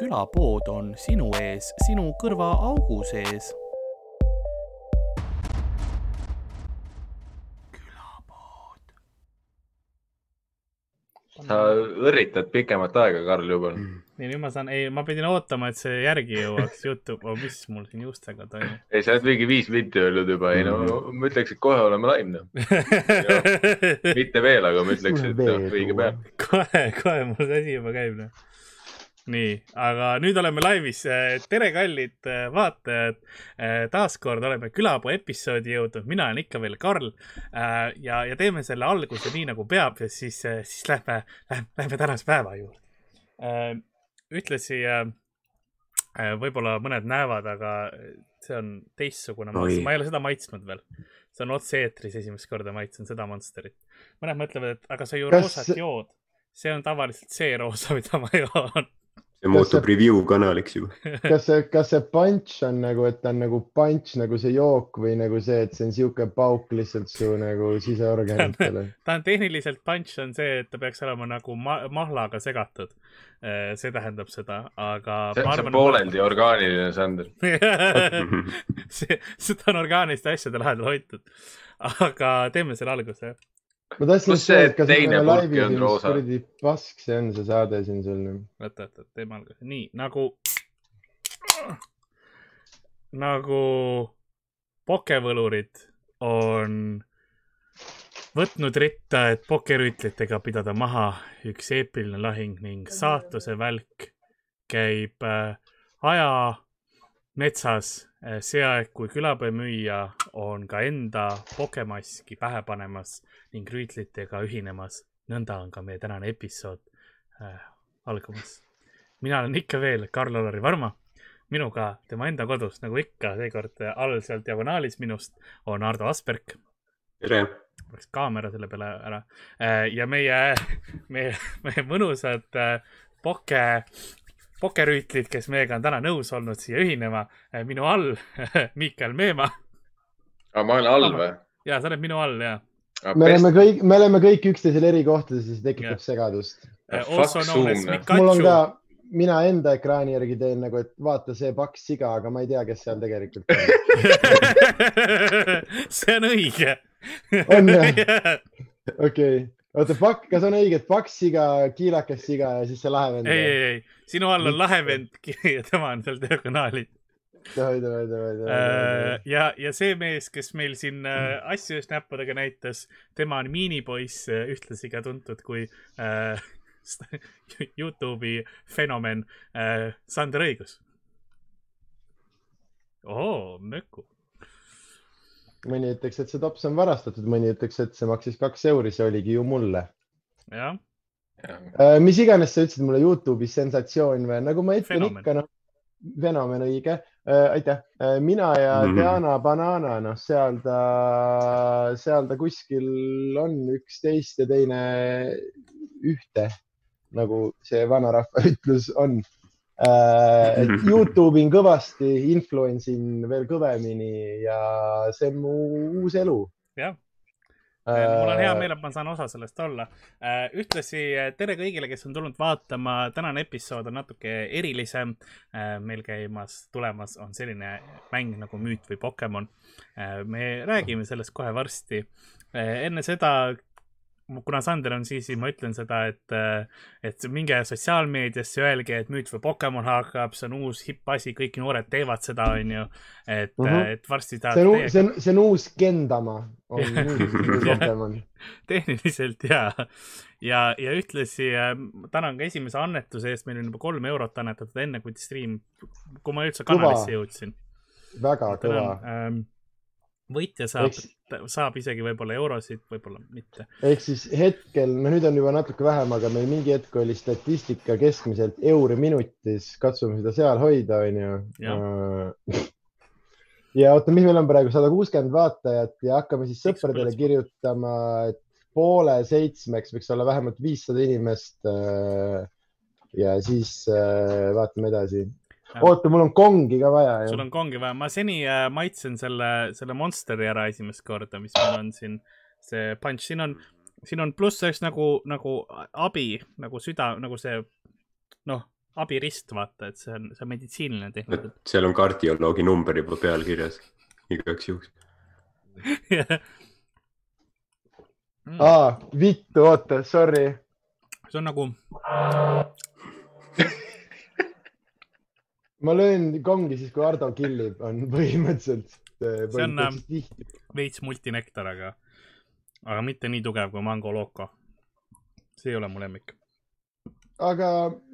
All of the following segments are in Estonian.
külapood on sinu ees, sinu kõrvaaugu sees. sa õrritad pikemat aega, Karl, juba. nii, nüüd ma saan, ei, ma pidin ootama, et see järgi jõuaks Youtube oh,, mis mul siin juustega toimub ei, sa oled mingi viis minti öelnud juba, ei no ma ütleks, et kohe oleme live noh. mitte veel, aga ma ütleks, et noh, õige pea. kohe, kohe mul see asi juba käib noh nii, aga nüüd oleme laivis. tere, kallid vaatajad. taaskord oleme külapuu episoodi jõudnud, mina olen ikka veel Karl ja, ja teeme selle alguse nii nagu peab ja siis, siis lähme, lähme, lähme tänase päeva juurde. ühtlasi võib-olla mõned näevad, aga see on teistsugune monster, ma ei ole seda maitsnud veel. see on otse-eetris esimest korda maitsen seda Monsterit. mõned mõtlevad, et aga sa ju Kas... roosat jood. see on tavaliselt see roosa, mida ma joon see muutub review kanaliks juba. kas see, kas see punch on nagu, et ta on nagu punch nagu see jook või nagu see, et see on sihuke pauk lihtsalt su nagu siseorganitele? ta on tehniliselt punch on see, et ta peaks olema nagu ma mahlaga segatud. Äh, see tähendab seda, aga. see, see on pooleldi orgaaniline, Sander see, seda on orgaaniliste asjade lahedal hoitud. aga teeme selle alguse ma tahtsin just öelda, et kas me oleme laivis, mis kuradi pask see on, see saade siin sul. oota, oota, teeme alguse, nii nagu, nagu pokevõlurid on võtnud ritta, et pokerüütlitega pidada maha üks eepiline lahing ning saatuse välk käib äh, aja metsas see aeg, kui külapäevamüüja on ka enda pokemaski pähe panemas ning rüütlitega ühinemas. nõnda on ka meie tänane episood äh, algamas. mina olen ikka veel Karl-Alari Varma. minuga tema enda kodus, nagu ikka, seekord all seal diagonaalis minust on Ardo Asperg. tere! läks kaamera selle peale ära äh, ja meie, meie, meie mõnusad poke pokerüütlid, kes meiega on täna nõus olnud siia ühinema. Äh, minu all Miikael Meemaa. aga ma olen all või? ja, sa oled minu all ja me oleme kõik, me oleme kõik üksteisel eri kohtades ja see tekitab segadust. mul on ka, mina enda ekraani järgi teen nagu, et vaata see paks siga, aga ma ei tea, kes seal tegelikult on see on õige. on jah? okei, oota, pakk, kas on õige, et paks siga, kiilakas siga ja siis see lahe vend? ei, ei, ei, sinu all on lahe vend ja tema on seal davai. Äh, ja, ja see mees, kes meil siin äh, asju just näppudega näitas, tema on miinipoiss, äh, ühtlasi ka tuntud kui äh, Youtube'i fenomen äh, Sander Õigus. oo, möku. Mõni ütleks, et see tops on varastatud, mõni ütleks, et see maksis kaks euri, see oligi ju mulle. jah. mis iganes sa ütlesid mulle Youtube'is sensatsioon või nagu ma ütlen Fenomen. ikka noh fenomen, õige äh,. aitäh äh,. mina ja mm -hmm. Diana Banana, noh, seal ta, seal ta kuskil on üksteist ja teine ühte, nagu see vanarahva ütlus on äh,. et mhm. Youtube in kõvasti, influence in veel kõvemini ja see on mu uus elu. jah mul on hea äh, meel, et ma saan osa sellest olla. Äh, ühtlasi äh, tere kõigile, kes on tulnud vaatama. tänane episood on natuke erilisem. meil käimas, tulemas on selline mäng nagu Müüt või Pokemon. me räägime sellest kohe varsti. enne seda kuna Sander on siis, ma ütlen seda, et, et minge sotsiaalmeediasse, öelge, et müüt või Pokemon hakkab, see on uus hipp asi, kõik noored teevad seda, onju. et uh, mhm. -huh. et varsti tahad. see on, see on, see on uus Gendama, on Pokemon tehniliselt ja, ja, ja ühtlasi äh, tänan ka esimese annetuse eest, meil on juba kolm eurot annetatud enne, kui stream, kui ma üldse kanalisse jõudsin. väga kõva. Võitja saab Eks..., saab isegi võib-olla eurosid, võib-olla mitte. ehk siis hetkel, no nüüd on juba natuke vähem, aga meil mingi hetk oli statistika keskmiselt euri minutis, katsume seda seal hoida, onju. ja oota, mis meil on praegu sada kuuskümmend vaatajat ja hakkame siis sõpradele kirjutama, et poole seitsmeks võiks olla vähemalt viissada inimest. Äh, ja siis äh, vaatame edasi oota, mul on kongi ka vaja. sul on kongi vaja, ma seni äh, maitsen selle, selle Monsteri ära esimest korda, mis meil on siin, see punch, siin on, siin on pluss üks nagu, nagu abi, nagu süda, nagu see, noh, abirist, vaata, et see on, see on meditsiiniline tehnika seal on kardioloogi number juba peal kirjas igaks juhuks. Mm. aa, vittu, oota, sorry. see on nagu, ma löön kongi siis, kui Ardo killib, on põhimõtteliselt. See on, veits multinektar, aga, aga mitte nii tugev kui Mango Loco. see ei ole mu lemmik. aga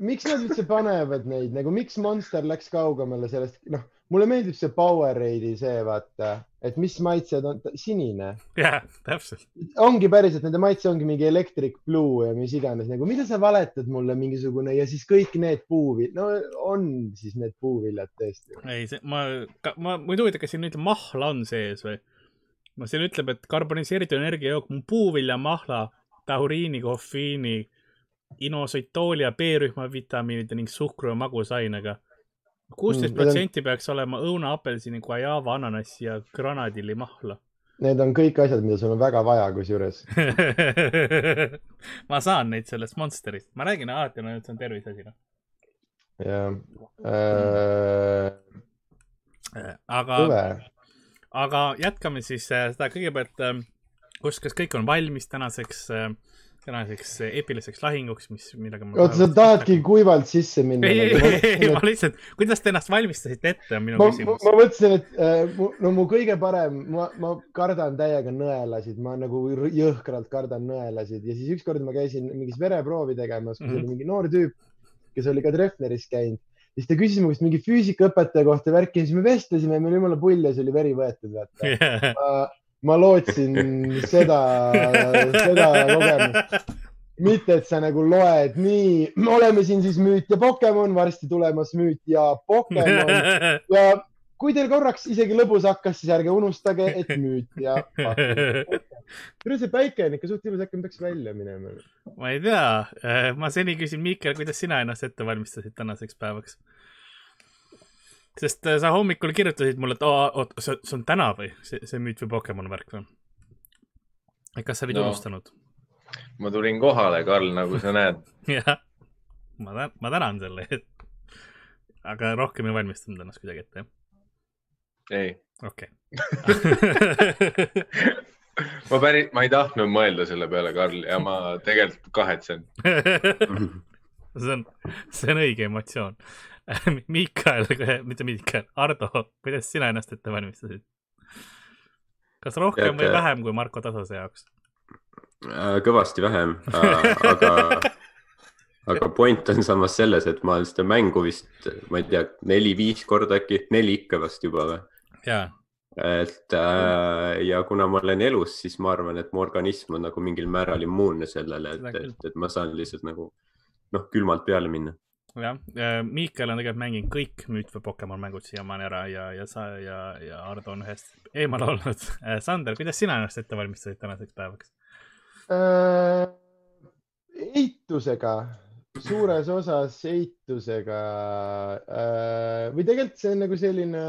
miks nad üldse panevad neid nagu, miks Monster läks kaugemale sellest, noh, mulle meeldib see Powerade'i see, vaata, et mis maitsed on, sinine jah, täpselt. ongi päriselt, nende maitse ongi mingi Electric Blue ja mis iganes, nagu mida sa valetad mulle mingisugune ja siis kõik need puuviljad, no on siis need puuviljad tõesti. ei, see, ma, ma, mind huvitab, kas siin ütleb mahla on sees või? no siin ütleb, et karboniseeritud energiajook, puuvilja mahla, tauriini, kofeiini, inositoolia, B-rühma vitamiinide ning suhkru ja magusainega. Kuusteist protsenti peaks olema õuna, apelsini, guajava, ananassi ja granadillimahla. Need on kõik asjad, mida sul on väga vaja, kusjuures. ma saan neid sellest Monsterist, ma räägin alati, no et see on terviseasi, noh. jah äh,, aga, kõve. aga jätkame siis äh, seda kõigepealt, kus, kas kõik on valmis tänaseks, tänaseks epiliseks lahinguks, mis, millega ma. oota, sa tahadki kuivalt sisse minna? ei, ei, ei, ei, ma lihtsalt, kuidas te ennast valmistasite ette, on minu ma, ma, küsimus ma. mõtlesin, et äh, no mu kõige parem, ma, ma kardan täiega nõelasid, ma nagu jõhkralt kardan nõelasid ja siis ükskord ma käisin mingis vereproovi tegemas, kus Mhm. oli mingi noor tüüp, kes oli ka Treffneris käinud. siis ta küsis mu käest mingi füüsikaõpetaja kohta värki ja siis me vestlesime, meil jumala pull ja siis oli veri võetud, vaata. ma, ma lootsin seda, seda kogemust. mitte, et sa nagu loed, nii, me oleme siin siis müüt ja Pokemon, varsti tulemas müüt ja Pokemon ja kui teil korraks isegi lõbus hakkas, siis ärge unustage, et müüt ja. kuule, see päike on ikka suht ilus, äkki me peaks välja minema. ma ei tea, ma seni küsin, Miikel, kuidas sina ennast ette valmistasid tänaseks päevaks? Sest äh, sa hommikul kirjutasid mulle, et oot, see see on täna või see, see müüt või Pokemon värk või? kas sa olid No. unustanud? ma tulin kohale, Karl, nagu sa näed. jah, ma tänan, ma tänan selle eest. aga rohkem ei valmistanud ennast kuidagi ette, jah? ei, okei ma päris, ma ei tahtnud mõelda selle peale, Karl, ja ma tegelikult kahetsen. see on, see on õige emotsioon. Miikael, mitte Miikael, Ardo, kuidas sina ennast ette valmistasid? kas rohkem Teate- või vähem kui Marko Tasase jaoks? Äh, kõvasti vähem, aga, aga point on samas selles, et ma olen seda mängu vist, ma ei tea, neli-viis korda äkki, neli ikka vast juba või. jaa, et äh, ja kuna ma olen elus, siis ma arvan, et mu organism on nagu mingil määral immuunne sellele, et et, et ma saan lihtsalt nagu noh, külmalt peale minna. jah. Miikael on tegelikult mänginud kõik müüt või Pokemon mängud siiamaani ära ja, ja sa ja, ja Ardo on ühest eemal olnud. Sander, kuidas sina ennast ette valmistasid tänaseks päevaks? Äh, eitusega, suures osas eitusega äh, või tegelikult see on nagu selline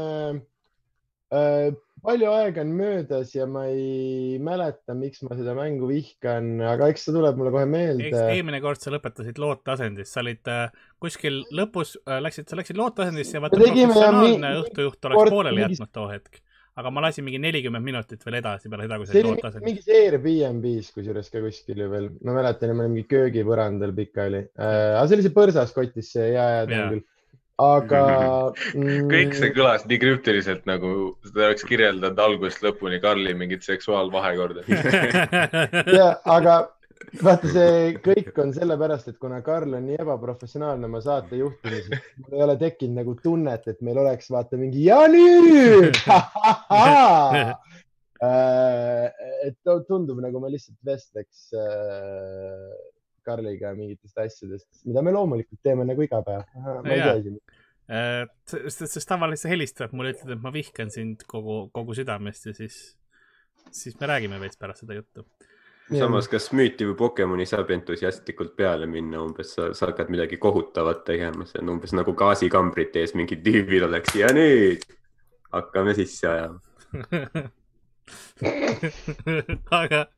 äh,, palju aega on möödas ja ma ei mäleta, miks ma seda mängu vihkan, aga eks see tuleb mulle kohe meelde. eelmine kord sa lõpetasid looteasendis, sa olid äh, kuskil lõpus äh,, läksid, sa läksid looteasendisse ja vaata professionaalne õhtujuht oleks pooleli jätnud too hetk. aga ma lasin mingi nelikümmend minutit veel edasi peale seda, kui sa see oli looteasendis. mingis Airbnb's kusjuures ka kuskil ju veel, ma mäletan, ma olin mingi köögipõrandal pikali äh,, aga see oli see põrsas kotis see ja, ja tean küll. Aga mm, kõik see kõlas nii krüptiliselt, nagu seda oleks kirjeldanud algusest lõpuni Karli mingit seksuaalvahekorda. ja, aga vaata, see kõik on sellepärast, et kuna Karl on nii ebaprofessionaalne oma saate juhtimises, mul ei ole tekkinud nagu tunnet, et meil oleks vaata mingi ja nüüd. et tu- tundub nagu me lihtsalt vestleks äh, Karliga mingitest asjadest, mida me loomulikult teeme nagu iga päev. ma ei tea siin. Äh, sest, sest tavaliselt sa helistad mulle, ütled, et ma vihkan sind kogu, kogu südamest ja siis, siis me räägime veits pärast seda juttu. samas, kas müüti või Pokemoni saab entusiastlikult peale minna, umbes sa, sa hakkad midagi kohutavat tegema, see on umbes nagu gaasikambrit ees mingid tüübid oleks ja nüüd hakkame sisse ajama.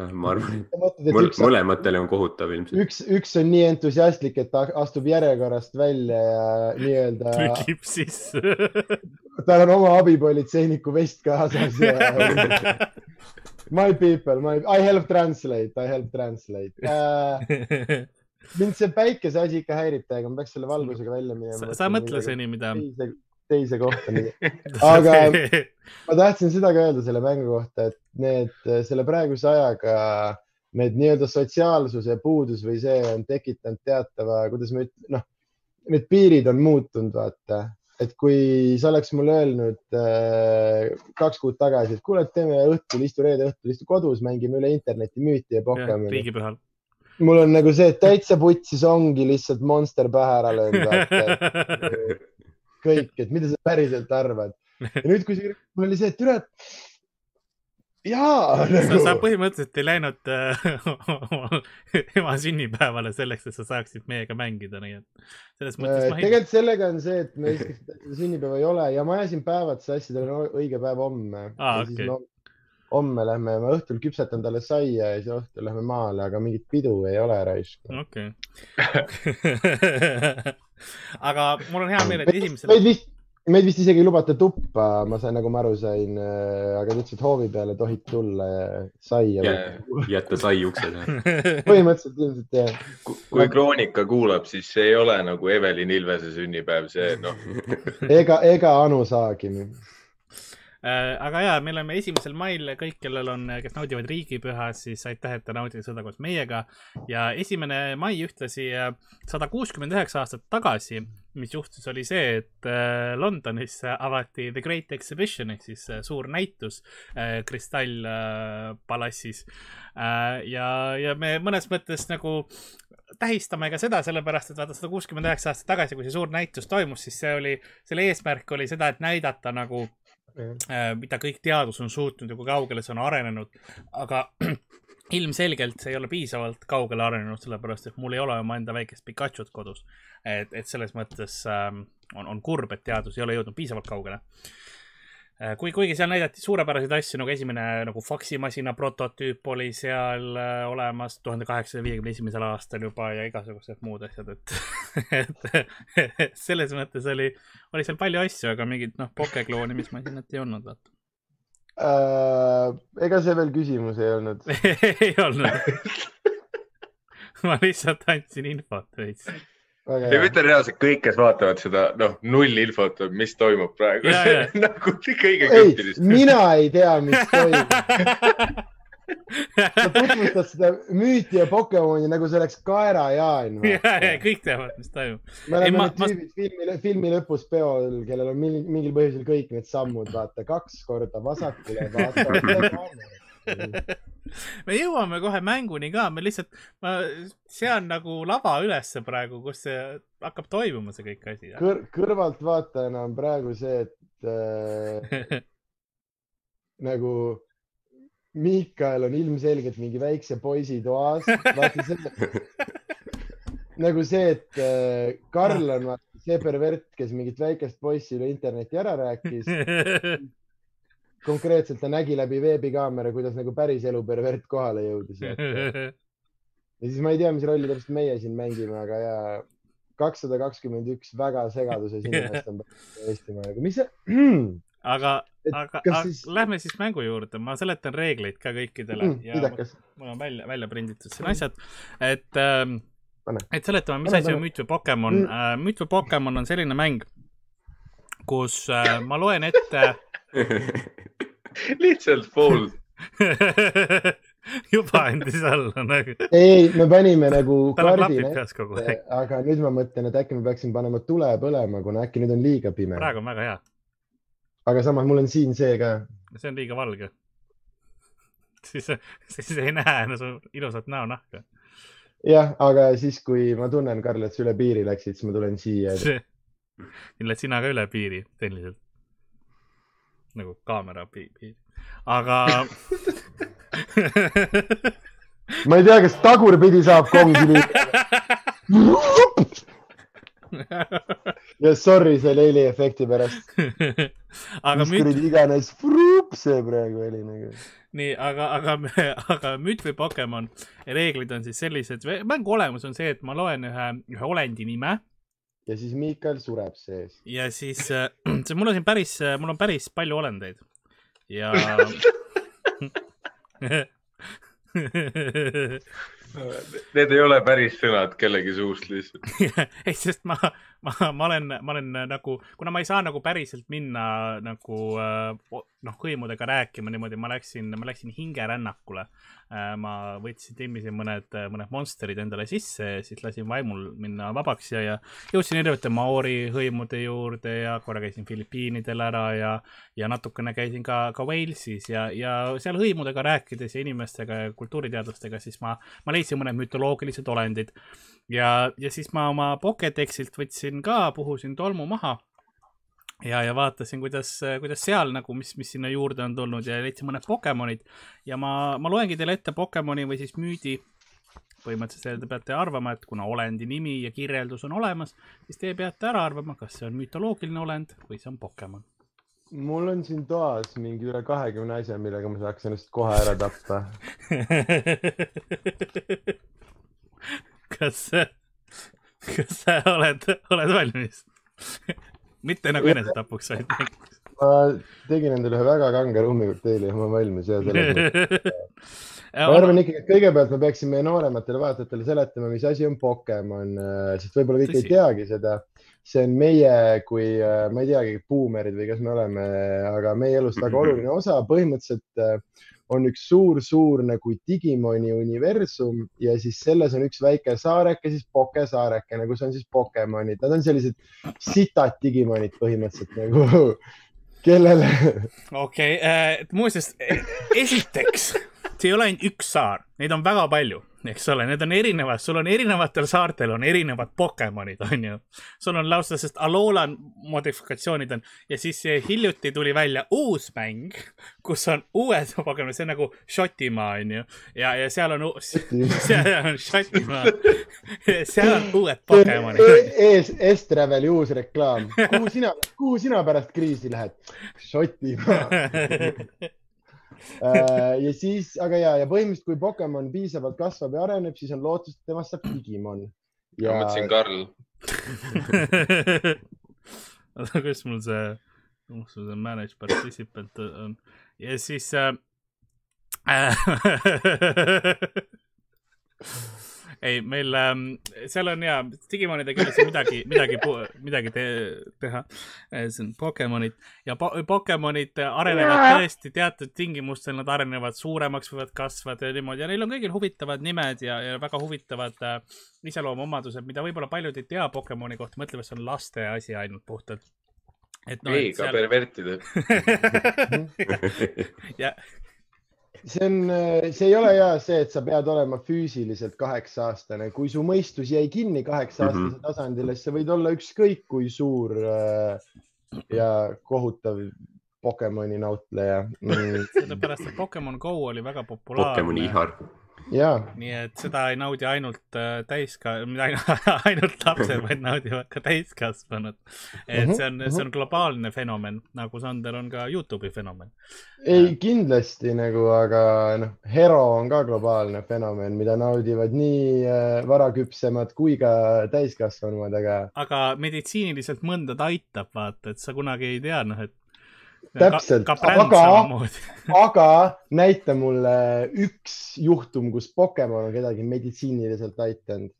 ma arvan, et mõtled, et mõl- üks, mõlematele on kohutav ilmselt. üks, üks on nii entusiastlik, et ta astub järjekorrast välja ja nii-öelda trükib sisse. tal on oma abipolitseiniku vest kaasas ja my people, my, I help translate, I help translate uh. mind see päikese asi ikka häirib täiega, ma peaks selle valgusega välja minema. sa, sa mõtle seni, mida. teise, teise kohta. Aga- ma tahtsin seda ka öelda selle mängu kohta, et need, selle praeguse ajaga need nii-öelda sotsiaalsuse puudus või see on tekitanud teatava, kuidas ma ütlen, noh, need piirid on muutunud, vaata, et kui sa oleks mulle öelnud äh, kaks kuud tagasi, et kuule, et teeme õhtul, istu reede õhtul, istu kodus, mängime üle interneti müüti ja Pokemoni. riigipühal. mul on nagu see, et täitsa putsis ongi lihtsalt Monster pähe ära löönud, kõik, et mida sa päriselt arvad. ja nüüd, kui see, mul oli see, et üle. jaa sa, sa nagu,. põhimõtteliselt ei läinud äh, ema sünnipäevale selleks, et sa saaksid meiega mängida, nii et selles mõttes ei. tegelikult sellega on see, et meil sünnipäeva ei ole ja ma ajasin päevad sassi, tal on õige päev homme siis okei. no, homme lähme, ma õhtul küpsetan talle saia ja siis õhtul lähme maale, aga mingit pidu ei ole raisk. okei. aga mul on hea meel, et esimesel meid vist, meid vist isegi ei lubata tuppa, ma sain, nagu ma aru sain, aga ta ütles, et hoovi peale tohib tulla ja saia Yeah. jätta sai ukse taha. põhimõtteliselt ilmselt jah. kui Kroonika kuulab, siis see ei ole nagu Evelin Ilvese sünnipäev, see noh, ega, ega Anu saagi. Äh, aga ja, me oleme esimesel mail kõik, kellel on, kes naudivad riigipüha, siis aitäh, et te naudite seda koos meiega. ja esimene mai ühtlasi äh, sada kuuskümmend üheksa aastat tagasi, mis juhtus, oli see, et äh, Londonis avati The Great Exhibition ehk siis suur näitus kristallpalassis ja, ja me mõnes mõttes nagu tähistame ka seda sellepärast, et vaata sada kuuskümmend üheksa aastat tagasi, kui see suur näitus toimus, siis see oli, selle eesmärk oli seda, et näidata nagu äh, mida kõik teadus on suutnud ja kui kaugele see on arenenud, aga ilmselgelt see ei ole piisavalt kaugele arenenud, sellepärast et mul ei ole omaenda väikest Pikachut kodus. et, et selles mõttes ähm, on, on kurb, et teadus ei ole jõudnud piisavalt kaugele. kui, kuigi seal näidati suurepäraseid asju nagu esimene nagu faksimasina prototüüp oli seal äh, olemas tuhande kaheksasaja viiekümne esimesel aastal juba ja igasugused muud asjad, et, et selles mõttes oli, oli seal palju asju, aga mingit noh, pokeklooni, mis masinat ei olnud, vaata. Äh, ega see veel küsimus ei olnud. ei olnud. ma lihtsalt andsin infot veits. Ei ma ütlen reaalselt kõik, kes vaatavad seda, noh, null infot, mis toimub praegu nagu kõige kõppides. mina ei tea, mis toimub. sa tutvustad seda müüti ja Pokemoni nagu see oleks kaerajaan. ja, ja kõik teavad, mis toimub. me Ei, oleme ma- need tüübid filmi, filmi lõpus peol, kellel on mingil, mingil põhjusel kõik need sammud, vaata kaks korda vasakule, vaata. me jõuame kohe mänguni ka, me lihtsalt, ma sean nagu lava ülesse praegu, kus see hakkab toimuma, see kõik asi. Kõr, kõrvaltvaatajana on praegu see, et äh, nagu Miikael on ilmselgelt mingi väikse poisi toas. vaata see, nagu see, et äh, Karl on vaata see pervert, kes mingit väikest poissi üle interneti ära rääkis. Konkreetselt ta nägi läbi veebikaamera, kuidas nagu päriselu pervert kohale jõudis. ja siis ma ei tea, mis rolli täpselt meie siin mängime, aga ja kakssada kakskümmend üks väga segaduses inimest on Eestimaal, mis see aga, aga, aga siis- lähme siis mängu juurde, ma seletan reegleid ka kõikidele mm,, ja mul on välja, välja prinditud siin asjad, et ähm, et seletame, mis asi on. Müüt või Pokemon Mm. mm.. Müüt või Pokemon on selline mäng, kus äh, ma loen ette lihtsalt pool. juba andis alla nagu. ei, me panime nagu kogu aeg. aga nüüd ma mõtlen, et äkki me peaksime panema tule põlema, kuna äkki nüüd on liiga pime. praegu on väga hea, aga samas mul on siin see ka. see on liiga valge. siis, siis ei näe no, su ilusat näonahka. jah, aga siis, kui ma tunnen, Karl, et sa üle piiri läksid, siis ma tulen siia. lähed sina ka üle piiri tehniliselt. Nagu kaamera pi piiri, aga ma ei tea, kas tagurpidi saab kongi liikuda. ja sorry selle heliefekti pärast. aga mis kuradi iganes fruup see praegu oli nagu. nii, aga, aga, aga müüt või Pokemon reeglid on siis sellised, mängu olemus on see, et ma loen ühe, ühe olendi nime ja siis Miikal sureb sees. ja siis äh, see, mul on siin päris, mul on päris palju olendeid ja Need ei ole päris sõnad kellegi suust lihtsalt. ei, sest ma, ma, ma olen, ma olen nagu, kuna ma ei saa nagu päriselt minna nagu äh, noh, hõimudega rääkima niimoodi, ma läksin, ma läksin hingerännakule. ma võtsin, timmisin mõned, mõned monsterid endale sisse, siis lasin vaimul minna vabaks ja, ja jõudsin erinevate Maori hõimude juurde ja korra käisin Filipiinidel ära ja, ja natukene käisin ka, ka Walesis ja, ja seal hõimudega rääkides ja inimestega ja kultuuriteadlastega, siis ma, ma leidsin mõned mütoloogilised olendid ja, ja siis ma oma Pokedexilt võtsin ka, puhusin tolmu maha ja, ja vaatasin, kuidas, kuidas seal nagu, mis, mis sinna juurde on tulnud ja leidsin mõned Pokemonid ja ma, ma loengi teile ette Pokemoni või siis müüdi. põhimõtteliselt te peate arvama, et kuna olendi nimi ja kirjeldus on olemas, siis te peate ära arvama, kas see on mütoloogiline olend või see on Pokemon. mul on siin toas mingi üle kahekümne asja, millega ma saaks ennast kohe ära tappa. kas, kas sa oled, oled valmis? mitte nagu enesetapuks, vaid. ma tegin endale ühe väga kange rummikokteili ja ma olen valmis ja selles mõttes. ma arvan ikkagi, et kõigepealt me peaksime noorematele vaatajatele seletama, mis asi on Pokemon, sest võib-olla kõik ei teagi seda. see on meie kui, ma ei teagi, buumerid või kas me oleme, aga meie elust väga oluline osa, põhimõtteliselt äh, on üks suur-suur nagu Digimoni universum ja siis selles on üks väike saareke, siis Poke saareke, nagu see on siis Pokemonid, nad on sellised sitad Digimonid põhimõtteliselt nagu, kellele okei, muuseas, esiteks, see ei ole ainult üks saar, neid on väga palju, eks ole, need on erinevad, sul on erinevatel saartel on erinevad Pokemonid, on ju. sul on lausa, sest Alola modifikatsioonid on ja siis hiljuti tuli välja uus mäng, kus on uued Pokemonid, see on nagu Šotimaa, on ju. ja, ja seal on, seal on Šotimaa, seal on uued Pokemonid. ees, Estraveli uus reklaam, kuhu sina, kuhu sina pärast kriisi lähed? Šotimaa. ja siis, aga ja, ja põhimõtteliselt, kui Pokemon piisavalt kasvab ja areneb, siis on lootust, et temast saab Digimon. ma mõtlesin Karl. oota, kus mul see, kus mul see manage participant on ja siis äh. ei, meil ähm, seal on ja Digimonidega ei ole siin midagi, midagi, midagi te teha. see on Pokemonid ja po Pokemonid arenevad tõesti teatud tingimustel, nad arenevad suuremaks, võivad kasvada ja niimoodi ja neil on kõigil huvitavad nimed ja, ja väga huvitavad äh, iseloomuomadused, mida võib-olla paljud ei tea Pokemoni kohta, mõtlevad, see on laste asi ainult puhtalt. et noh, ei, ka pervertide. ja see on, see ei ole ja see, et sa pead olema füüsiliselt kaheksa aastane, kui su mõistus jäi kinni kaheksa aastase Mhm. tasandile, siis sa võid olla ükskõik kui suur äh, ja kohutav Pokemoni nautleja mm,. sellepärast, et Pokemon Go oli väga populaarne. Pokemoni ihar. ja, nii et seda ei naudi ainult äh, täiska-, ainult, lapsed, vaid naudivad ka täiskasvanud. et Mhm, see on, see on globaalne fenomen, nagu Sander on ka Youtube'i fenomen. ei kindlasti nagu, aga noh, Hero on ka globaalne fenomen, mida naudivad nii äh, varaküpsemad kui ka täiskasvanud, aga aga meditsiiniliselt mõnda ta aitab, vaata, et sa kunagi ei tea, noh, et. Täpselt, aga- aga näita mulle üks juhtum, kus Pokemon on kedagi meditsiiniliselt aidanud.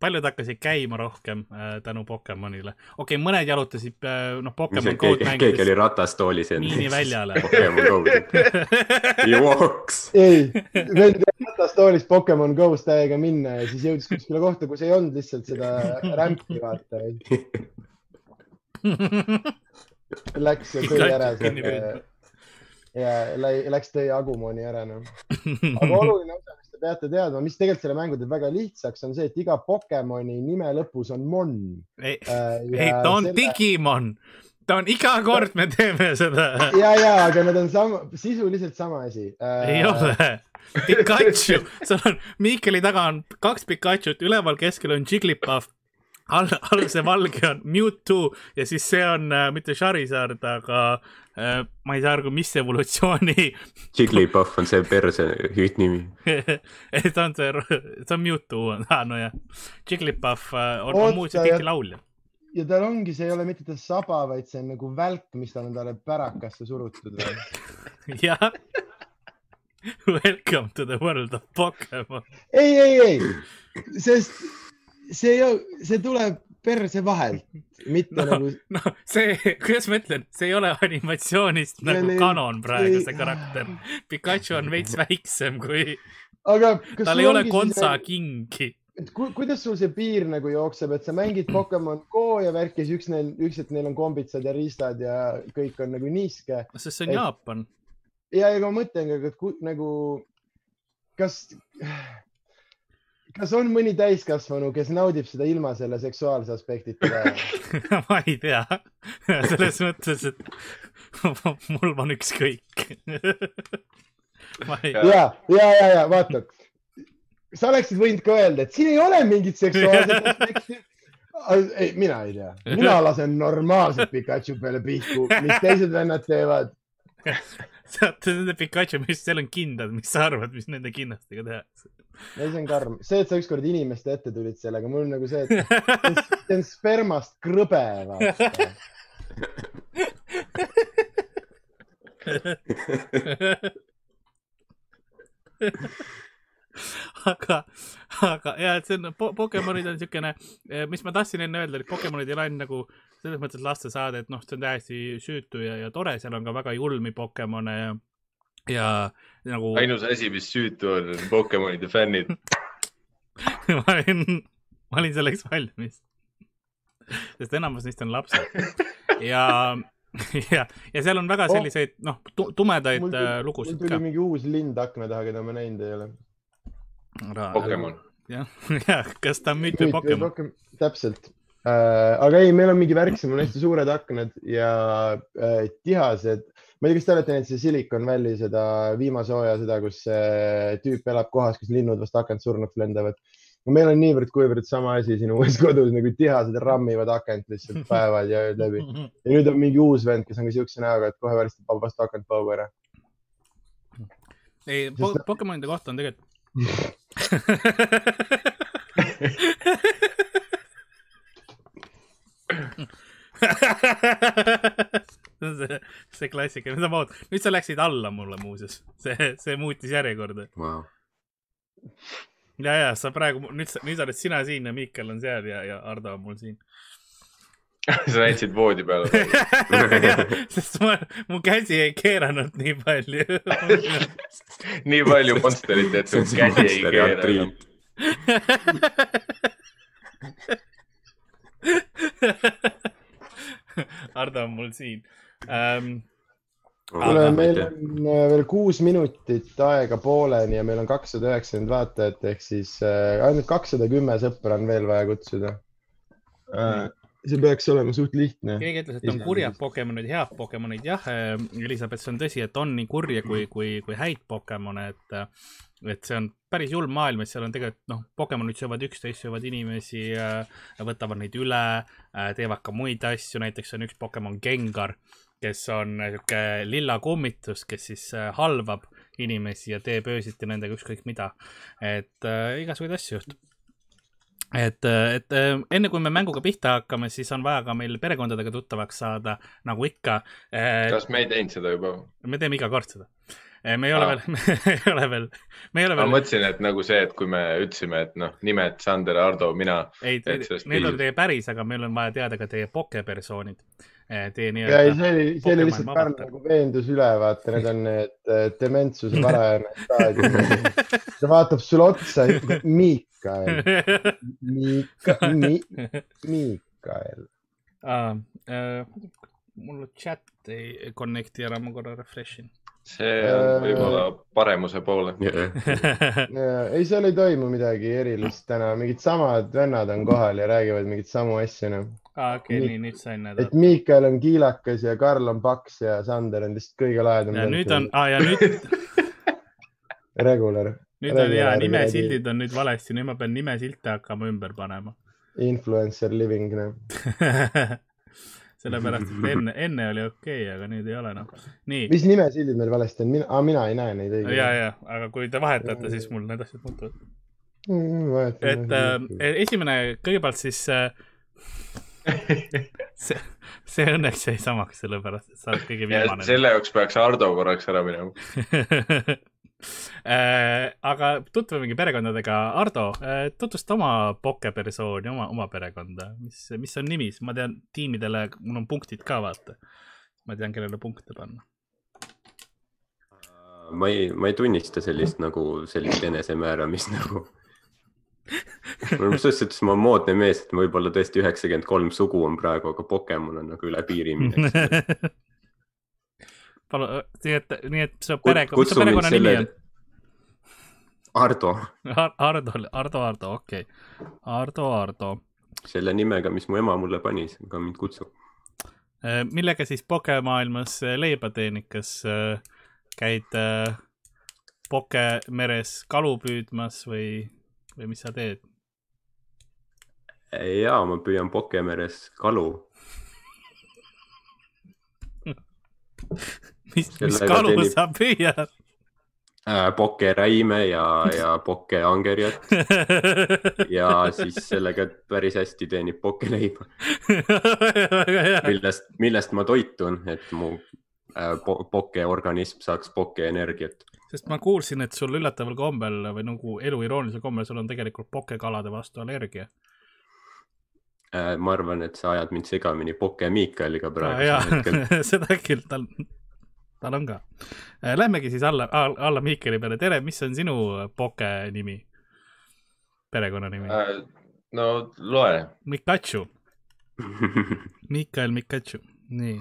paljud hakkasid käima rohkem äh, tänu Pokemonile. okei okay,, mõned jalutasid äh,, noh, Pokemon Go'd keegi oli mängides ratastoolis miiniväljale. Pokemon Go'd. jooks. ei, veel ratastoolis Pokemon Go's täiega minna ja siis jõudis kuskile kohta, kus ei olnud lihtsalt seda rämpi, vaata. Läks ja tõi ära selle ja läks tõi Agumoni ära, noh. aga oluline osa, mis te peate teadma, mis tegelikult selle mängu teeb väga lihtsaks, on see, et iga Pokemoni nime lõpus on Mon. ei, ei, ta on Digimon. ta on iga kord me teeme seda. ja, ja, aga nad on sama, sisuliselt sama asi. ei ole. Pikachu, sul on Miikeli taga on kaks Pikachut, üleval keskel on Jigglypuff. all, all see valge on Mewtwo ja siis see on äh, mitte Charizard, aga äh, ma ei saa aru, mis evolutsiooni Jigglypuff on see perse hüüdnimi. ei, ta on see, see on Mewtwo, ah, nojah. Jigglypuff äh, on, on muuseas ja- ikkagi laulja. ja tal ongi, see ei ole mitte ta saba, vaid see on nagu välk, mis tal on talle pärakasse surutud või? jah. Welcome to the world of Pokemon. ei, ei, ei, sest see, see tuleb perse vahelt, mitte No, no, nagu, noh, see, kuidas ma ütlen, see ei ole animatsioonist nagu ei- kanon praegu see karakter. Pikachu on veits väiksem kui, tal ei ole kontsa siis- kingi. et ku, kuidas sul see piir nagu jookseb, et sa mängid Pokemon Go ja värki, siis üks neil, üks, et neil on kombitsad ja riistad ja kõik on nagu niiske. sest see on Et- Jaapan. ja ega ma mõtlengi, et ku, nagu, kas, kas on mõni täiskasvanu, kes naudib seda ilma selle seksuaalse aspektita ma ei tea, selles mõttes, et mul on ükskõik. ei, ja, ja, ja, ja vaata, sa oleksid võinud ka öelda, et siin ei ole mingit seksuaalset aspekti. ei, mina ei tea, mina lasen normaalselt Pikachu peale pihku, mis teised vennad teevad. teate nende Pikachu, mis seal on kindad, mis sa arvad, mis nende kinnastega tehakse? ei, see on karm, see, et sa ükskord inimeste ette tulid sellega, mul on nagu see, et see on- spermast krõbe, vaata. aga, aga ja, et see on po, Pokemonid on siukene, mis ma tahtsin enne öelda, et Pokemonid ei ole ainult nagu selles mõttes lastesaade, et noh, see on täiesti süütu ja, ja tore, seal on ka väga julmi Pokemone ja, ja nagu ainus asi, mis süütu on, on Pokemonide fännid. ma olin, ma olin selleks valmis. sest enamus neist on lapsed ja, ja, ja seal on väga Oh. selliseid noh, tumedaid mul äh, tuli, mul lugusid tuli ka. mingi uus lind akna taha, keda ma näinud ei ole. Pokemon. jah, jah, kas ta on müüt või Pokemon? täpselt äh,. aga ei, meil on mingi värk, seal on hästi suured aknad ja äh, tihased. Ma ei tea, kas te olete näinud seda Silicon Valley seda viimasooja, seda, kus tüüp elab kohas, kus linnud vastu akent surnuks lendavad. meil on niivõrd-kuivõrd sama asi siin uues kodus nagu tihased rammivad akent lihtsalt päevad ja ööd läbi. ja nüüd on mingi uus vend, kes on ka siukse näoga, et kohe paneb vastu akent paugu ära. ei, Sest- Pokemonide kohta on tegelikult see on see, see klassika, mida ma ootan. nüüd sa läksid alla mulle muuseas, see, see muutis järjekorda. Wow. ja, ja sa praegu, nüüd sa, nüüd oled sina siin ja Miikel on seal ja, ja Ardo on mul siin. sa näitasid voodi peale. sest ma, mu käsi ei keeranud nii palju. nii palju Monsterit, et su on käsi ei Monsteri keera enam atriit.. Ardo on mul siin um,. kuule meil on äh, veel kuus minutit aega pooleni ja meil on kakssada üheksakümmend vaatajat ehk siis äh, ainult kakssada kümme sõpra on veel vaja kutsuda äh,. see peaks olema suht lihtne. keegi ütles, et on kurjad Pokemonid, head Pokemonid, jah, Elizabeth, see on tõsi, et on nii kurje kui, kui, kui häid Pokemone, et, et see on päris julm maailm, et seal on tegelikult noh, Pokemonid söövad üksteist, söövad inimesi, võtavad neid üle, teevad ka muid asju, näiteks on üks Pokemon Gengar, kes on sihuke lilla kummitus, kes siis äh, halvab inimesi ja teeb öösiti nendega ükskõik mida. et äh, igasuguseid asju juhtub et, et äh, enne kui me mänguga pihta hakkame, siis on vaja ka meil perekondadega tuttavaks saada, nagu ikka. kas me ei teinud seda juba? me teeme iga kord seda. me ei ole Aa. veel, me ei ole veel, me ei ole ma veel, mõtlesin, et nagu see, et kui me ütlesime, et noh, nimed Sander, Ardo, mina. ei, need on teie päris, aga meil on vaja teada ka teie pokepersoonid. Ja ei, nii-öelda, see oli, see oli lihtsalt Pärnu nagu veendusülevaate, need on need äh, dementsuse varajane staadium. ta vaatab sulle otsa ja ütleb Miikael, Miika-, Mi-, Miikael. Aa, äh, mul chat ei connect'i ära, ma korra refresh in. See on võib-olla paremuse poole. ei, seal ei toimu midagi erilist täna, mingid samad vennad on kohal ja räägivad mingeid samu asju, noh. aa, okei, Nii. nii, nüüd sain et näidata. Miikael on kiilakas ja Karl on paks ja Sander on lihtsalt kõige lahedam. ja nüüd on, aa ja nüüd, Regular. nüüd on ja nimesildid on nüüd valesti, nüüd ma pean nimesilte hakkama ümber panema. influencer living, noh. sellepärast, et enne, enne oli okei okay,, aga nüüd ei ole noh. nii, mis nimesildid meil valesti on, mina, mina ei näe neid õigeid. ja, ja, aga kui te vahetate, siis mul need asjad muutuvad. Mm, et äh, esimene, kõigepealt siis äh, see, see õnneks jäi samaks, sellepärast et sa oled kõige viimane. selle jaoks peaks Ardo korraks ära minema. Äh, aga tutvumegi perekondadega. Ardo, tutvusta oma pokepersooni, oma, oma perekonda, mis, mis on nimi, ma tean tiimidele, mul on punktid ka, vaata. ma tean, kellele punkte panna. ma ei, ma ei tunnista sellist nagu, sellist enesemääramist nagu. selles suhtes ma olen moodne mees, et võib-olla tõesti üheksakümmend kolm sugu on praegu, aga Pokemon on nagu üle piiri minek. palun, nii et, nii et su Kut- perekond, mis su kutsu mind perekonna nimi selle- on? Ardo, Ardo, Ardo, Ardo, okei okay.. Ardo, Ardo. selle nimega, mis mu ema mulle pani, ka mind kutsub. millega siis pokemaailmas äh, leiba teenid, kas äh, käid äh, pokemeres kalu püüdmas või, või mis sa teed? ja ma püüan Pokemeres kalu. mis, mis kalu teenib- sa püüad? Äh, pokeräime ja, ja pokeangerjat ja siis sellega päris hästi teenib pokeleiba, väga hea. millest, millest ma toitun, et mu äh, po pokeorganism saaks pokeenergiat. sest ma kuulsin, et sul üllataval kombel või nagu elu iroonilisel kombel, sul on tegelikult pokekalade vastu allergia. Äh, ma arvan, et sa ajad mind segamini Poke Miikaliga hetkel. seda küll, tal, tal on ka. Lähmegi siis alla, alla Miikeli peale. tere, mis on sinu poke nimi? perekonnanimi? no loe. Mikachu, Mikael Mikachu, nii.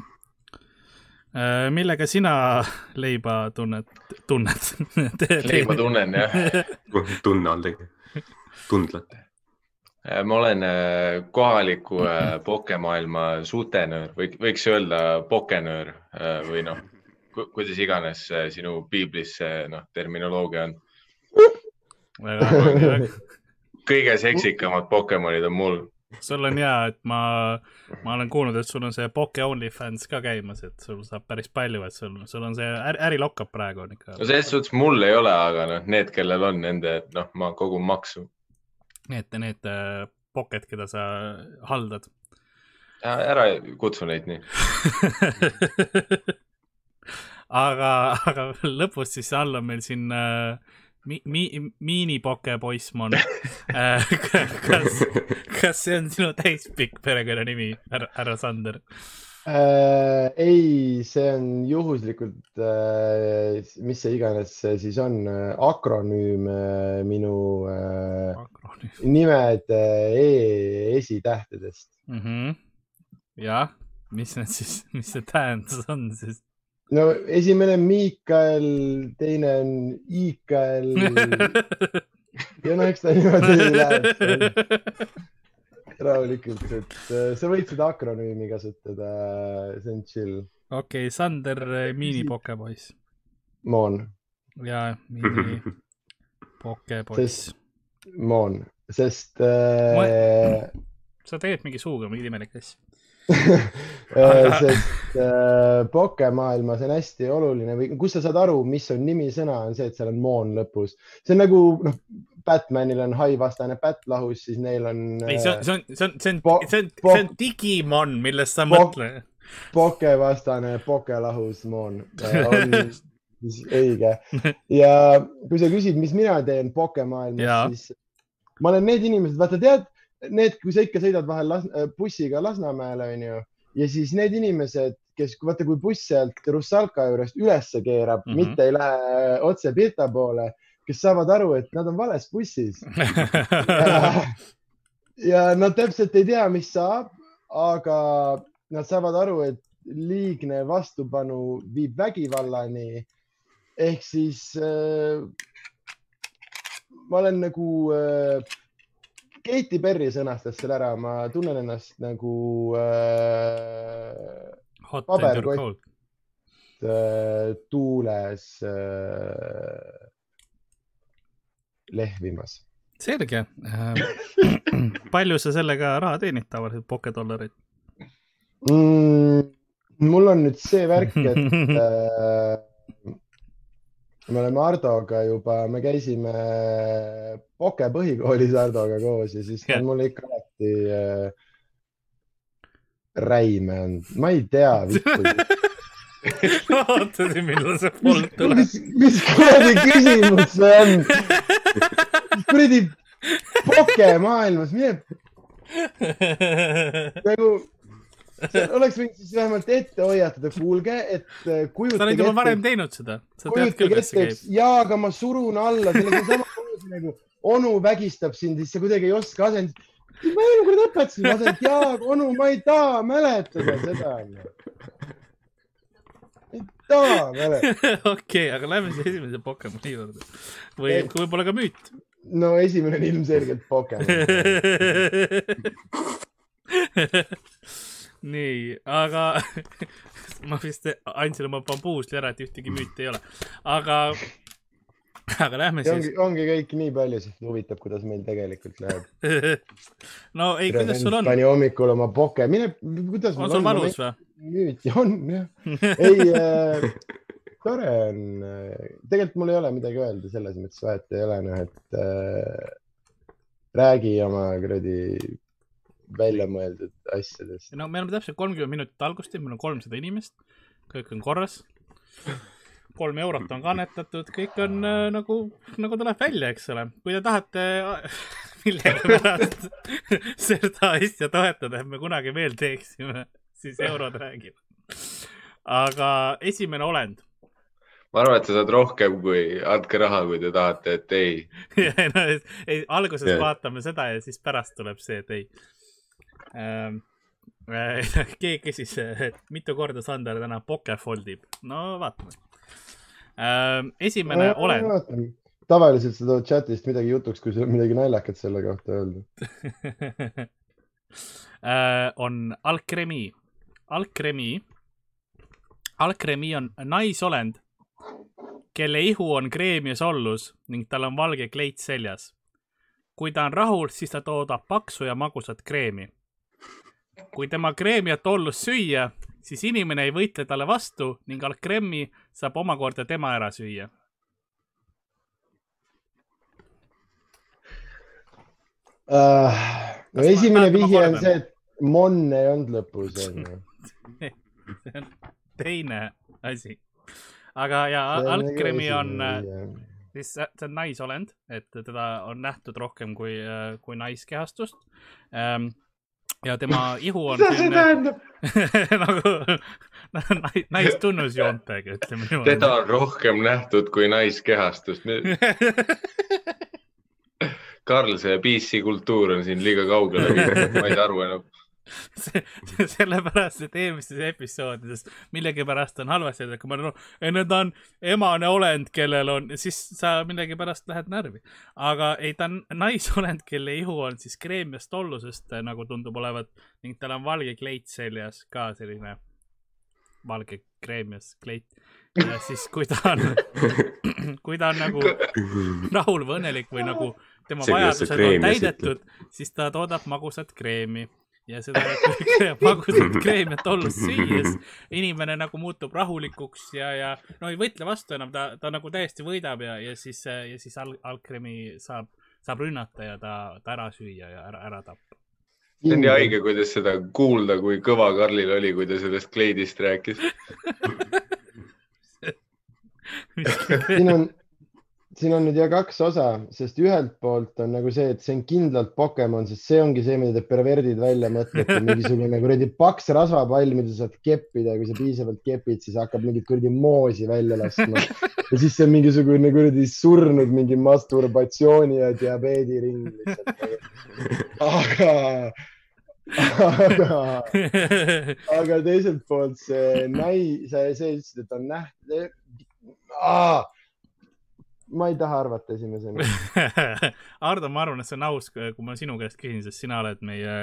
millega sina leiba tunned, tunned? leiba tunnen jah. tunne all tegelikult, tundlad. ma olen äh, kohaliku äh, pokemaailma sutenöör või võiks öelda pokenöör äh, või noh, kuidas iganes sinu piiblis see noh, terminoloogia on. kõige seksikamad Pokemonid on mul. sul on hea, et ma, ma olen kuulnud, et sul on see Poke OnlyFans ka käimas, et sul saab päris palju, et sul, sul on see äri, äri lokkab praegu on ikka no. selles suhtes mul ei ole, aga noh, need, kellel on nende, noh, ma kogun maksu. Need, need äh, Poked, keda sa haldad. ära kutsu neid nii. aga, aga lõpus siis all on meil siin äh, mi, mi, miinipoke poissmon äh. kas, kas see on sinu täispikk perekonnanimi, härra, härra Sander? äh,. ei, see on juhuslikult äh,, mis see iganes see siis on, akronüüm äh, minu äh, nimede e esitähtedest. Mhm. jah, mis need siis, mis see tähendus on siis? No esimene on Miikael, teine on Iikael ja no eks ta niimoodi läheb rahulikult, et äh, sa võid seda akronüümi kasutada, see on chill. okei, Sander miinipokepoiss Moon, ja miini pokepoiss. Moon, sest äh, sa teed mingi suuga mingeid imelikke asju. Äh, sest äh, pokemaailmas on hästi oluline või kus sa saad aru, mis on nimisõna, on see, et seal on moon lõpus. see on nagu noh, Batmanil on hai vastane Bat lahus, siis neil on ei, see on, see on, see on, see on see on, see on Digimon, millest sa mõtled. Poke vastane Poke lahus moon on siis õige. ja kui sa küsid, mis mina teen pokemaailmas, siis ma olen need inimesed, vaata tead, need, kui sa ikka sõidad vahel Las bussiga Lasnamäele, onju, ja siis need inimesed, kes, vaata, kui buss sealt Russalka juurest ülesse keerab mm. -hmm. mitte ei lähe otse Pirta poole, kes saavad aru, et nad on vales bussis ja, ja nad täpselt ei tea, mis saab, aga nad saavad aru, et liigne vastupanu viib vägivallani. ehk siis äh, ma olen nagu äh,, Katy Perry sõnastas selle ära, ma tunnen ennast nagu äh, Paberkott. äh, tuules äh, lehvimas. selge. palju sa sellega raha teenid tavaliselt, pokedollareid? mm,. mul on nüüd see värk, et äh, me oleme Hardoga juba, me käisime Poke põhikoolis Hardoga koos ja siis ta on mulle ikka alati äh, räime andnud, ma ei tea, ootasin, millal see polnud tuleb. mis, mis kuradi küsimus see on? kuradi Poke maailmas, mine nagu, oleks võinud siis vähemalt ette hoiatada, kuulge, et äh, sa kujutage oled juba varem, teinud seda. sa kujutage ette, käib. jaa, aga ma surun alla, sellega on samamoodi nagu onu vägistab sind, siis sa kuidagi ei oska asendada. ma eelmine kord õpetasin asendit, jaa, aga onu, ma ei taha mäletada seda. ei taha mäletada. okei, aga lähme siis esimese Pokemoni juurde. või võib-olla ka müüt. no esimene on ilmselgelt Pokemon. nii, aga ma vist andsin oma bambuusli ära, et ühtegi müüti ei ole, aga, aga lähme ja siis ongi, ongi kõik nii palju, sest huvitav, kuidas meil tegelikult läheb. no ei, kuidas sul on? pani hommikul oma Poke, mine, kuidas on sul valus või? müüti on jah, ei äh,, tore on, tegelikult mul ei ole midagi öelda, selles mõttes vahet ei ole, noh, et äh, räägi oma kuradi väljamõeldud asjadest. no me oleme täpselt kolmkümmend minutit algust teinud, meil on kolmsada inimest, kõik on korras. kolm eurot on kannetatud, kõik on äh, nagu, nagu tuleb välja, eks ole. kui te tahate millegipärast seda asja toetada, et me kunagi veel teeksime, siis eurod räägivad. aga esimene olend. ma arvan, et sa saad rohkem kui andke raha, kui te tahate, et ei. no, ei, alguses Jah. vaatame seda ja siis pärast tuleb see, et ei ähm. keegi küsis, et mitu korda Sander täna pokefoldib. no vaatame ähm,. esimene olend. tavaliselt sa tood chatist midagi jutuks, kui sul on midagi naljakat selle kohta öelda. äh, on Alkremi. Alkremi, Alkremi on naisolend, kelle ihu on kreem ja sollus ning tal on valge kleit seljas. kui ta on rahul, siis ta toodab paksu ja magusat kreemi. Kui tema kreemi ja tollust süüa, siis inimene ei võitle talle vastu ning Alkremi saab omakorda tema ära süüa. Uh, no Kas esimene vihje on see, et Mon ei olnud lõpus onju. see on teine asi. aga ja Alkremi on äh, siis see see on naisolend, et teda on nähtud rohkem kui, kui naiskehastust. Ja tema ihu on mida see tähendab? nagu nai- naistunnusjoontega, ütleme teda niimoodi. on rohkem nähtud kui naiskehastust. Karl, see PC kultuur on siin liiga kaugele viidud, ma ei saa aru enam. sellepärast, et eelmistes episoodides millegipärast on halvasti öelda, kui ma olen, ei no ta on emane olend, kellel on, siis sa millegipärast lähed närvi. aga ei, ta on naisolend, kelle ihu on siis kreemiast tollusest nagu tundub olevat ning tal on valge kleit seljas ka selline valge kreemias kleit. ja siis, kui ta on, kui ta on nagu rahul või õnnelik või nagu tema See, vajadused on täidetud, siis ta toodab magusat kreemi ja seda magusat kreemi ja tollust süües inimene nagu muutub rahulikuks ja, ja no ei võitle vastu enam, ta, ta nagu täiesti võidab ja, ja siis, ja siis al-, algkremi saab, saab rünnata ja ta, ta ära süüa ja ära, ära tappa. see on nii haige, kuidas seda kuulda, kui kõva Karlil oli, kui ta sellest kleidist rääkis. siin on, siin on nüüd ja kaks osa, sest ühelt poolt on nagu see, et see on kindlalt Pokemon, sest see ongi see, mida te perverdid välja mõtlete, mingisugune kuradi paks rasvapall, mida saad keppida ja kui sa piisavalt kepid, siis hakkab mingit kuradi moosi välja laskma. ja siis see on mingisugune kuradi surnud mingi masturbatsiooni ja diabeedi ring lihtsalt. aga, aga aga teiselt poolt see nai, sa, sa ütlesid, et on näht-. Ma ei taha arvata esimesena. Ardo, ma arvan, et see on aus, kui ma sinu käest küsin, sest sina oled meie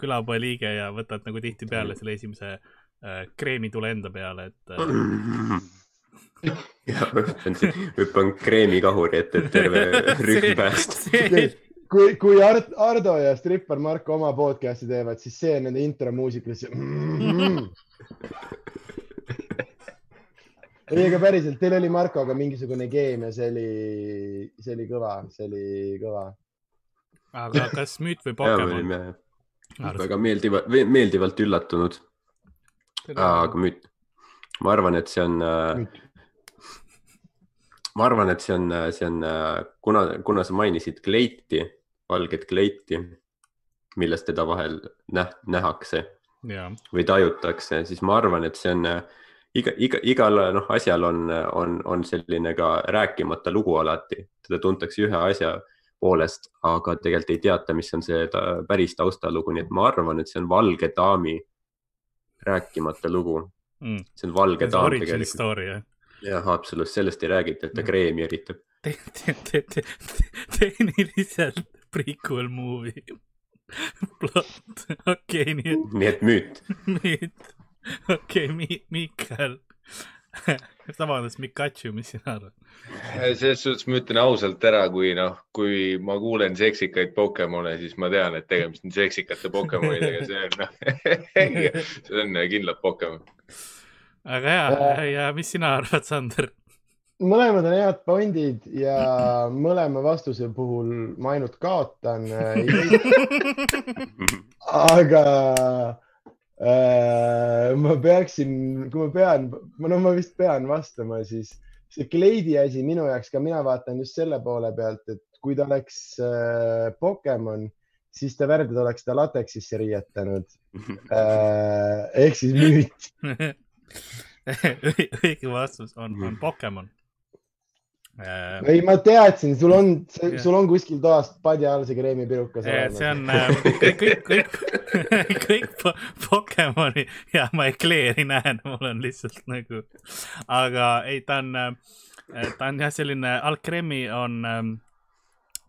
külapoe liige ja võtad nagu tihtipeale selle esimese äh, kreemitule enda peale, et äh, ja hüppan hüppan kreemikahuri ette, et terve rühm päästa. kui, kui Art, Ardo ja strippar Marko oma podcast'i teevad, siis see on nende intromuusika lihtsalt mm. -hmm. ei, aga päriselt, teil oli Markoga mingisugune keemia, see oli, see oli kõva, see oli kõva. aga kas müüt või ja Pokemon? väga meeldiva, meeldivalt üllatunud, aga müüt, ma arvan, et see on, ma arvan, et see on, see on, kuna, kuna sa mainisid kleiti, valget kleiti, millest teda vahel näh-, nähakse jaa, või tajutakse, siis ma arvan, et see on äh, iga, iga, igal noh, asjal on, on, on selline ka rääkimata lugu alati, teda tuntakse ühe asja poolest, aga tegelikult ei teata, mis on see ta päris taustalugu, nii et ma arvan, et see on Valge Daami rääkimata lugu. Mm. see on Valge Daam origin tegelikult. jah. absoluutselt, sellest ei räägita, et ta kreemi eritab. te-, te-, te-, te-, tehniliselt prequel movie. plott, okei, nii et nii et müüt. nüüd, okei okay,, Miikal. vabandust, Mikachu, mis sina arvad? selles suhtes ma ütlen ausalt ära, kui noh, kui ma kuulen seksikaid Pokemone, siis ma tean, et tegemist on seksikate Pokemonidega, see on noh, see on kindlalt Pokemon. aga ja, ja mis sina arvad, Sander? mõlemad on head pointid ja mõlema vastuse puhul ma ainult kaotan. aga äh, ma peaksin, kui ma pean, no ma vist pean vastama, siis see kleidi asi minu jaoks ka, mina vaatan just selle poole pealt, et kui ta oleks äh, Pokemon, siis ta värdjad oleks ta lateksisse riietanud äh,. ehk siis müüt. õige vastus on, on Pokemon. Äh, ei, ma teadsin, sul on sul on kuskil toas padja all see kreemipirukas see on äh, kõik, kõik, kõik, kõik po- Pokemoni ja ma ekleeri näen, mul on lihtsalt nagu, aga ei, ta on, ta on jah, selline alkremi on ähm,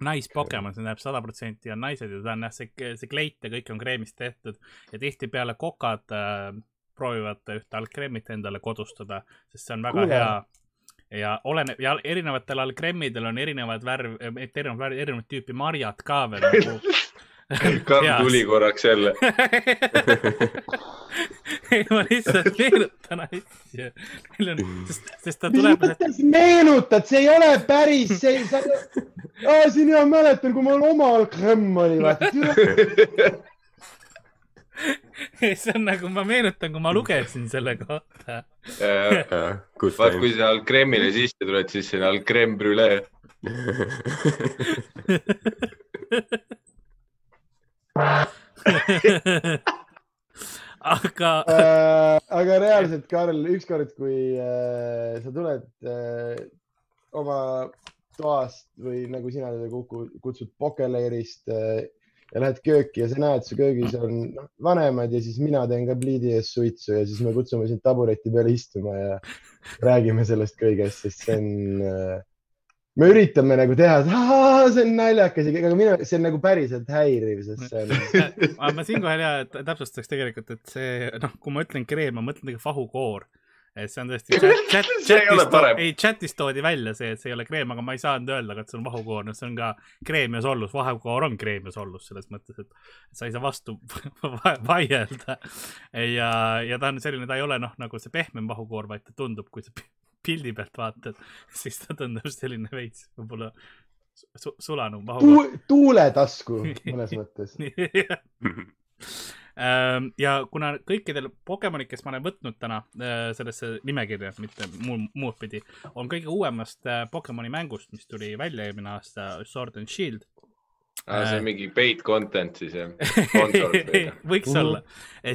nais-Pokemon, see tähendab sada protsenti on naised ja ta on jah, see, see kleit ja kõik on kreemist tehtud ja tihtipeale kokad äh, proovivad ühte alkremit endale kodustada, sest see on väga. Kuule. hea ja oleneb ja erinevatel alkremmidel on erinevad värv, erinevat värvi, erinevat tüüpi marjad ka veel nagu. Karl tuli korraks jälle. ei, ma lihtsalt meenutan asju. meil on, sest, sest ta tuleb, meenutad, see ei ole päris, see sa, siin mina mäletan, kui mul omal kremm oli. see on nagu, ma meenutan, kui ma lugesin selle kohta. vaat kui sa Alkremile sisse tuled, siis see on Alkrem Brülee. aga Äh, aga reaalselt, Karl, ükskord, kui äh, sa tuled äh, oma toast või nagu sina teda kuku- kutsud pokeleerist äh, ja lähed kööki ja sa näed, su köögis on noh, vanemad ja siis mina teen ka pliidi ees suitsu ja siis me kutsume sind tabureti peale istuma ja räägime sellest kõigest, sest see on äh, me üritame nagu teha, et "Aa, see on naljakas, aga minu, see on nagu päriselt häiriv, sest see on ma siinkohal ja tä- täpsustaks tegelikult, et see, noh, kui ma ütlen kreem, ma mõtlen tegelikult fahukoor. Et see on tõesti chat, chat, chatis, parem. ei chatis toodi välja see, et see ei ole kreem, aga ma ei saanud öelda, et see on vahukoor, no see on ka kreem ja sollus, vahukoor on kreem ja sollus selles mõttes, et sa ei saa vastu va- vaielda. ja, ja ta on selline, ta ei ole noh, nagu see pehmem vahukoor, vaid ta tundub, kui sa pi- pildi pealt vaatad, siis ta tundub selline veits võib-olla su sulanum vahukoor. tu tuuletasku mõnes mõttes. Ähm, ja kuna kõikidel Pokemonid, kes ma olen võtnud täna äh, sellesse nimekirja, mitte muu, muud pidi, on kõige uuemast äh, Pokemoni mängust, mis tuli välja eelmine aasta, Sword and Shield. see on mingi paid content siis jah? võiks Mhm. olla,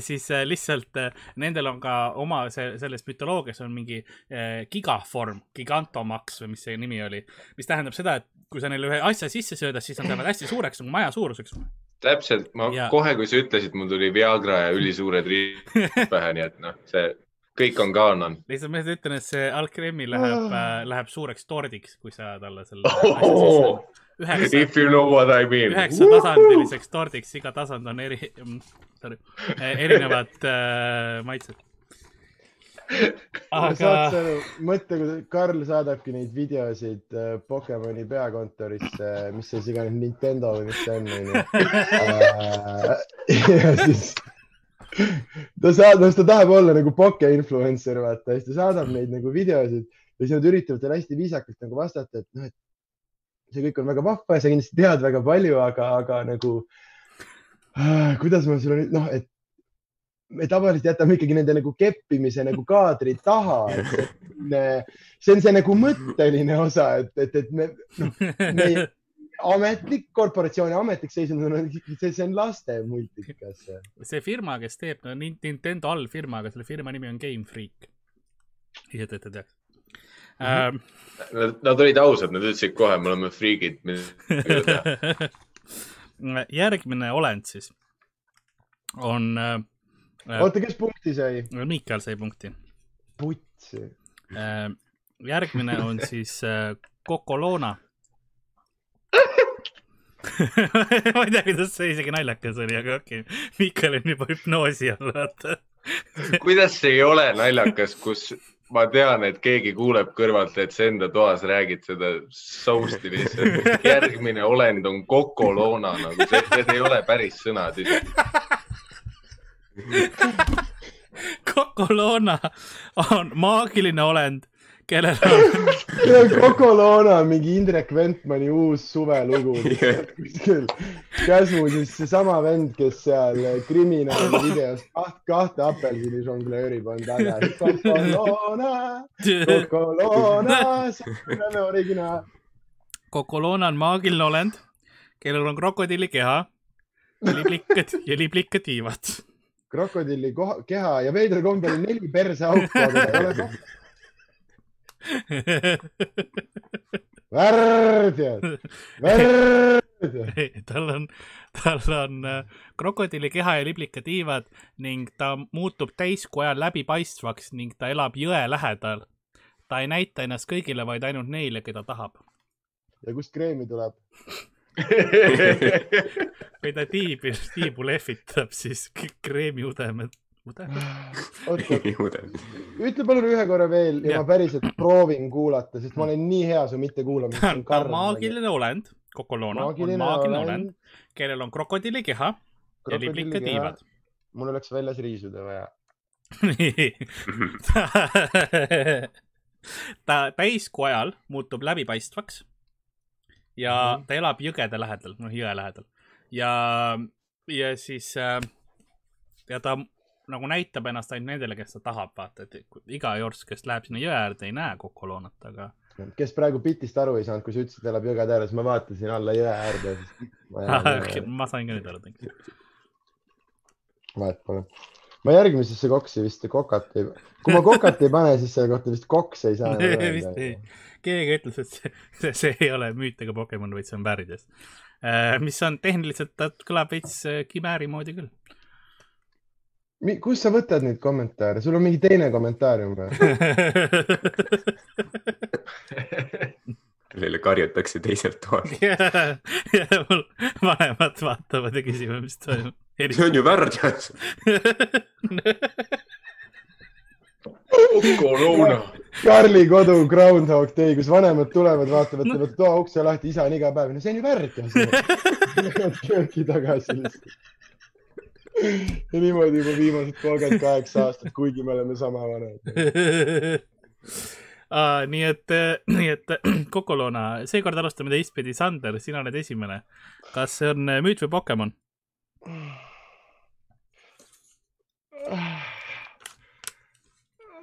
siis äh, lihtsalt äh, nendel on ka oma see, selles mütoloogias on mingi äh, gigaform, Gigantomax või mis see nimi oli, mis tähendab seda, et kui sa neile ühe asja sisse söödad, siis nad lähevad hästi suureks nagu maja suuruseks. täpselt, ma Ja- kohe, kui sa ütlesid, mul tuli Viagra ja ülisuured riided pähe, nii et noh, see kõik on kaanon. lihtsalt ma lihtsalt ütlen, et see Alkremi läheb äh,, läheb suureks tordiks, kui sa talle selle Oh! üheksa, If you know what I mean. üheksa tasandiliseks tordiks, iga tasand on eri, sorry, erinevad äh, maitsed. Aga saad sa aru, mõtle, kui Karl saadabki neid videosid äh, Pokemoni peakontorisse, mis siis iganes Nintendo või mis see on, onju. ja siis ta saab, noh, ta tahab olla nagu poke influencer, vaata, siis ta saadab neid nagu videosid ja siis nad üritavad talle hästi viisakalt nagu vastata, et noh, et see kõik on väga vahva ja sa kindlasti tead väga palju, aga, aga nagu äh, kuidas ma sulle nüüd, noh, et me tavaliselt jätame ikkagi nende nagu keppimise nagu kaadri taha, see on see nagu mõtteline osa, et, et, et me, noh, meie ametlik, korporatsiooni ametlik seisund on see, see on laste multikas. see firma, kes teeb no, Nintendo allfirma, aga selle firma nimi on Game Freak. lihtsalt, et te teaks mm. -hmm. Nad, nad olid ausad, nad ütlesid kohe, me oleme friigid. järgmine olend siis on Äh, oota, kes punkti sai? Miikal sai punkti. putsi. Äh, järgmine on siis Cocolona ma ei tea, kuidas see isegi naljakas oli, aga okei okay., Miikal on juba hüpnoosi all, vaata kuidas see ei ole naljakas, kus ma tean, et keegi kuuleb kõrvalt, et sa enda toas räägid seda sousti lihtsalt. järgmine olend on Cocolona nagu, need ei ole päris sõnad isegi Kokolona on maagiline olend, kellel on Kokolona on mingi Indrek Ventmani uus suvelugu kuskil. Käsmu siis seesama vend, kes seal kriminaali videos kaht, kahte apelsini žonglöörib, on taga. Kokolona, Kokolona, see on originaal. Kokolona on maagiline olend, kellel on krokodilli keha, liblikad ja liblikad tiivad krokodilli koha, keha ja veidral kombel neli perseauku, aga ei ole koht. värd ja, värd. tal on, tal on äh, krokodilli keha ja liblikatiivad ning ta muutub täiskuu ajal läbipaistvaks ning ta elab jõe lähedal. ta ei näita ennast kõigile, vaid ainult neile, keda tahab. ja kust kreemi tuleb? kui ta tiibi, tiibu lehvitab, siis kreemiudemed ütle palun ühe korra veel ja, ja ma päriselt proovin kuulata, sest ma olen nii hea su mittekuulamisel. ta on maagiline olend, Kokolona. Maagiline on maagiline olend, kellel on krokodilli keha ja liblikad tiivad. mul oleks väljas riisuda vaja. nii. Ta täiskuu ajal muutub läbipaistvaks ja mm -hmm. ta elab jõgede lähedal, noh jõe lähedal ja, ja siis äh, ja ta nagu näitab ennast ainult nendele, kes ta tahab, vaata, et iga jorss, kes läheb sinna jõe äärde, ei näe kokoloonat, aga. kes praegu bitist aru ei saanud, kui sa ütlesid, et elab jõgede ääres, ma vaatasin alla jõe äärde. ma sain ka nüüd aru, tegelikult. vahet pole ma järgmisesse koksi vist kokat ei, kui ma kokat ei pane, siis selle kohta vist koks ei saa vist ei, keegi ütles, et see, see, see ei ole müüt ega Pokemon, vaid see on väärides äh,. Mis on tehniliselt, ta kõlab veits äh, Kimääri moodi küll. kust sa võtad neid kommentaare, sul on mingi teine kommentaarium või kellele karjutakse teiselt toalt ja, ja mul vanemad vaatavad ja küsivad, mis toimub. see on ju värdjas Koloona. Karli kodu Groundhog Day, kus vanemad tulevad, vaatavad, teevad toa ukse lahti, isa on iga päev, no see on ju. Lähevad kööki tagasi lihtsalt. ja niimoodi juba viimased kolmkümmend kaheksa aastat, kuigi me oleme sama vanad Ah, nii et, nii et Kokoloona, seekord alustame teistpidi. Sander, sina oled esimene. kas see on müüt või Pokemon?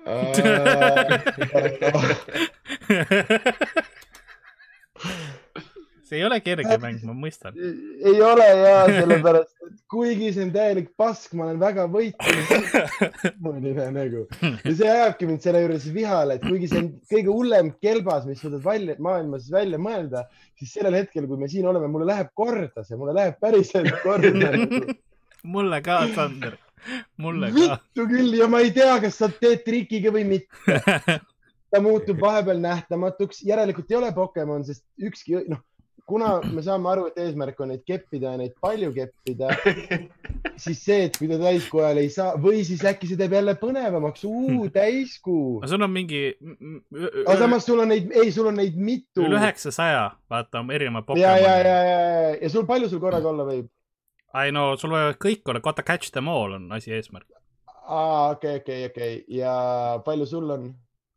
see ei ole kerge mäng, ma mõistan. ei ole ja sellepärast, et kuigi see on täielik pask, ma olen väga võitlenud nagu ja see ajabki mind selle juures vihale, et kuigi see on kõige hullem kelbas, mis suudad välja, maailmas välja mõelda, siis sellel hetkel, kui me siin oleme, mulle läheb korda see, mulle läheb päriselt korda. Mulle ka, Sander mulle ka. vittu küll ja ma ei tea, kas sa teed trikiga või mitte. ta muutub vahepeal nähtamatuks, järelikult ei ole Pokemon, sest ükski, noh, kuna me saame aru, et eesmärk on neid keppida ja neid palju keppida, siis see, et kui ta täiskuu ajal ei saa või siis äkki see teeb jälle põnevamaks, täiskuu. aga sul on mingi aga samas sul on neid, ei, sul on neid mitu. üle üheksasaja, vaata, erinevad ja, ja, ja, Pokemoni. ja, ja, ja sul palju sul korraga olla võib? Ei no sul võivad kõik olla, vaata catch them all on asi eesmärk. aa, okei, okei, okei ja palju sul on?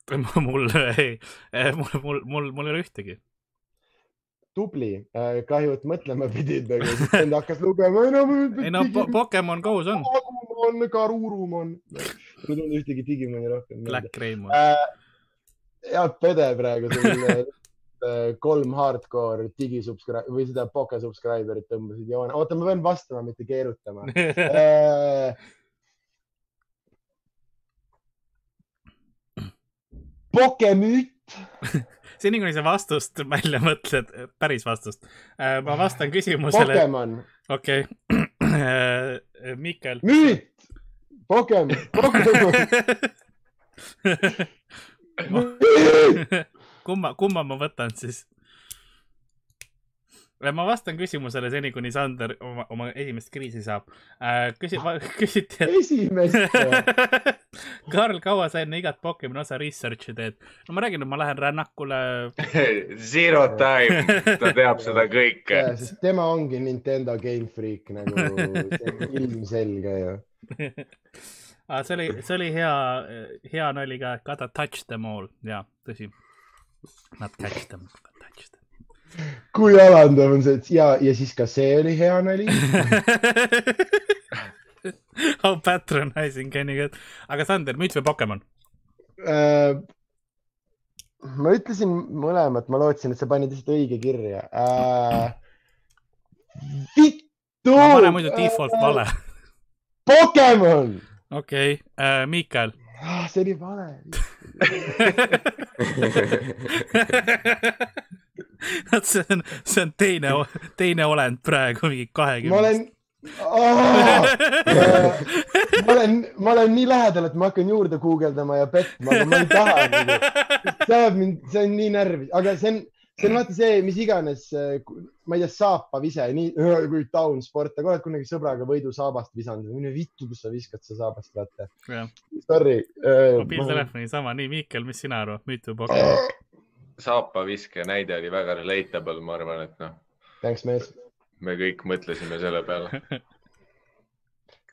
mul ei, mul, mul, mul, mul ei ole ühtegi. tubli, kahju, et mõtlema pidid, aga siis vend hakkas lugema. ei no po Pokemon Go's on Agumon, Karurumon. mul ei tulnud ühtegi Digimoni rohkem. Black Raymond. head pede praegu sul äh, kolm hardcore digisubscribe või seda Poke subscriber'it tõmbasid joone. oota, ma pean vastama, mitte keerutama. Pokemüüt, seni kuni sa vastust välja mõtled, päris vastust. ma vastan küsimusele, Pokemon, okei. Mikkel. müüt, Pokemon, Pokemon, kumma, kumma ma võtan siis? ma vastan küsimusele seni, kuni Sander oma, oma esimest kriisi saab. küsi-, küsiti, esimest. et Karl, kaua sa enne igat Pokemoni osa research'i teed? no ma räägin, et ma lähen rännakule. Zero time, ta teab seda kõike. tema ongi Nintendo Game Freak nagu ilmselge ju. aga see oli, see oli hea, hea nali ka, gotta touch them all, jaa, tõsi. Not catch them, touch them. kui alandav on see, et ja, ja siis ka see oli hea nali. How patronizing can you get? aga Sander, müts või Pokemon? Äh, ma ütlesin mõlemat, ma lootsin, et sa panid lihtsalt õige kirja. vittu. ma panen muidu default vale. Pokemon. okei, Miikal. see oli vale. vot see on, see on teine, teine olend praegu, mingi ma kahekümne. olen ma olen, ma olen nii lähedal, et ma hakkan juurde guugeldama ja petma, aga ma ei taha nagu. see ajab mind, see on nii närvi, aga see on, see on vaata see, mis iganes, ma ei tea, saapav ise, nii kui taun sport, aga oled kunagi sõbraga võidusaabast visanud, mine vittu, kus sa viskad seda saabast, vaata. Sorry. mobiiltelefoni sama, nii Miikel, mis sina arvad, müüt või Pokemon? saapaviske näide oli väga relatable, ma arvan, et noh, Thanks, mees. me kõik mõtlesime selle peale.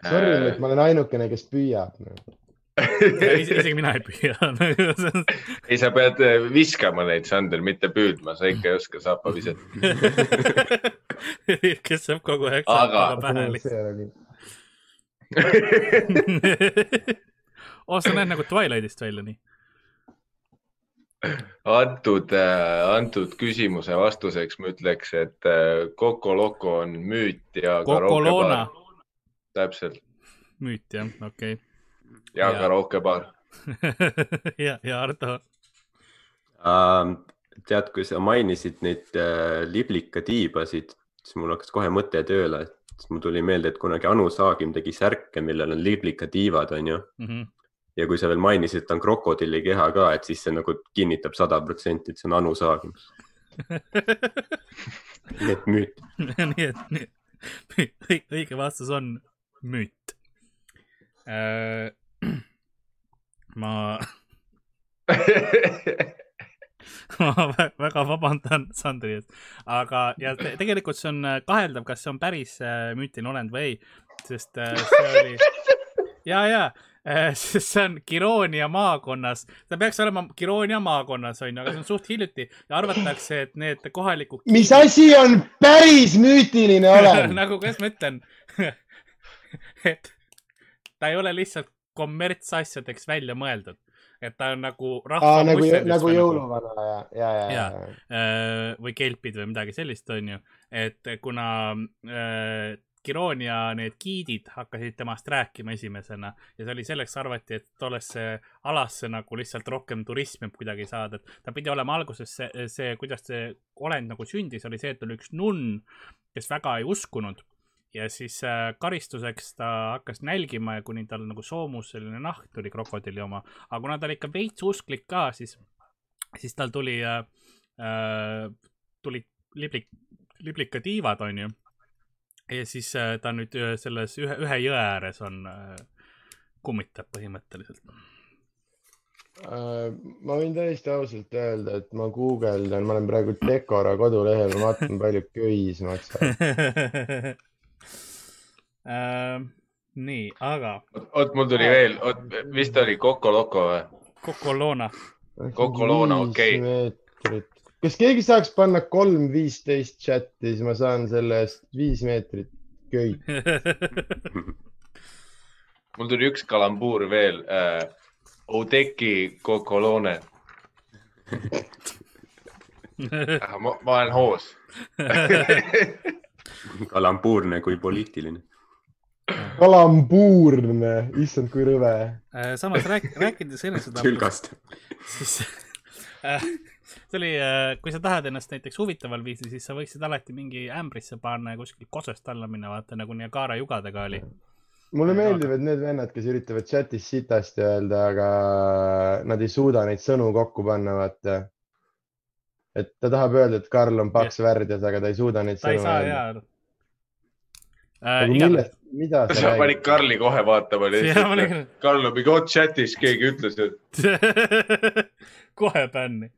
Sorry, et ma olen ainukene, kes püüab. isegi mina ei püüa. ei, sa pead eh, viskama neid, Sander, mitte püüdma, sa ikka ei oska saapaviset. kes saab kogu aeg Aga- saapaga pähe lihtsalt. oh, sa näed nagu Twilightist välja, nii. antud, antud küsimuse vastuseks ma ütleks, et eh, Coco Loco on müüt ja täpselt, müüt jah, okei ja Jaa. karookebaar. ja, ja Ardo. Ähm, tead, kui sa mainisid neid äh, liblikatiibasid, siis mul hakkas kohe mõte tööle, et mul tuli meelde, et kunagi Anu Saagim tegi särke, millel on liblikatiivad, onju. Mhm. ja kui sa veel mainisid, et ta on krokodilli keha ka, et siis see nagu kinnitab sada protsenti, et see on Anu Saagim. nii et müüt. nii et nii, õige vastus on müüt. ma, ma vä- väga vabandan Sandri ees, aga, ja te, tegelikult see on äh, kaheldav, kas see on päris äh, müütiline olend või ei, sest äh, see oli ja, ja äh, sest see on Kiroonia maakonnas, ta peaks olema Kiroonia maakonnas onju, aga see on suht hiljuti ja arvatakse, et need kohalikud. mis asi on päris müütiline olend? nagu, kuidas ma ütlen, et ta ei ole lihtsalt kommertsasjadeks välja mõeldud, et ta on nagu Aa, nagu, nagu jõuluvana ja, ja, ja, ja, Jaa. äh, või kelpid või midagi sellist, onju. et kuna äh, Kiroonia need giidid hakkasid temast rääkima esimesena ja see oli selleks arvati, et tollesse alasse nagu lihtsalt rohkem turismi kuidagi saada, et ta pidi olema alguses see, see, kuidas see olend nagu sündis, oli see, et oli üks nunn, kes väga ei uskunud ja siis äh, karistuseks ta hakkas nälgima ja kuni tal nagu soomus selline nahk tuli krokodilli oma, aga kuna ta oli ikka veits usklik ka, siis, siis tal tuli äh, äh, tulid liblik, liblikatiivad, onju. ja siis äh, ta nüüd äh, selles ühe, ühe jõe ääres on, kummitab põhimõtteliselt. Äh, ma võin täiesti ausalt öelda, et ma guugeldan, ma olen praegu Decora kodulehel, ma vaatan, palju köis maksab. Ähm, nii, aga oot, mul tuli veel, oot, vist oli Coco Loco või? Coca-Cola. Coca-Cola, okei. meetrit. kas keegi saaks panna kolm viisteist chati, siis ma saan selle eest viis meetrit köid. mul tuli üks kalambuur veel äh,. Oudeki Cocolone. ma, ma olen hoos. kalambuurne kui poliitiline. kalambuurne, issand, kui rõve. Äh, samas rääk-, rääkides enesetapust, siis äh, see oli, kui sa tahad ennast näiteks huvitaval viisil, siis sa võiksid alati mingi ämbrisse panna ja kuskilt kosest alla minna, vaata nagu Niagara jugadega oli. mulle meeldivad need vennad, kes üritavad chatis sitasti öelda, aga nad ei suuda neid sõnu kokku panna, vaata. et ta tahab öelda, et Karl on paks värdjas, aga ta ei suuda neid ta ei sõnu saa öelda. igatahes, millest, mida sa sa panid räägid? Karli kohe vaatama olin-. Karl on mingi, oot chatis keegi ütles, et kohe bänni.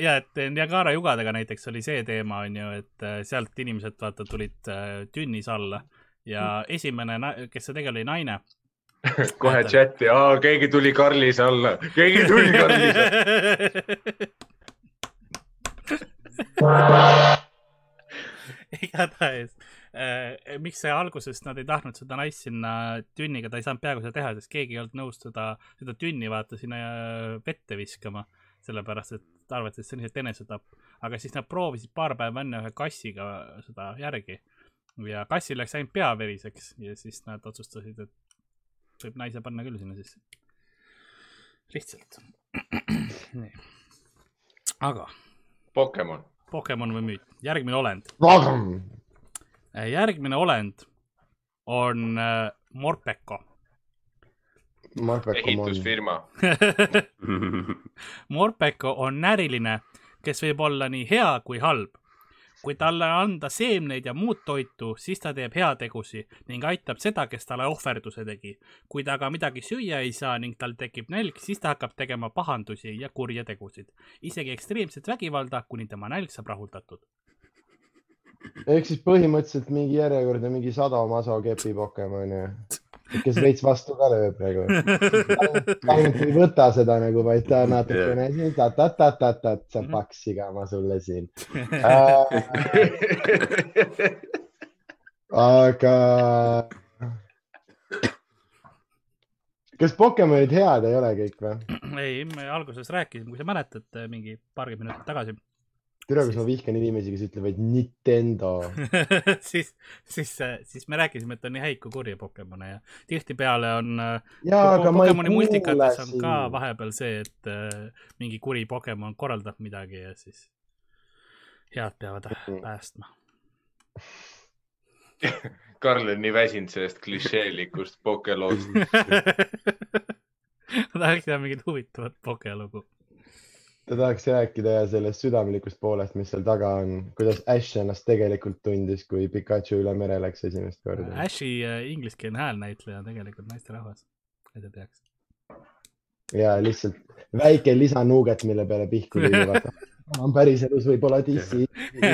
ja et Niagara jugadega näiteks oli see teema, on ju, et äh, sealt inimesed vaata tulid äh, tünnis alla ja esimene, kes see tegelikult oli naine. kohe chati, keegi tuli Karlis alla, keegi tuli Karlis alla. igatahes äh,, miks see alguses nad ei tahtnud seda naist sinna tünniga, ta ei saanud peaaegu seda teha, sest keegi ei olnud nõus seda, seda tünni vaata sinna äh, vette viskama. sellepärast, et arvati, et see on lihtsalt enesetapp. aga siis nad proovisid paar päeva enne ühe kassiga seda järgi ja kassil läks ainult pea veriseks ja siis nad otsustasid, et võib naise panna küll sinna sisse. lihtsalt. nii. aga Pokemon. Pokemon või müüt, järgmine olend. Järgmine olend on äh, Morpeko. ehitusfirma. Morpeko on näriline, kes võib olla nii hea kui halb. kui talle anda seemneid ja muud toitu, siis ta teeb heategusi ning aitab seda, kes talle ohverduse tegi. kui ta aga midagi süüa ei saa ning tal tekib nälg, siis ta hakkab tegema pahandusi ja kurje tegusid. isegi ekstreemset vägivalda, kuni tema nälg saab rahuldatud. Ehk siis põhimõtteliselt mingi järjekordne mingi sadomaso kepi Pokemon ju, kes veits vastu ka lööb nagu. ainult ei võta seda nagu, vaid ta natukene siin ta-ta-ta-ta-ta, sa paks siga, ma sulle siin äh. aga. kas Pokemonid head ei ole kõik või? ei, me alguses rääkisime, kui sa mäletad, mingi paarkümmend minutit tagasi tere, kas ma vihkan inimesi, kes ütlevad Nintendo. siis, siis, siis me rääkisime, et on nii häid kui kurje Pokemone ja tihtipeale on jaa, aga ma ei Pokemoni kuule on ka sind. vahepeal see, et äh, mingi kuri Pokemon korraldab midagi ja siis head peavad Mm. päästma. Karl on nii väsinud sellest klišeelikust pokeloost. ma tahaks teha mingit huvitavat pokelugu. Ta tahaks rääkida sellest südamlikust poolest, mis seal taga on, kuidas Ash ennast tegelikult tundis, kui Pikachu üle mere läks esimest korda. Ashi äh, ingliskeelne häälnäitleja on tegelikult naisterahvas, et te teaks. ja lihtsalt väike lisanuuget, mille peale pihku lüüa. on päriselus võib-olla DC.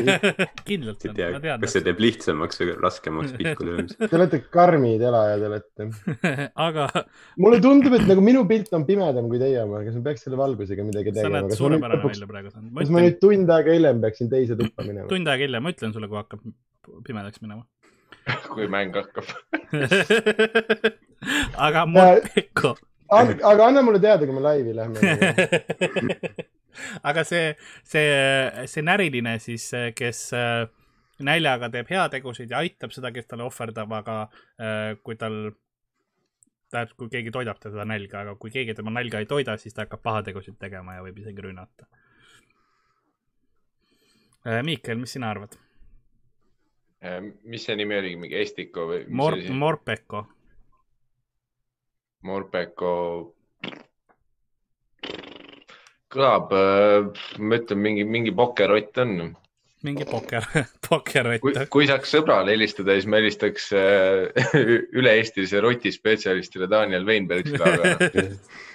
kindlalt on, ma, tean kas see teeb lihtsamaks või raskemaks pihku löömise. Te olete karmid elajad olete. aga mulle tundub, et nagu minu pilt on pimedam kui teie oma, kas ma peaks selle valgusega midagi sa tegema? näed ma nüüd suurepärane lõpuks, välja praegu. ma kas ma ütlen, nüüd tund aega hiljem peaksin teise tuppa minema? tund aega hiljem, ma ütlen sulle, kui hakkab pimedaks minema. kui mäng hakkab. aga Morpeko, aga anna mulle teada, kui me laivi lähme. aga see, see, see näriline siis, kes äh, näljaga teeb heategusid ja aitab seda, kes talle ohverdab, aga äh, kui tal, tähendab, kui keegi toidab teda nälga, aga kui keegi tema nälga ei toida, siis ta hakkab pahategusid tegema ja võib isegi rünnata. Miikel, mis sina arvad? mis see nimi oli, mingi Estiko või? Mor-, Morpeko. Morpeko. kõlab, ma ütlen, mingi, mingi pokerott on. mingi pokker, kui pokkerott., kui saaks sõbrale helistada, siis ma helistaks äh, üle-eestilise rotispetsialistile Daniel Weinbergile, aga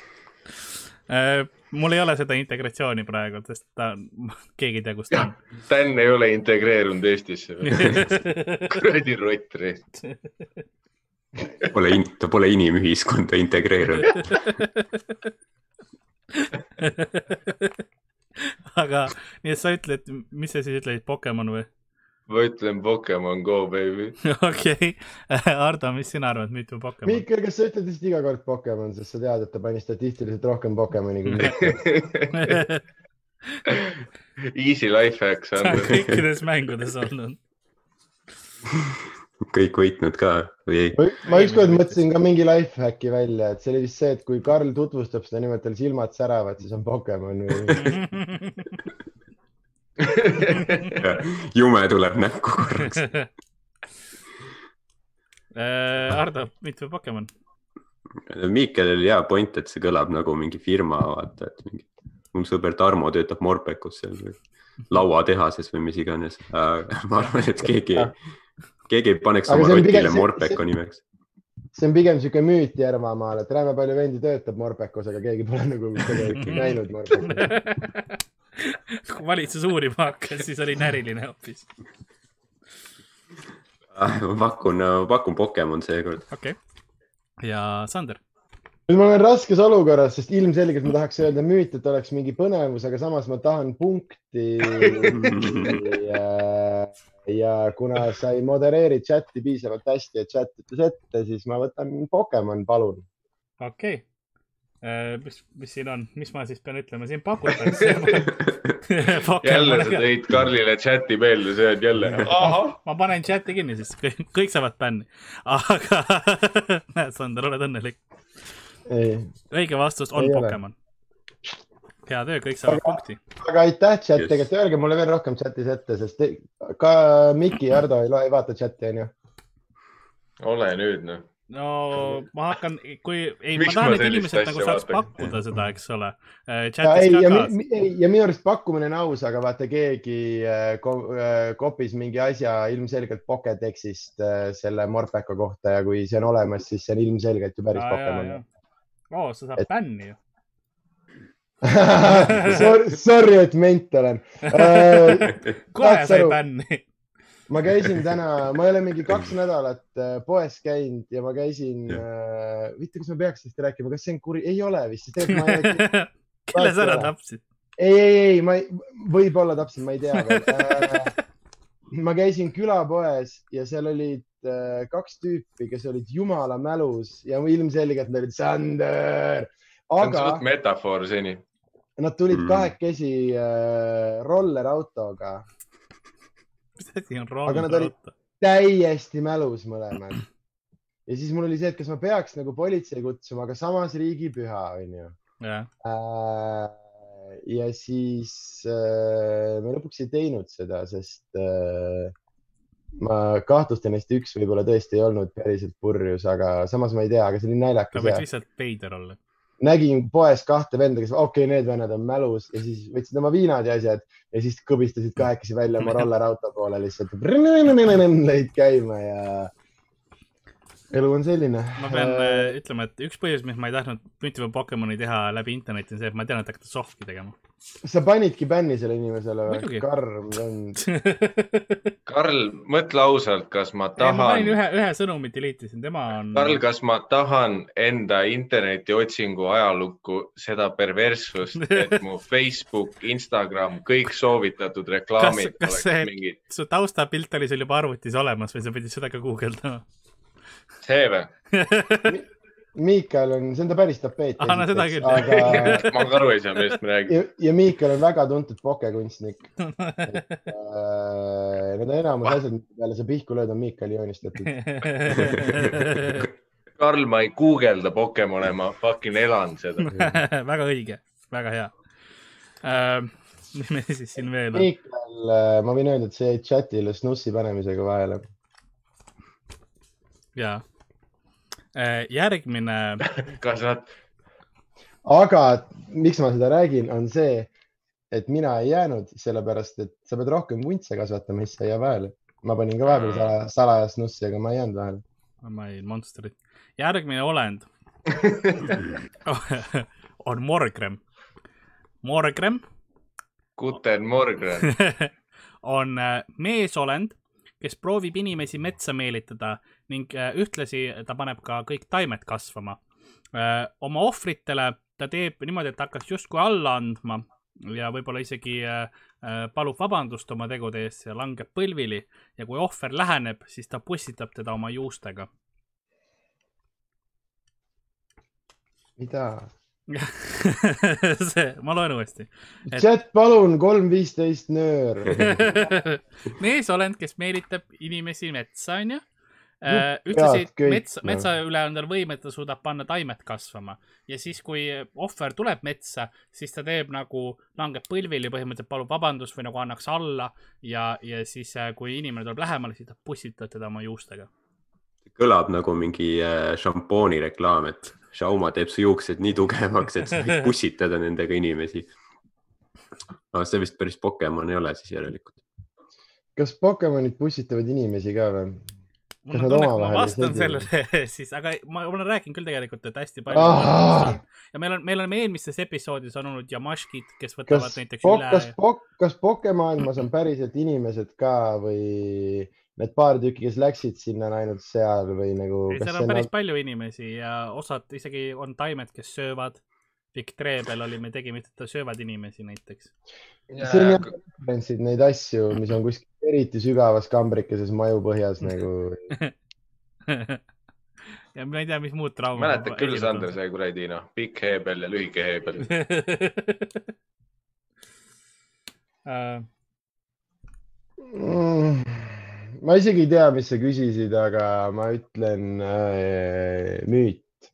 Äh, mul ei ole seda integratsiooni praegu, sest ta, keegi ei tea, kus ta Dan ei ole integreerunud Eestisse. on. kuradi rott, Pole, ta pole inimühiskonda integreerunud. aga, nii et sa ütled, mis sa siis ütlesid, Pokemon või? ma ütlen Pokemon Go, baby. okei, Ardo, mis sina arvad, või Pokemon? Miikel, kas sa ütled lihtsalt iga kord Pokemon, sest sa tead, et ta pani statistiliselt rohkem Pokemoni kui mina. Easy life hack, see on Sander. kõikides mängudes olnud. Kõik võitnud ka või ei? ma ükskord mõtlesin ka mingi life hack'i välja, et see oli vist see, et kui Karl tutvustab seda niimoodi, tal silmad säravad, siis on Pokemon või jume tuleb näkku korraks. Äh, Ardo, või Pokemon? Miikelil oli hea point, et see kõlab nagu mingi firma, vaata, et mingi, mul sõber Tarmo töötab Morpecus seal või lauatehases või mis iganes. ma arvan, et keegi, keegi ei paneks Aga oma pigem- rotile Morpeco see- nimeks. see on pigem sihuke müüt Järvamaal, et räme palju vendi töötab Morpecus, aga keegi pole nagu tegelikult näinud Morpecus. kui valitsus uurima hakkas, siis oli näriline hoopis. Ah, ma pakun, pakun Pokemon seekord. okei okay.. ja Sander? nüüd ma olen raskes olukorras, sest ilmselgelt ma tahaks öelda müüt, et oleks mingi põnevus, aga samas ma tahan punkti. ja, ja kuna sa ei modereeri chati piisavalt hästi, et chat ütles ette, siis ma võtan Pokemon, palun. okei okay.. mis, mis siin on, mis ma siis pean ütlema, siin pakutakse. jälle sa tõid Karlile chati meelde, see on jälle. ahah, ma panen chati kinni, siis kõik, saavad bänni. aga näed, Sander, oled õnnelik. ei, õige vastus on. Pokemon. Hea töö, kõik saavad punkti. aga aitäh chat tegelikult öelge mulle veel rohkem chatis ette, sest te, ka Miki ja Ardo ei loe, ei vaata chati onju. ole nüüd noh. no ma hakkan, kui, ei, ma tahan, et inimesed nagu saaks vaatan? pakkuda seda, eks ole. ja ei, ja, mi- ja minu arust pakkumine on aus, aga vaata keegi äh, ko, äh, kopis mingi asja ilmselgelt Pokedexist äh, selle Morpeko kohta ja kui see on olemas, siis see on ilmselgelt ju päris Pokemon. oo, sa saad Et- bänni ju. Sorry, sorry, et ment olen uh. kohe sai bänni. ma käisin täna, ma ei ole mingi kaks nädalat äh, poes käinud ja ma käisin uh,, mitte, kas ma peaks sellest rääkima, kas see on kuri, ei ole vist, sest tegelikult ma ei ole kelle sa ära tapsid? ei, ei, ei, ma ei, võib-olla täpselt, ma ei tea veel. ma käisin külapoes ja seal olid kaks tüüpi, kes olid jumala mälus ja ilmselgelt nad olid Sander, see on aga metafoor seni. Nad tulid Mm. kahekesi äh, rollerautoga, mis asi on Aga nad olid- roll? täiesti mälus mõlemad. ja siis mul oli see, et kas ma peaks nagu politsei kutsuma, aga samas riigipüha onju. jah, Äh, ja siis äh, me lõpuks ei teinud seda, sest äh, ma kahtlustan, et üks võib-olla tõesti ei olnud päriselt purjus, aga samas ma ei tea, aga see oli ta naljakas võiks ja lihtsalt veider olla. Nägin poes kahte venda, kes, okei okay,, need vennad on mälus ja siis võtsid oma viinad ja asjad ja siis kõbistasid kahekesi välja oma rollerauto poole lihtsalt. lõid käima ja elu on selline. ma pean äh, ütlema, et üks põhjus, miks ma ei tahtnud Münti või Pokemoni teha läbi interneti, on see, et ma tean, et hakata sohki tegema. sa panidki bänni sellele inimesele või? karm vend. Karl, mõtle ausalt, kas ma ma panin tahan, ühe, ühe sõnumi delete isin, tema on. Karl, kas ma tahan enda internetiotsingu ajalukku seda perverssust, et mu Facebook, Instagram, kõik soovitatud reklaamid Kas- kas oleks see- mingid, su taustapilt oli sul juba arvutis olemas või sa pidid seda ka guugeldama? See või? Miikal on, see on ta päris tapeet. Ahah, no seda küll. aga ma ka aru ei saa, millest me räägime. ja, Miikal on väga tuntud pokekunstnik. Need on enamus asjad, mille peale sa pihku lööd, on Miikali joonistatud. Karl, ma ei guugelda Pokemone, ma fucking elan seda. väga õige, väga hea uh,. mis meil siis siin veel on? Miikal, ma võin öelda, et see jäi chatile snussi panemisega vahele. ja uh, järgmine, kas nad, aga miks ma seda räägin, on see, et mina ei jäänud, sellepärast et sa pead rohkem vuntse kasvatama, siis sa ei jää vahele. ma panin ka vahepeal sala- salajast nussi, aga ma ei jäänud vahele. ma ei, Monsterit. järgmine olend on Morgrem. Morgrem Guten Morgen. on äh, meesolend, kes proovib inimesi metsa meelitada ning äh, ühtlasi ta paneb ka kõik taimed kasvama. oma ohvritele ta teeb niimoodi, et ta hakkas justkui alla andma ja võib-olla isegi äh, äh, palub vabandust oma tegude eest ja langeb põlvili ja kui ohver läheneb, siis ta pussitab teda oma juustega. mida? see, ma loen uuesti. Et- chat, palun, kolm viisteist nöör. meesolend, kes meelitab inimesi metsa, onju. Ühtlasi pead kõik, metsa, üle on tal võim, et ta suudab panna taimed kasvama ja siis, kui ohver tuleb metsa, siis ta teeb nagu, langeb põlvili, põhimõtteliselt palub vabandust või nagu annaks alla ja, ja siis, kui inimene tuleb lähemale, siis ta pussitab teda oma juustega. kõlab nagu mingi äh, šampooni reklaam, et Xiaoma teeb su juuksed nii tugevaks, et sa võid pussitada nendega inimesi. aga see vist päris Pokemon ei ole siis järelikult. kas Pokemonid pussitavad inimesi ka või? Mul on tunne, et ma vastan sellele siis, aga ma, olen rääkinud küll tegelikult, et hästi palju Ah!. ja meil on, meil on eelmistes episoodides on olnud Yamashkid, kes võtavad kas näiteks Pok-, üle kas Pok-, kas Pokemaailmas on päriselt inimesed ka või need paar tükki, kes läksid sinna on ainult seal või nagu? ei, seal on päris palju inimesi ja osad isegi on taimed, kes söövad. Victreebel oli, me tegime, et ta söövad inimesi näiteks. on jah, referentsid neid asju, mis on kuskil eriti sügavas kambrikeses majupõhjas nagu. ja ma ei tea, mis muud traumad. mäletad küll, Sander, see kuradi noh, pikk heebel ja lühike heebel. Äh, Mm, ma isegi ei tea, mis sa küsisid, aga ma ütlen äh, müüt.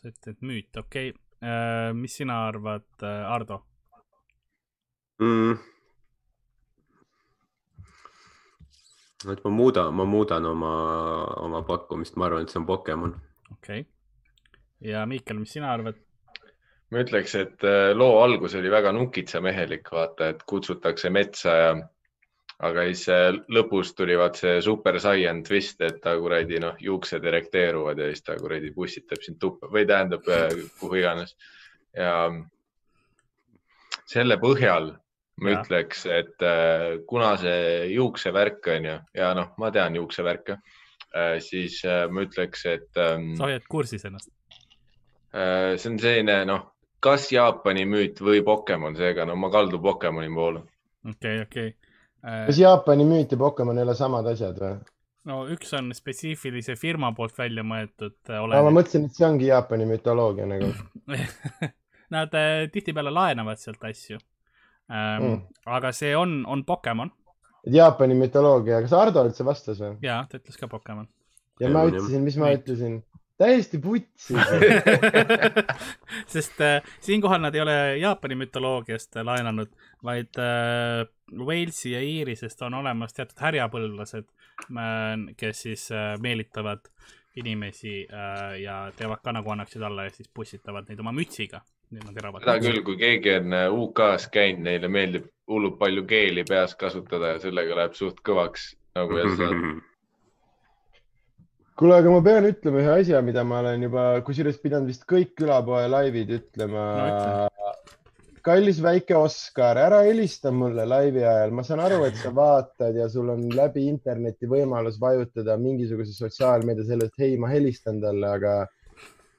sa ütled müüt, okei okay.. Mis sina arvad, Ardo? mm.. et ma muudan, ma muudan oma, oma pakkumist, ma arvan, et see on Pokemon. okei okay.. ja Miikel, mis sina arvad? ma ütleks, et äh, loo algus oli väga nukitsamehelik, vaata, et kutsutakse metsa ja, aga siis lõpus tuli vaat see super saian twist, et ta kuradi noh, juuksed erekteeruvad ja siis ta kuradi pussitab sind tuppa või tähendab äh, kuhu iganes. ja selle põhjal ma Ja. ütleks, et äh, kuna see juuksevärk on ju ja noh, ma tean juuksevärke, siis äh, ma ütleks, et ähm, sa hoiad kursis ennast? See on selline noh, kas Jaapani müüt või Pokemon, seega no ma kaldun Pokemoni poole. okei, okei. Kas Jaapani müüt ja Pokemon ei ole samad asjad või? no üks on spetsiifilise firma poolt välja mõeldud. ma mõtlesin, et see ongi Jaapani mütoloogia nagu Nad äh, tihtipeale laenavad sealt asju ähm, Mm. aga see on, on Pokemon Jaapani mütoloogia, kas Ardo üldse vastas või? ja ta ütles ka Pokemon. ja ma ütlesin, mis ma ütlesin? Täiesti putsi. sest äh, siinkohal nad ei ole Jaapani mütoloogiast äh, laenanud, vaid äh, Walesi ja Iirisest on olemas teatud härjapõlvlased, kes siis äh, meelitavad inimesi äh, ja teevad ka nagu annaksid alla ja siis pussitavad neid oma mütsiga. Seda küll, kui keegi on äh, UK-s käinud, neile meeldib hullult palju keeli peas kasutada ja sellega läheb suht kõvaks nagu jah, sa kuule, aga ma pean ütlema ühe asja, mida ma olen juba, kusjuures pidanud vist kõik külapoe laivid ütlema No kallis väike Oskar, ära helista mulle laivi ajal, ma saan aru, et sa vaatad ja sul on läbi interneti võimalus vajutada mingisuguse sotsiaalmeedia selle, et hei, ma helistan talle, aga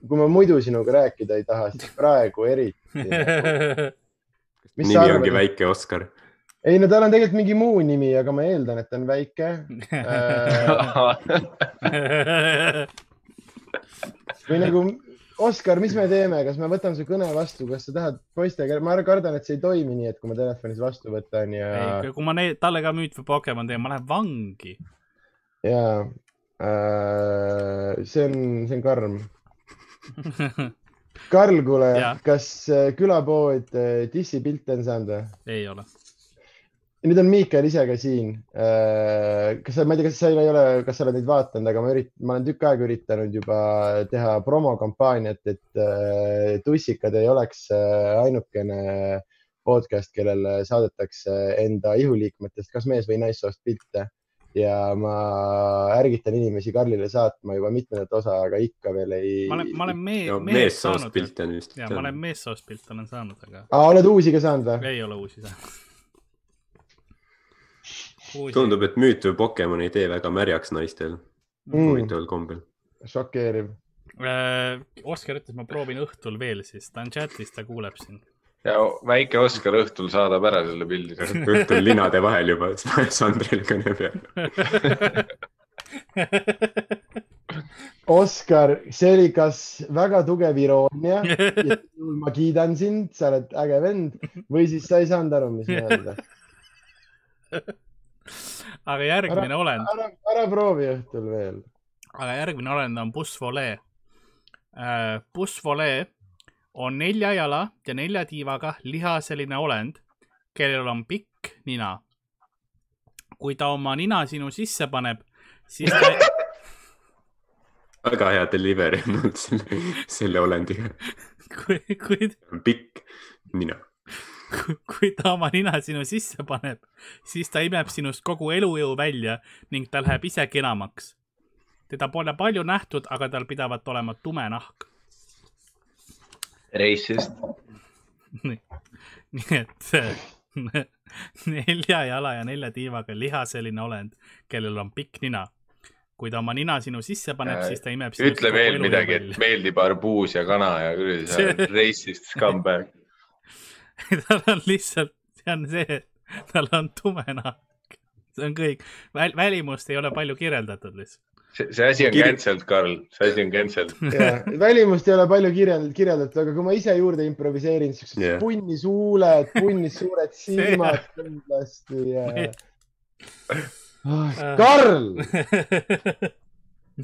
kui ma muidu sinuga rääkida ei taha, siis praegu eriti. Mis sa nimi ongi Väike Oskar. Ei no tal on tegelikult mingi muu nimi, aga ma eeldan, et ta on väike äh,. või nagu Oskar, mis me teeme, kas ma võtan su kõne vastu, kas sa tahad poistega, ma kardan, et see ei toimi nii, et kui ma telefonis vastu võtan ja, kui ma ne- talle ka müüt või Pokemon teen, ma lähen vangi. ja äh, see on, see on karm. Karl, kuule kas äh, külapood äh, dissipilte on saanud või? ei ole. Nüüd on Miikael ise ka siin. kas sa, ma ei tea, kas sa ei ole, kas sa oled neid vaadanud, aga ma üritan, ma olen tükk aega üritanud juba teha promokampaaniat, et äh, tussikad ei oleks äh, ainukene podcast, kellele saadetakse enda ihuliikmetest kas mees või naissoost pilte ja ma ärgitan inimesi Karlile saatma juba mitmendat osa, aga ikka veel ei. ma olen, ma olen mee- no,, meessoost saanud. pilte on vist. ja ma olen meessoost pilte olen saanud, aga aa, oled uusi ka saanud või? ei ole uusi saanud. tundub, et müüt või Pokemon ei tee väga märjaks naistel Mm. huvitaval kombel. šokeeriv. Äh, Oskar ütles, ma proovin õhtul veel, siis ta on chatis, ta kuuleb sind. ja väike Oskar õhtul saadab ära selle pildi. õhtul linade vahel juba Sandrile kõne peal. Oskar, see oli kas väga tugev iroonia, ma kiidan sind, sa oled äge vend või siis sa ei saanud aru, mis ma öelda. aga järgmine olend, ära, ära proovi õhtul veel. aga järgmine olend on bussvolee. bussvolee on nelja jala ja nelja tiivaga lihaseline olend, kellel on pikk nina. kui ta oma nina sinu sisse paneb, siis ta, väga hea delivery olnud selle, selle olendiga. kui, kui, pikk nina. Kui ta oma nina sinu sisse paneb, siis ta imeb sinust kogu elujõu välja ning ta läheb ise kenamaks. teda pole palju nähtud, aga tal pidavat olema tume nahk. reisist. nii et nelja jala ja nelja tiivaga lihaseline olend, kellel on pikk nina. kui ta oma nina sinu sisse paneb, Äh, siis ta imeb. ütle veel midagi, et meeldib arbuus ja kana ja kuradi sa oled reisist scumbag. tal on lihtsalt, see on see, et tal on tume nahk. see on kõik Väl,, välimust ei ole palju kirjeldatud lihtsalt. see, see asi on cancelled, Karl, see asi on cancelled. välimust ei ole palju kirjeld-, kirjeldatud, aga kui ma ise juurde improviseerin, siuksed yeah. punnis huuled, punnis suured silmad kindlasti ja... Karl,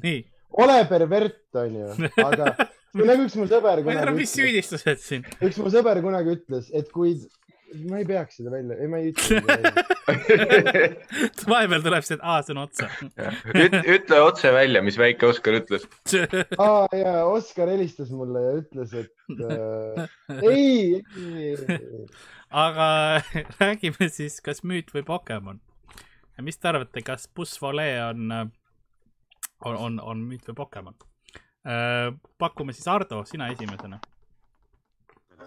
nii, ole pervert, onju, aga nagu üks mu sõber ma ei tea, kunagi mis süüdistused siin. üks mu sõber kunagi ütles, et kui, ma ei peaks seda välja, ei, ma ei ütle seda välja. vahepeal tuleb see, et aa, see on otsa. ütle otse välja, mis väike Oskar ütles. aa ja Oskar helistas mulle ja ütles, et äh, ei, ei, ei, aga räägime siis, kas müüt või Pokemon. mis te arvate, kas bussvolee on, on, on, on müüt või Pokemon? Pakume siis Ardo, sina esimesena.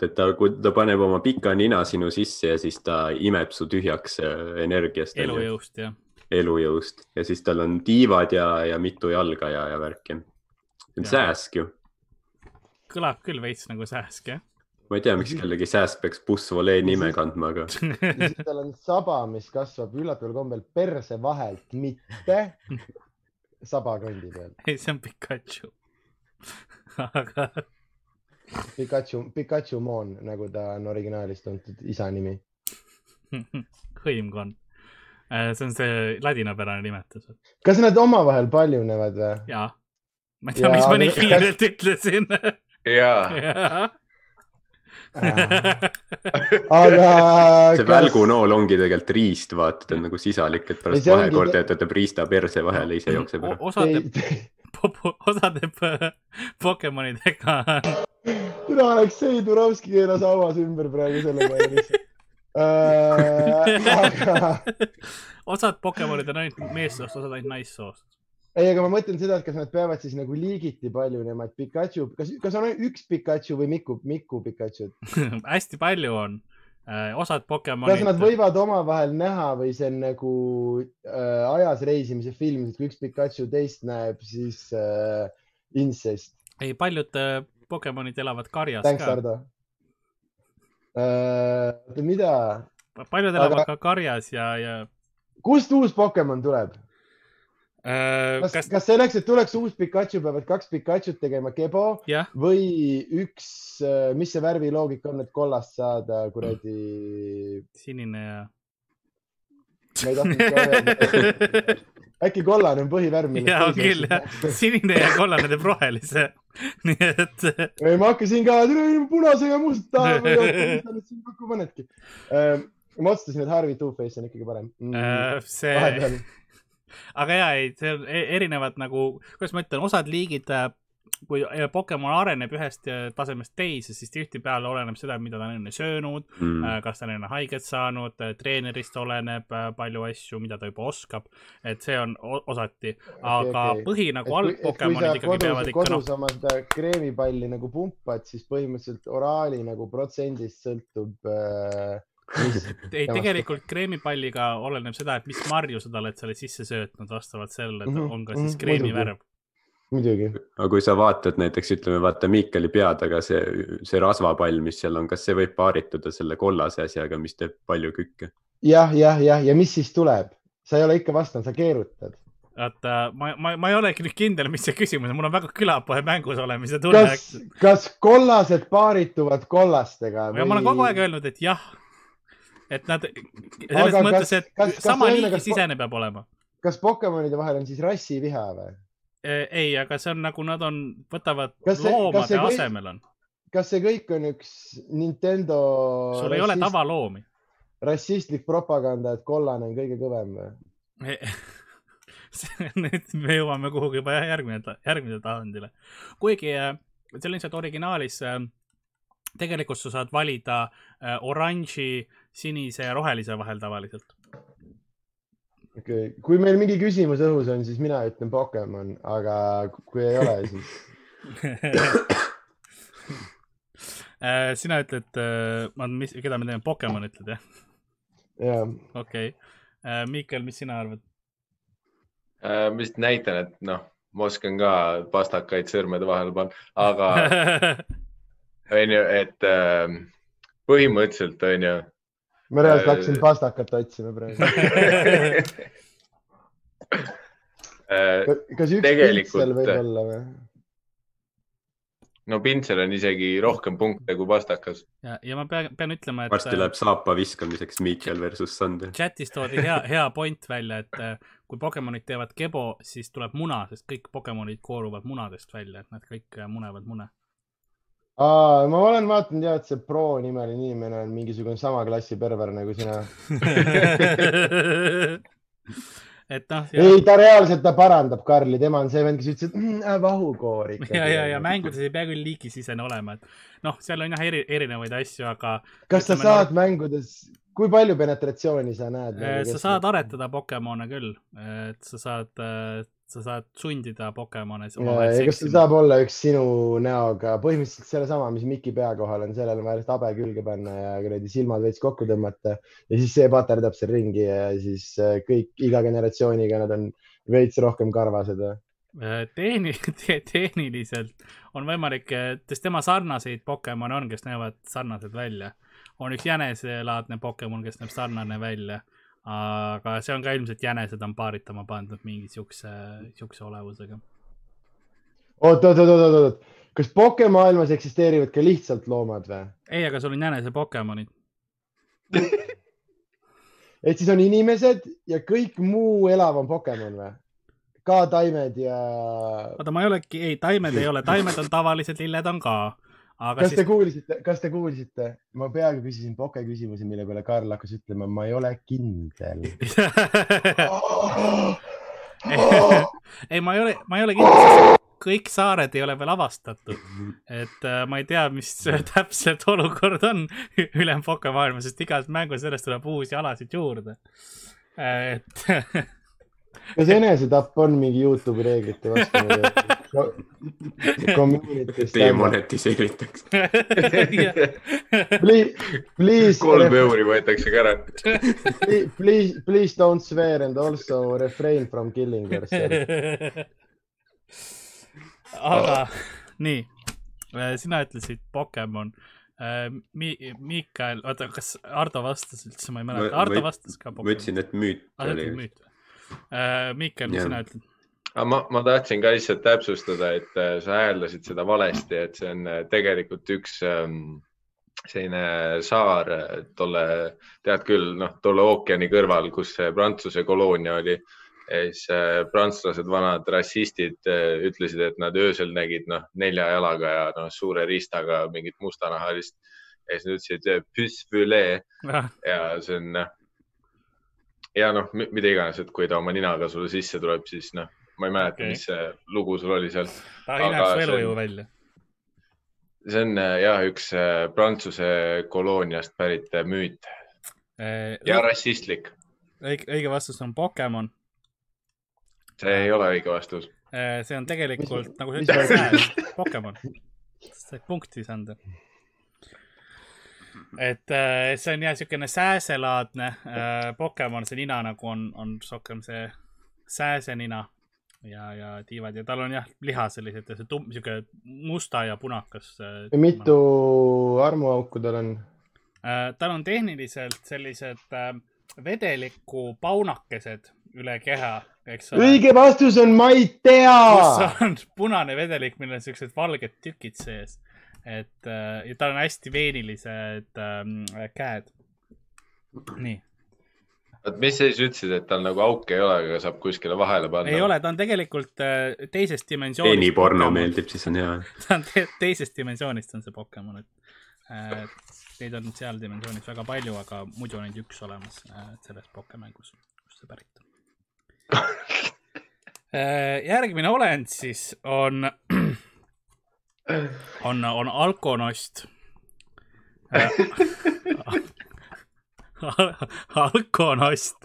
et ta, kui ta paneb oma pika nina sinu sisse ja siis ta imeb su tühjaks äh, energiast. elujõust ja elujõust ja siis tal on tiivad ja, ja mitu jalga ja, ja värki. see on sääsk ju. kõlab küll veits nagu sääsk, jah? ma ei tea, miks kellegi sääsk peaks bussvolee nime kandma, aga ja siis tal on saba, mis kasvab üllataval kombel perse vahelt, mitte sabakandi peal. ei, see on Pikachu. Aga Pikachu, Pikachu Moon, nagu ta on originaalis tuntud isa nimi. hõimkond. see on see ladinapärane nimetus. kas nad omavahel paljunevad või? jaa. ma ei tea, miks ma nii kiirelt ütlesin. jaa, aga see välgunool ongi tegelikult riist, vaata, ta on nagu sisalik, et pärast see ongi- vahekorda jätab riista perse vahele, ise jookseb ära. osade ei, osade p- Pokemonidega on mina oleks see Turovski keeras hauas ümber praegu selle peale lihtsalt. aga osad Pokemonid on ainult meessoost, osad ainult naissoost. ei, aga ma mõtlen seda, et kas nad peavad siis nagu liigiti paljunema, et Pikachu, kas, kas on üks Pikachu või miku, miku Pikachu, hästi palju on. Osad kas Pokemonid nad. võivad omavahel näha või see on nagu äh, ajas reisimise film, et kui üks Pikachu teist näeb, siis äh, incest. ei, paljud äh, Pokemonid elavad karjas Thanks, ka. Ardo äh,. oota, mida, paljud Aga- elavad ka karjas ja, ja kust uus Pokemon tuleb? Äh, kas, kas, kas selleks, et tuleks uus Pikachu, peavad kaks Pikachut tegema kebo jah, või üks, mis see värviloogika on, et kollast saada kuradi, sinine ja. ma ei tahtnud ka öelda. äkki kollane on põhivärv. ja on küll jah, sinine ja kollane teeb rohelise. nii et ei, ma hakkasin ka punase ja musta siin kokku panedki. ma otsustasin, et Harvey Two-Face on ikkagi parem mm,. äh, see, aga ja ei, see on e- erinevad nagu, kuidas ma ütlen, osad liigid äh, kui äh, Pokemon areneb ühest äh, tasemest teise, siis tihtipeale oleneb seda, mida ta on enne söönud Mm. kas ta on enne haiget saanud, treenerist oleneb palju asju, mida ta juba oskab, et see on osati, aga okei. põhi nagu algpokemonid ikkagi peavad kodus, ikka noh kodus, oma seda kreemipalli nagu pumpad, siis põhimõtteliselt oraali nagu protsendist sõltub äh,. ei tegelikult kreemipalliga oleneb seda, et mis marju sa oled selle sisse söötnud, vastavalt sellele, et Mhm, on ka mhm, siis kreemi muidugi. värv. muidugi, aga kui sa vaatad näiteks, ütleme, vaata Miikali pea taga see, see rasvapall, mis seal on, kas see võib paarituda selle kollase asjaga, mis teeb palju kükke? jah, jah, jah, ja mis siis tuleb? sa ei ole ikka vastanud, sa keerutad. vaata, ma, ma, ma ei olegi nüüd kindel, mis see küsimus on, mul on väga külapoe mängus olemise tunne. kas, kas kollased paarituvad kollastega? ja ma olen kogu aeg öelnud, et jah. Et nad, selles Aga mõttes, et kas- kas sama liigi kas- sisene peab olema. kas Pokemonide vahel on siis rassiviha või? ei, aga see on nagu nad on, võtavad Kas see- loomade kõik- asemel on. kas see kõik on üks Nintendo sul ei ole tavaloomi. rassistlik propaganda, et kollane on kõige kõvem või? nüüd me jõuame kuhugi juba järgmine, järgmise tasandile. kuigi äh, see on lihtsalt originaalis äh, tegelikult sa saad valida äh, oranži, sinise ja rohelise vahel tavaliselt. okei okay., kui meil mingi küsimus õhus on, siis mina ütlen Pokemon, aga kui ei ole, siis Äh, sina ütled, mis, keda me teeme, Pokemon ütled jah? ja okei okay.. Miikel, mis sina arvad? Äh, ma lihtsalt näitan, et noh, ma oskan ka pastakaid sõrmede vahele panna, aga onju, et äh, põhimõtteliselt onju ma reaalselt Äh, hakkasin pastakat otsima praegu. äh, kas üks Tegelikult- pintsel võib olla või? no pintsel on isegi rohkem punkte kui pastakas. ja, ja ma pean, pean ütlema, et varsti läheb saapa viskamiseks Miikel versus Sander. chatis toodi hea, hea point välja, et äh, kui Pokemonid teevad kebo, siis tuleb muna, sest kõik Pokemonid kooruvad munadest välja, et nad kõik äh, munevad mune. Aa, ma olen vaadanud ja, et see Pro nimeline inimene on mingisugune sama klassi perver nagu sina. et noh, ei, ta reaalselt, ta parandab Karli, tema on see vend, kes ütles, et mm, äh, vahukoor ikka. ja, ja, ja mängudes ei pea küll liigisisene olema, et noh, seal on jah eri, erinevaid asju, aga kas sa saad mängudes, kui palju penetratsiooni sa näed? äh, sa saad aretada Pokemone küll, et sa saad, sa saad sundida Pokemone kas see saab olla üks sinu näoga, põhimõtteliselt sellesama, mis Miki pea kohal on, sellele vaja lihtsalt habe külge panna ja kuradi silmad veits kokku tõmmata ja siis see paterdab seal ringi ja siis äh, kõik iga generatsiooniga nad on veits rohkem karvased? Äh, tehni-, tehniliselt on võimalik, sest tema sarnaseid Pokemone on, kes näevad sarnased välja. on üks jäneselaadne Pokemon, kes näeb sarnane välja, aga see on ka ilmselt jänesed on paaritama pandud mingi siukse, siukse olevusega. oot, oot, oot, oot, oot, kas pokemaailmas eksisteerivad ka lihtsalt loomad või? ei, aga sul on jänese Pokemonid. et siis on inimesed ja kõik muu elav on Pokemon või? ka taimed ja. oota, ma ei olegi, ei, taimed ei ole, taimed on tavalised, lilled on ka. Aga kas te siis, kuulsite, kas te kuulsite, ma peaaegu küsisin Poke küsimuse, mille peale Karl hakkas ütlema, ma ei ole kindel. ei, ma ei ole, ma ei ole kindel, sest kõik saared ei ole veel avastatud. et äh, ma ei tea, mis täpselt olukord on ülem Pokemaailmas, sest igas mängus sellest tuleb uusi alasid juurde. et kas enesetapp on mingi Youtube'i reeglite vastane? Demonetiseeritakse. Please, please, kolm euri võetakse ka ära. please, please don't swear and also refrain from killing yourself. aga nii, sina ütlesid Pokemon. Mi-, Miikael, oota, kas Ardo vastas üldse, ma ei mäleta, Ardo vastas ka ma ütlesin, et müüt ah, sa oli ütlesid. müüt. Miikael, mis sina ütled? ma, ma tahtsin ka lihtsalt täpsustada, et äh, sa hääldasid seda valesti, et see on äh, tegelikult üks ähm, selline saar äh, tolle, tead küll, noh, tolle ookeani kõrval, kus see Prantsuse koloonia oli. ja siis prantslased, vanad rassistid ütlesid, et nad öösel nägid, noh, nelja jalaga ja noh, suure riistaga mingit mustanahalist. ja siis nad ütlesid püss fülee ja see on noh, ja noh, mida iganes, et kui ta oma ninaga sulle sisse tuleb, siis noh, ma ei mäleta okay. mis see lugu sul oli seal. ta Aga hineb su see elujõu on- välja. see on äh, jah, üks äh, Prantsuse kolooniast pärit äh, müüt ja rassistlik. õige, õige vastus on Pokemon. see ei ole õige vastus. see on tegelikult Mis- nagu sa ütlesid, Pokemon. sai punkti siis anda. et see on jah, siukene sääselaadne Pokemon, see nina nagu on, on rohkem see sääsenina ja, ja tiivad ja tal on jah, liha sellised, see tumm, siuke musta ja punakas äh,. mitu armuauku tal on? äh,? tal on tehniliselt sellised äh, vedeliku paunakesed üle keha, eks ole. õige vastus on ma ei tea. kus on punane vedelik, millel on siuksed valged tükid sees. et ja tal on hästi veenilised ähm, käed. nii, oot, mis sa siis ütlesid, et tal nagu auke ei ole, aga saab kuskile vahele panna? ei ole, ta on tegelikult äh, teisest dimensioonist. geeniporno. meeldib, siis on hea. ta on te teisest dimensioonist on see Pokemon, et äh, neid on seal dimensioonis väga palju, aga muidu on ainult üks olemas äh, selles Pokemängus, kust see pärit on järgmine olend siis on on, on Alkonost. Alkonost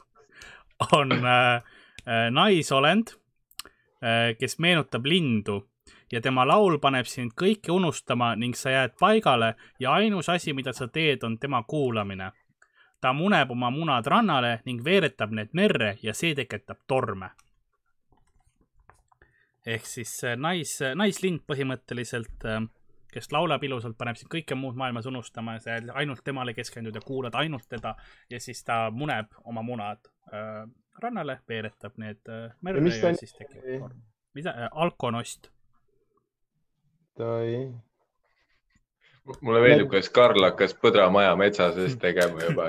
on äh, äh, naisolend äh,, kes meenutab lindu ja tema laul paneb sind kõike unustama ning sa jääd paigale ja ainus asi, mida sa teed, on tema kuulamine. ta muneb oma munad rannale ning veeretab need merre ja see tekitab torme. ehk siis äh, nais, naislind põhimõtteliselt, kes laulab ilusalt, paneb sind kõike muud maailmas unustama ja sa jääd ainult temale keskendud ja kuulad ainult teda ja siis ta muneb oma munad äh, rannale, veeretab need äh, merre ja on- siis tekib torm. mida äh,, alkonost. oi, mulle meeldib, kuidas Karl hakkas põdramaja metsa sees tegema juba.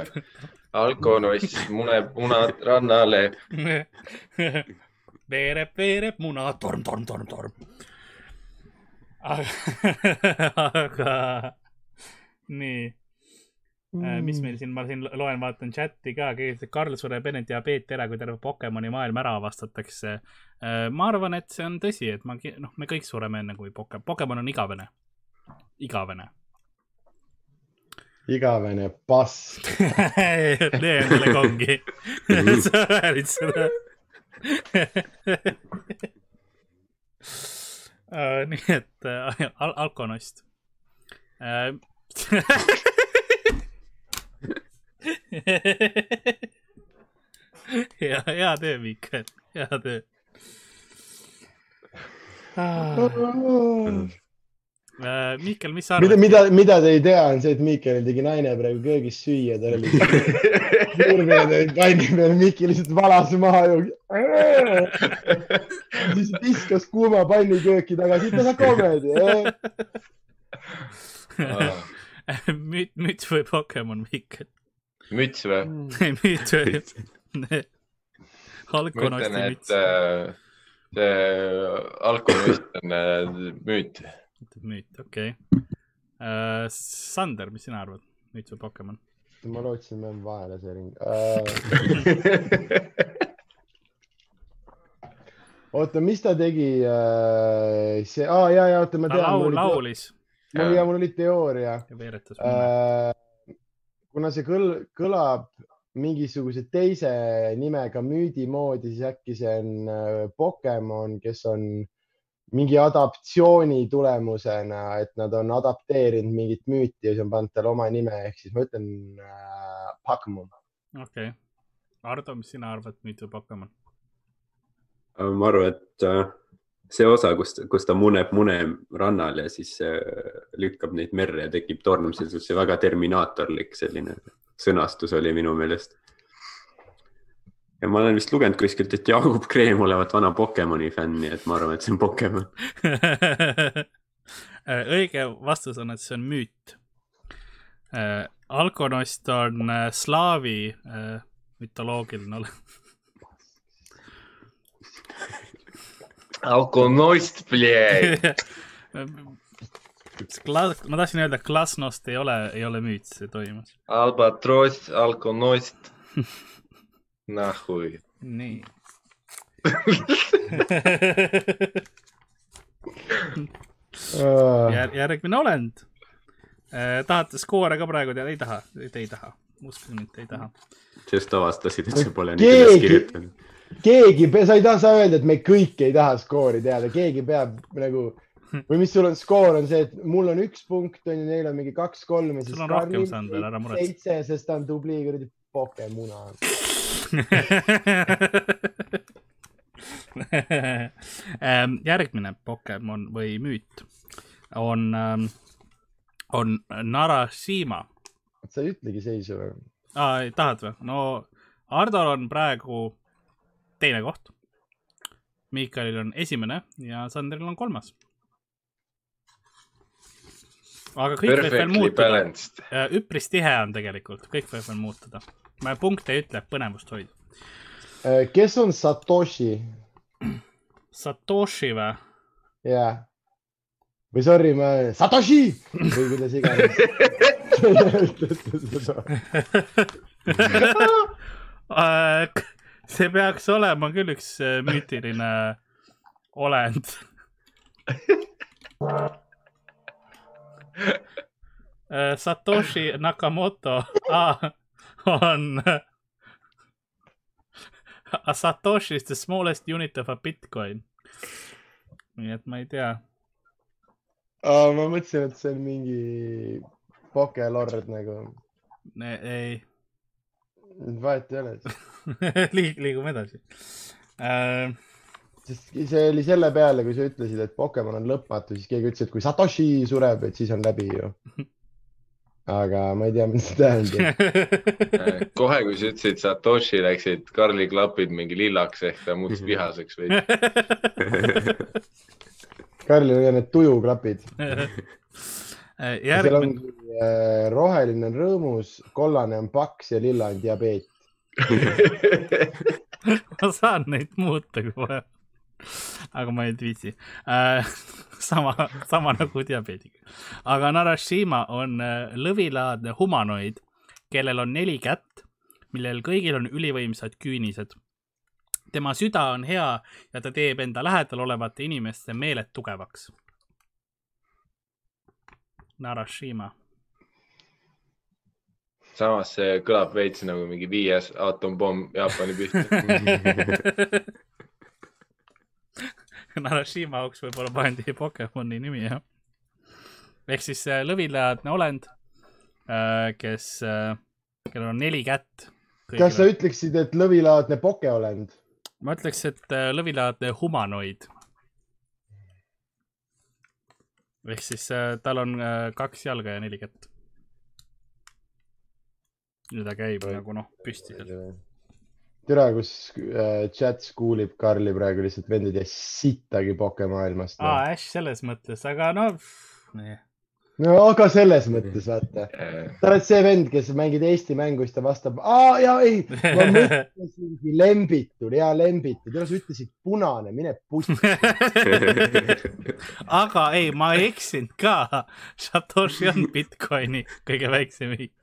alkonoss muneb munad rannale. veereb, veereb muna, torm, torm, torm, torm. aga, nii, mis meil siin, ma siin loen, vaatan chati ka, keegi ütleb, Karl sureb enne diabeeti ära, kui terve Pokemoni maailm ära avastatakse. ma arvan, et see on tõsi, et ma, noh, me kõik sureme enne kui Pokemon, Pokemon on igavene, igavene. igavene pask. nee, millega ongi. sa väärid seda. nii et äh, al alkonost äh. hea, hea töö, Miikael, hea töö ah.. Äh, Miikel, mis sa mida, arvad? mida, mida te ei tea, on see, et Miikelil tegi naine praegu köögis süüa, tal oli nurmeid olid panni peal, Miikel lihtsalt valas maha ju. siis viskas kuuma panni kööki tagasi, ütle sa komedi. müts, müts või Pokemon, Miikel? müts või? ei, müts või? ma alkonosti ütlen, et müts. äh, see alkoholist on äh, müüt. Ütleb müüt, okei. Sander, mis sina arvad, müts või Pokemon? ma lootsin, ma jään vahele see ring uh. oota, mis ta tegi uh,? see, aa ja, ja oota, ma tean. laul, laulis mul ja mul oli teooria veeretas munne. uh,. kuna see kõl-, kõlab mingisuguse teise nimega müüdi moodi, siis äkki see on uh, Pokemon, kes on mingi adaptatsiooni tulemusena, et nad on adapteerinud mingit müüti ja siis on pannud talle oma nime, ehk siis ma ütlen äh, Pokemon. okei. Ardo, mis sina arvad, või Pokemon? ma arvan, et äh, see osa, kus, kus ta muneb mune rannal ja siis äh, lükkab neid merre ja tekib torm, see on see väga terminaatorlik selline sõnastus oli minu meelest. Ja ma olen vist lugenud kuskilt, et Jaagup Kreem olevat vana Pokemoni fänn, nii et ma arvan, et see on Pokemon. õige vastus on, et see on müüt. Alkonost on äh, slaavi äh, mütoloogiline ole-. alkonost, ma tahtsin öelda, Klasnost ei ole, ei ole müüt, see toimus. albatross, alkonost. Nahui. nii. Jär, järgmine olend. tahate skoore ka praegu teada? ei taha, te ei taha, uskuge mind, te ei taha. sest avastasid, et see pole nii üles kirjutanud. keegi, sa ei taha, sa öelda, et me kõik ei taha skoori teada, keegi peab nagu või mis sul on skoor on see, et mul on üks punkt on ju, neil on mingi kaks-kolm ja siis Sul on rohkem saanud veel, ära muretse. seitse, sest ta on tubli kuradi pokemuna. Ähm, järgmine Pokemon või müüt on, on Narashima sa ei ütlegi seisu või? ah,. tahad või? no Hardol on praegu teine koht. Miikalil on esimene ja Sandril on kolmas. aga kõik võib veel Perfectly muutuda. üpris tihe on tegelikult, kõik võib veel muutuda. Ma punkte ei ütle, põnevust hoida. Äh, kes on Satoshi? Satoshi või? jah. või sorry, ma, Satoshi või kuidas iganes. Äh, see peaks olema küll üks äh, müütiline olend. Satoshi Nakamoto ah, on. A Satoshi is the smallest unit of a Bitcoin. nii et ma ei tea. ma mõtlesin, et see on mingi pokelord nagu. ei, vahet ei ole. liig-, liigume edasi äh,. sest see oli selle peale, kui sa ütlesid, et Pokemon on lõpmatu, siis keegi ütles, et kui Satoshi sureb, et siis on läbi ju. aga ma ei tea, mis see tähendab. kohe, kui sa ütlesid Satoshi, läksid Karli klapid mingi lillaks ehk ta muutus vihaseks või? Karlil on need tujuklapid. Äh, seal järgmine on äh, roheline on rõõmus, kollane on paks ja lilla on diabeet. ma saan neid muuta, kui vaja. Aga ma ei viitsi äh. sama, sama nagu diabeediga. aga Narashima on äh, lõvilaadne humanoid, kellel on neli kätt, millel kõigil on ülivõimsad küünised. tema süda on hea ja ta teeb enda lähedal olevate inimeste meeled tugevaks. Narashima. samas see kõlab veits nagu mingi viies aatompomm Jaapani pihta. Narashima Oaks võib-olla pandi Pokemoni nimi jah. ehk siis äh, lõvilaadne olend, kes, kellel on neli kätt. kas sa ütleksid, et lõvilaadne pokeolend? ma ütleks, et äh, lõvilaadne humanoid. ehk siis äh, tal on äh, kaks jalga ja neli kätt. ja ta käib nagu noh, püsti seal. tere, kus äh, chat kuulib Karli praegu lihtsalt vend ei tea sittagi pokemaailmast no.. aa, Ash selles mõttes, aga no, nii. no aga selles mõttes vaata, sa oled see vend, kes mängib Eesti mängu, siis ta vastab, aa ja ei, ma mõtlesingi lembitu, hea lembitu, tead sa ütlesid punane, mine pussi. aga ei, ma ei eksinud ka. Satoshi on Bitcoini kõige väiksem ühik.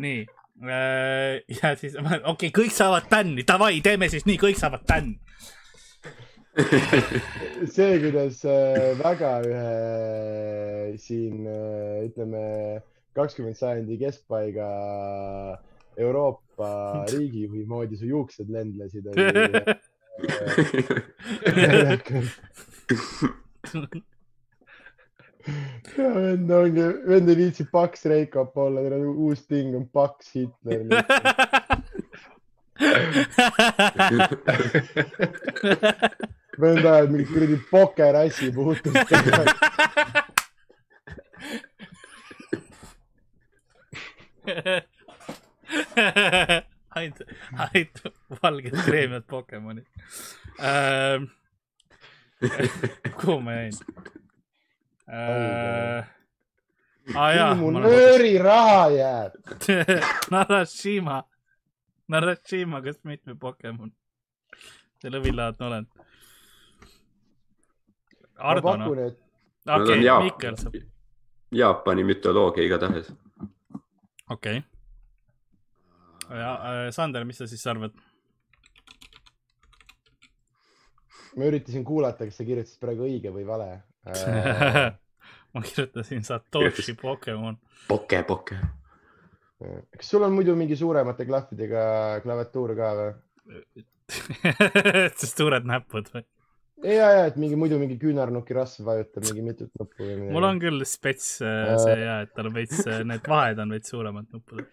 nii, ja siis, okei okay,, kõik saavad bänni, davai, teeme siis nii, kõik saavad bänni. see, kuidas äh, väga ühe siin äh, ütleme kakskümmend sajandi keskpaiga Euroopa riigijuhi moodi su juuksed lendlesid, oli ja vend ongi, vend ei viitsi paks Reikop olla, tal on uus ting on paks Hitler. vend ajab mingit kuradi pokerassi puhtalt. ainult, ainult valged kreemiad Pokemonid ähm,. kuhu ma jäin äh,? aa jaa, mu ma nööri raha jääb. Narashima, Narashima, kas mitme Pokemon? see lõvilaadne olend. ma Ardo noh, okei on okay,, Jaap- Mikkel saab, Jaapani mütoloogia igatahes. okei okay.. ja äh, Sander, mis sa siis arvad? ma üritasin kuulata, kas sa kirjutasid praegu õige või vale. ma kirjutasin Satoshi Pokemon. Poke, poke. kas sul on muidu mingi suuremate klahvidega klaviatuur ka või? suured näpud või? ja, ja, et mingi muidu mingi küünarnuki rasv vajutab mingi mitut nuppu või midagi. mul on küll spets äh, see ja, et tal on veits, need vahed on veits suuremad nuppudel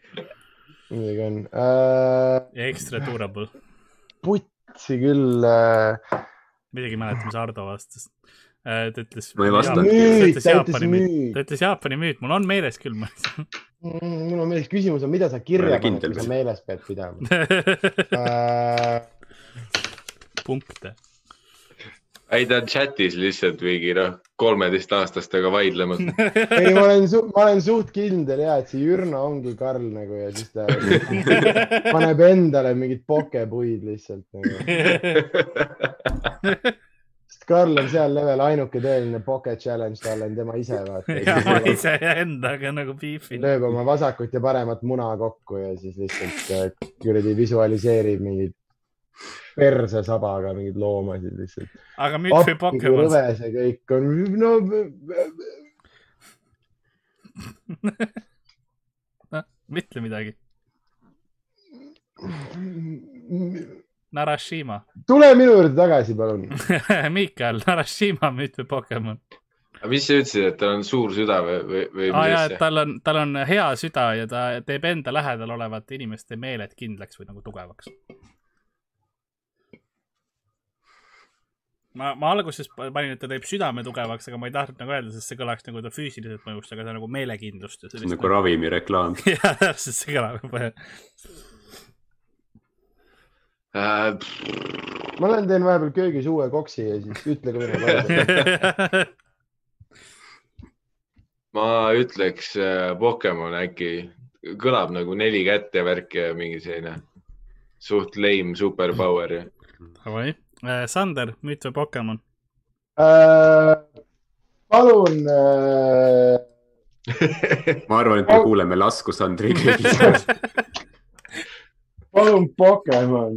midagi on äh,. ja extra durable. putsi küll äh,. midagi ei mäleta, mis Ardo vastas. Ta ütles. Ma ei vastanud. müüt, ta ütles ta müüt. ütles Jaapani müüt, mul on meeles küll. mul on meeles, küsimus on, mida sa kirja paned, kui sa meeles pead pidama äh,. punkte. ei, ta on chatis lihtsalt mingi noh, kolmeteistaastastega vaidlemas. ei, ma olen, ma olen suht kindel ja, et see Jürno ongi Karl nagu ja siis ta paneb endale mingid pokepuid lihtsalt nagu. Sest Karl on seal level ainuke tõeline poke challenge talle on tema ise ja ma vaata. ise endaga nagu beefin. lööb oma vasakut ja paremat muna kokku ja siis lihtsalt äh, kuradi visualiseerib mingit persesabaga mingeid loomasid lihtsalt. aga müüt või Pokemon? rõve see kõik on, no ütle midagi. Narashima. tule minu juurde tagasi, palun. Miikal, Narashima müüt või Pokemon? aga mis sa ütlesid, et tal on suur süda või, või, või mis asja? tal on, tal on hea süda ja ta teeb enda lähedal olevate inimeste meeled kindlaks või nagu tugevaks. ma, ma alguses panin, et ta teeb südame tugevaks, aga ma ei tahtnud nagu öelda, sest see kõlaks nagu ta füüsiliselt mõjust, aga ta nagu meelekindlust on nagu. ravimireklaam. jah, täpselt, see kõlab juba. Äh, ma lähen teen vahepeal köögis uue koksi ja siis ütle ka mina palun. ma ütleks äh, Pokemon äkki, kõlab nagu neli kätt ja värk ja mingi selline suht lame superpower. Davai, Sander, müüt või Pokemon? Äh, palun äh, ma arvan, et me kuuleme lasku Sandri keegi. palun Pokemon.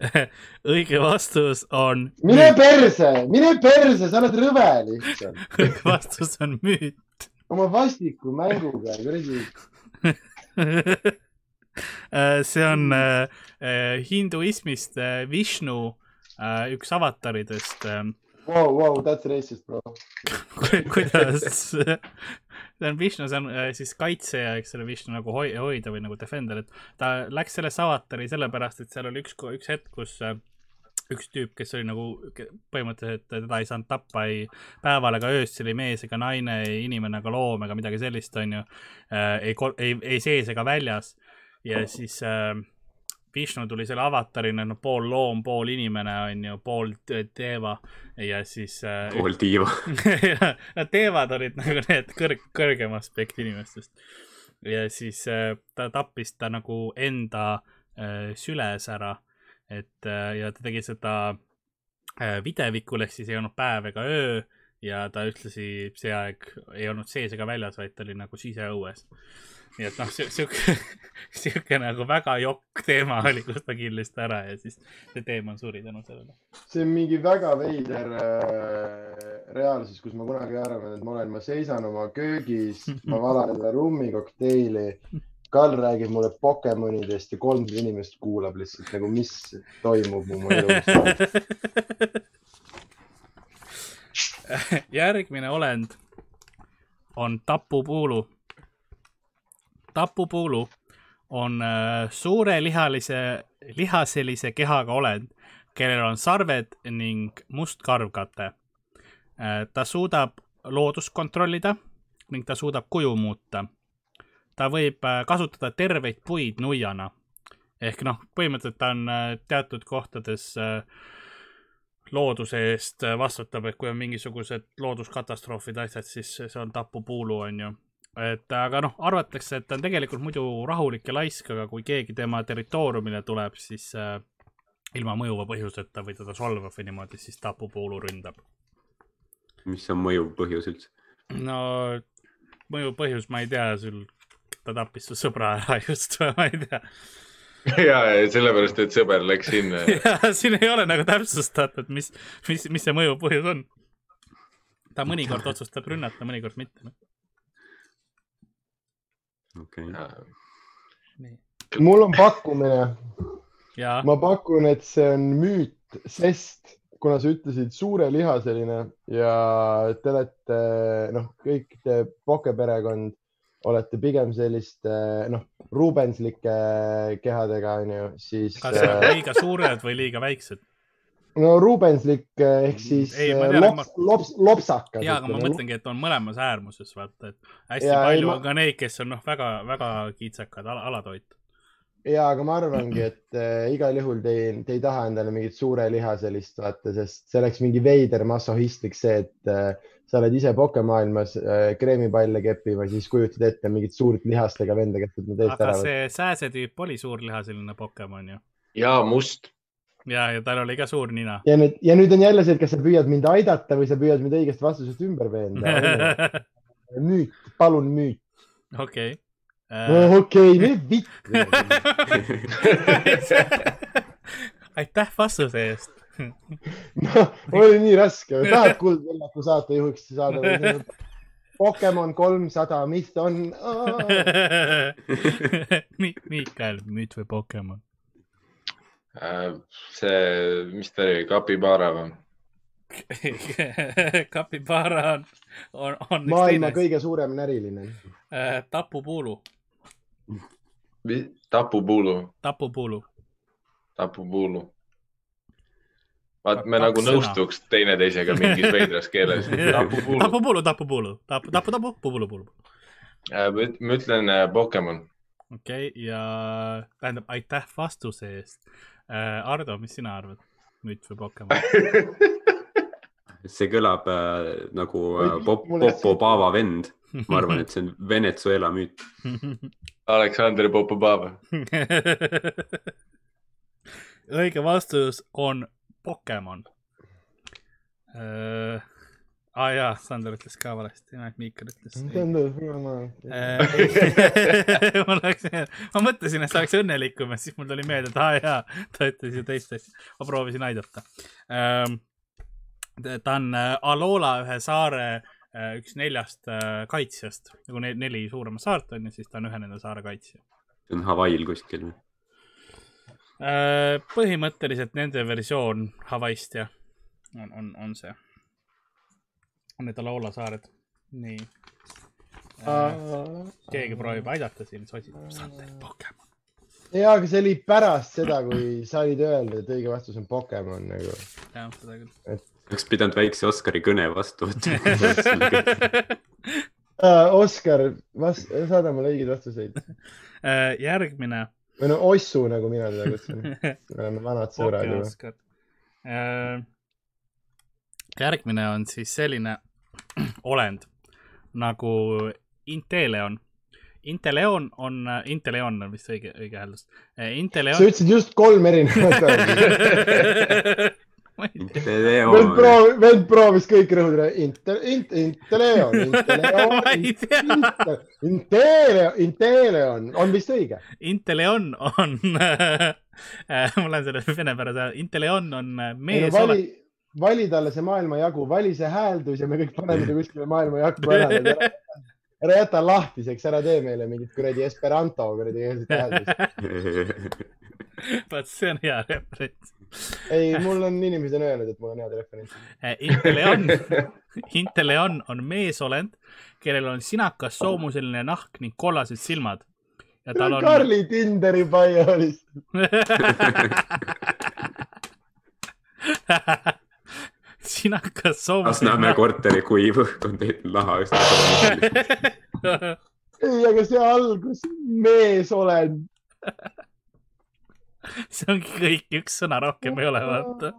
õige vastus on, mine perse, mine perse, sa oled rõve lihtsalt. õige vastus on müüt. oma vastiku mänguga, kuradi. see on äh, äh, hinduismist äh, Vishnu äh, üks avataridest äh,. Wow, wow, that's racist, bro. kuidas, see on Vishnu, see on äh, siis kaitsja, eks ole, Vishnu nagu hoi- hoida või nagu defender, et ta läks sellesse avatari sellepärast, et seal oli üks, üks hetk, kus äh, üks tüüp, kes oli nagu põhimõtteliselt teda ei saanud tappa ei päeval ega öösel, ei mees ega naine, ei inimene ega loom ega midagi sellist, onju. ei, ei, ei sees ega väljas ja siis äh, Vishnu tuli selle avatarina, no pool loom, pool inimene onju, pool t- teeva ja siis äh, pool tiiva. Nad teevad olid nagu need kõrg, kõrgem aspekt inimestest. ja siis äh, ta tappis ta nagu enda äh, süles ära, et äh, ja ta tegi seda äh, videvikul ehk siis ei olnud päev ega öö ja ta ühtlasi see aeg ei olnud sees ega väljas, vaid ta oli nagu siseõues. nii et noh, sihuke, sihuke nagu väga jokk teema oli, kus ta killis ta ära ja siis see teema suri tänu sellele. see on mingi väga veider äh, reaalsus, kus ma kunagi arvan, et ma olen, ma seisan oma köögis, ma valan endale rummikokteili. Karl räägib mulle Pokemonidest ja kolmsada inimest kuulab lihtsalt nagu, mis toimub mu elus. järgmine olend on tapupuulu. tapupuulu on äh, suurelihalise, lihaselise kehaga olend, kellel on sarved ning must karvkate äh,. ta suudab loodust kontrollida ning ta suudab kuju muuta. ta võib äh, kasutada terveid puid nuiana ehk noh, põhimõtteliselt ta on teatud kohtades äh, looduse eest vastutab, et kui on mingisugused looduskatastroofid, asjad, siis see on tapupuulu, onju. et aga noh, arvatakse, et ta on tegelikult muidu rahulik ja laisk, aga kui keegi tema territooriumile tuleb, siis äh, ilma mõjuva põhjuseta või teda solvab või niimoodi, siis tapupuulu ründab. mis on mõjuv põhjus üldse? no mõjuv põhjus, ma ei tea, sul, ta tappis su sõbra ära just või ma ei tea. ja, ja sellepärast, et sõber läks sinna. siin ei ole nagu täpsustatud, mis, mis, mis see mõju põhjus on. ta mõnikord otsustab rünnata, mõnikord mitte. okei, mul on pakkumine, ja ma pakun, et see on müüt, sest kuna sa ütlesid suurelihaseline ja te olete, noh, kõik te Poke perekond olete pigem selliste, noh, Rubenslike kehadega, onju, siis kas on liiga suured või liiga väiksed? no Rubenslik eh, ehk siis Ei, ma eh, tean, lops, lops, lopsakas. ja, aga ma mõtlengi, et on mõlemas äärmuses, vaata, et hästi ja, palju ma- ma... on ka neid, kes on noh, väga-väga kitsakad ala,, alatoit. ja, aga ma arvangi, et äh, igal juhul te ei, te ei taha endale mingit suure liha sellist vaata, sest see oleks mingi veider masohhistlik see, et äh, sa oled ise pokemaailmas äh, kreemipalle keppimas, siis kujutad ette mingit suurt lihastega venda, kes need eest aga ära võtta. see sääsetüüp oli suurlihaseline Pokemon ju. ja must. ja, ja tal oli ka suur nina. ja nüüd, ja nüüd on jälle see, et kas sa püüad mind aidata või sa püüad mind õigest vastusest ümber veenda. müüt, palun müüt. okei. no okei, nüüd vitt. aitäh vastuse eest. noh, oli nii raske, tahad Kuldvillaku saatejuhiks saada või? Pokemon kolmsada, mis ta on? Miikael, müüt või Pokemon? Äh, see, mis ta oli, Capybara või? Capybara on, on, on maailma kõige suurem näriline. tapupuulu, tapupuulu, tapupuulu. tapupuulu. vaat me Kaks nagu sõna. nõustuks teineteisega mingis veidras keeles. tapupuulu. tapupuulu, tapupuulu, tapu, tapu, tapu, pupulu, pulu. ma ütlen äh, Pokemon. okei okay,, ja tähendab, aitäh vastuse eest. Ardo, mis sina arvad? müüt või Pokemon? see kõlab äh, nagu äh, Popo Paava vend. ma arvan, et see on Venezuela müüt. Aleksander Popobava. õige vastus on Pokemon äh,. aa ah, jaa, Sander ütles ka valesti, Miikal ütles. ma läksin, ma mõtlesin, et sa oleks õnnelikum ja siis mul tuli meelde, et aa ah, jaa, ta ütles ju teist asja. ma proovisin aidata ähm,. ta on Alola ühe saare äh, üks neljast äh, kaitsjast, nagu ne neli suuremat saart on ja siis ta on ühe nende saare kaitsja see on Hawaii'l kuskil või? Äh, põhimõtteliselt nende versioon Hawaii'st jah, on, on, on see. on need Alola saared, nii. keegi proovib aidata siin, sotsitab Sander Pokemon. ja, aga see oli pärast seda, kui sa olid öelnud, et õige vastus on Pokemon nagu. jah, seda küll. Oleks pidanud väikse Oskari kõne vastu võtma. Oskar, vast-, saada mulle õigeid vastuseid. Äh, järgmine. või no Ossu, nagu mina teda kutsun. me oleme vanad sõbrad juba. Oskar. järgmine on siis selline olend nagu Inteleon. Inteleon on, Inteleon on vist õige, õige hääldus. sa Inteleon. ütlesid just kolm erinevat vend Leon, proovis, vend proovis kõik rõhuda. Inte-, int-, Inteleon, ma ei tea, Inteleon, Inteleon, Inteleon on vist õige. Inteleon on, ma lähen selle venepärase, Inteleon on ei no mees vali olend., vali talle see maailmajagu, vali see hääldus ja me kõik paneme ta kuskile maailmajakku ära. ära jäta lahtiseks, ära tee meile mingit kuradi Esperanto kuradi hääldust. vot see on hea referents. Ei, mul on inimesed on öelnud, et mul on head referentsid. Inteleon, Inteleon on meesolend, kellel on sinakas soomuseline nahk ning kollased silmad. ja tal on. Karli Tinderi paia lihtsalt. sinakas Lasnamäe soomuseline korteri kuiv õhk on teinud laha. nahk. ei, aga see algus, meesolend. see ongi kõik, üks sõna rohkem ei ole, vaata.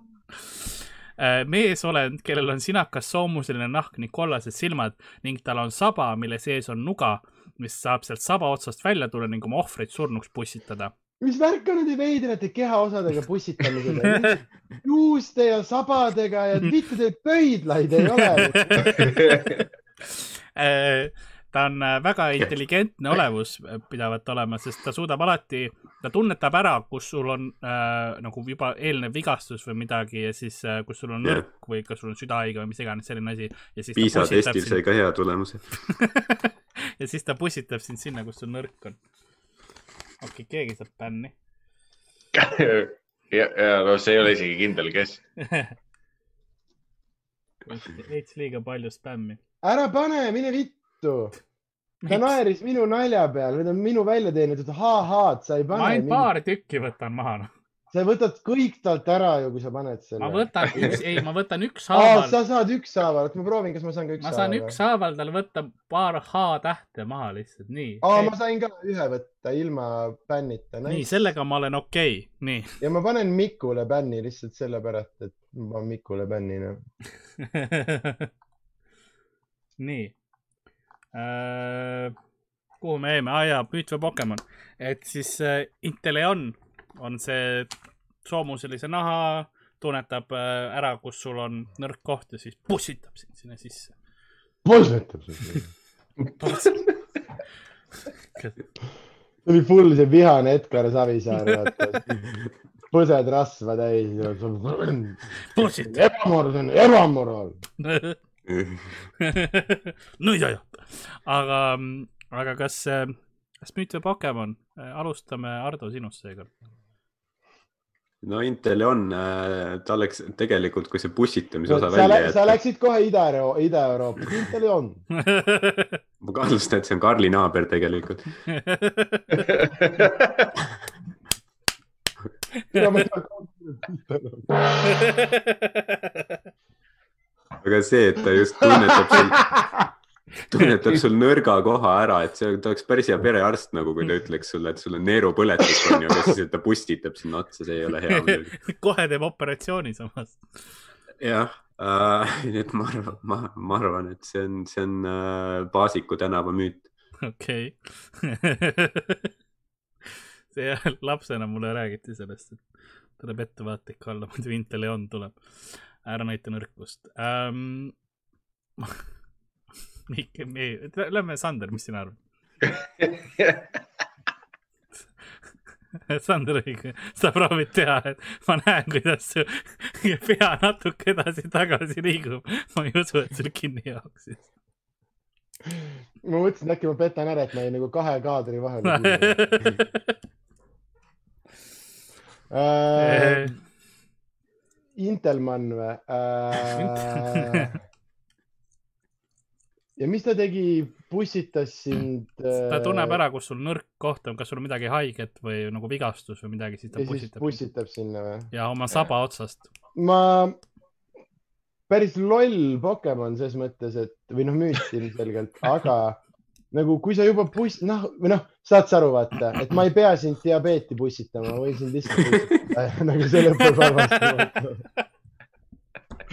meesolend, kellel on sinakas soomuseline nahk ning kollased silmad ning tal on saba, mille sees on nuga, mis saab sealt saba otsast välja tulla ning oma ohvreid surnuks pussitada. mis värk on nende veidrate kehaosadega pussitamisega? juuste ja sabadega ja mitte teil pöidlaid ei ole. ta on äh, väga intelligentne olevus äh, pidavat olema, sest ta suudab alati, ta tunnetab ära, kus sul on äh, nagu juba eelnev vigastus või midagi ja siis äh,, kus sul on nõrk või kas sul on südahaige või mis iganes selline asi. ja siis PISA testil sai ka hea tulemuse. ja siis ta pussitab sind sinna, kus sul nõrk on. okei okay,, keegi saab bänni. ja, ja no see ei ole isegi kindel, kes. veits liiga palju spämmi. ära pane, mine vittu. ta naeris minu nalja peal, need on minu välja teenitud ha-haad, sa ei ma pane ainult. paari tükki võtan maha. noh. sa võtad kõik talt ära ju, kui sa paned selle. ma võtan üks, ei, ma võtan aa, ükshaaval sa saad ükshaaval, ma proovin, kas ma saan ka ma ükshaaval. saan ükshaaval tal võtta paar H-tähte maha lihtsalt, nii. aa, ma sain ka ühe võtta ilma bännita. nii, sellega ma olen okei okay., nii ja ma panen Mikule bänni lihtsalt sellepärast, et ma panen Mikule bänni, noh. nii. Kuhu me jäime, aa jaa, Müüt või Pokemon, et siis äh, Inteleon on see soomuselise naha, tunnetab äh, ära, kus sul on nõrk koht ja siis pussitab sind sinna sisse. polsetab see. see oli full see vihane Edgar Savisaar, vaata. põsed rasva täis. pussitab. ebamoraal, see on ebamoraal. nüüd ajab. aga, aga kas, kas Müüt või Pokemon, alustame Ardo sinust seekord. no Intel on, ta oleks tegelikult, kui see bussitamise osa sa, välja lä sa jätta, läksid kohe Ida-, Ida-Euroopa, Intel on. ma kahtlustan, et see on Karli naaber tegelikult. aga see, et ta just tunnetab sul, tunnetab sul nõrga koha ära, et see, ta oleks päris hea perearst nagu, kui ta ütleks sulle, et sul on neerupõletus on ju, aga siis, ta pustitab sinna otsa, see ei ole hea muidugi. kohe teeb operatsiooni samas. jah äh, nii et ma arvan, ma, ma arvan, et see on, see on äh, Paasiku tänava müüt. okei. see lapsena mulle räägiti sellest, et tuleb ettevaatlik olla, muidu Inteleon tuleb. ära näita nõrkust um,. Mikk, me, lähme Sander, mis sina arvad? Sander õige, sa proovid teha, et ma näen, kuidas su pea natuke edasi-tagasi liigub. ma ei usu, et sul kinni jooksis. ma mõtlesin, et äkki ma petan ära, et ma jäin nagu kahe kaadri vahele. Äh, Intelmann või äh,? Ja mis ta tegi, pussitas sind. ta tunneb ära, kus sul nõrk koht on, kas sul on midagi haiget või nagu vigastus või midagi, siis ta ja pussitab. pussitab sinna või? ja oma saba otsast. ma, päris loll Pokemon ses mõttes, et või noh, müüt ilmselgelt, aga nagu kui sa juba buss, noh, või noh, saad sa aru, vaata, et ma ei pea sind diabeeti bussitama, ma võin sind lihtsalt bussitada nagu see lõpeb halvasti.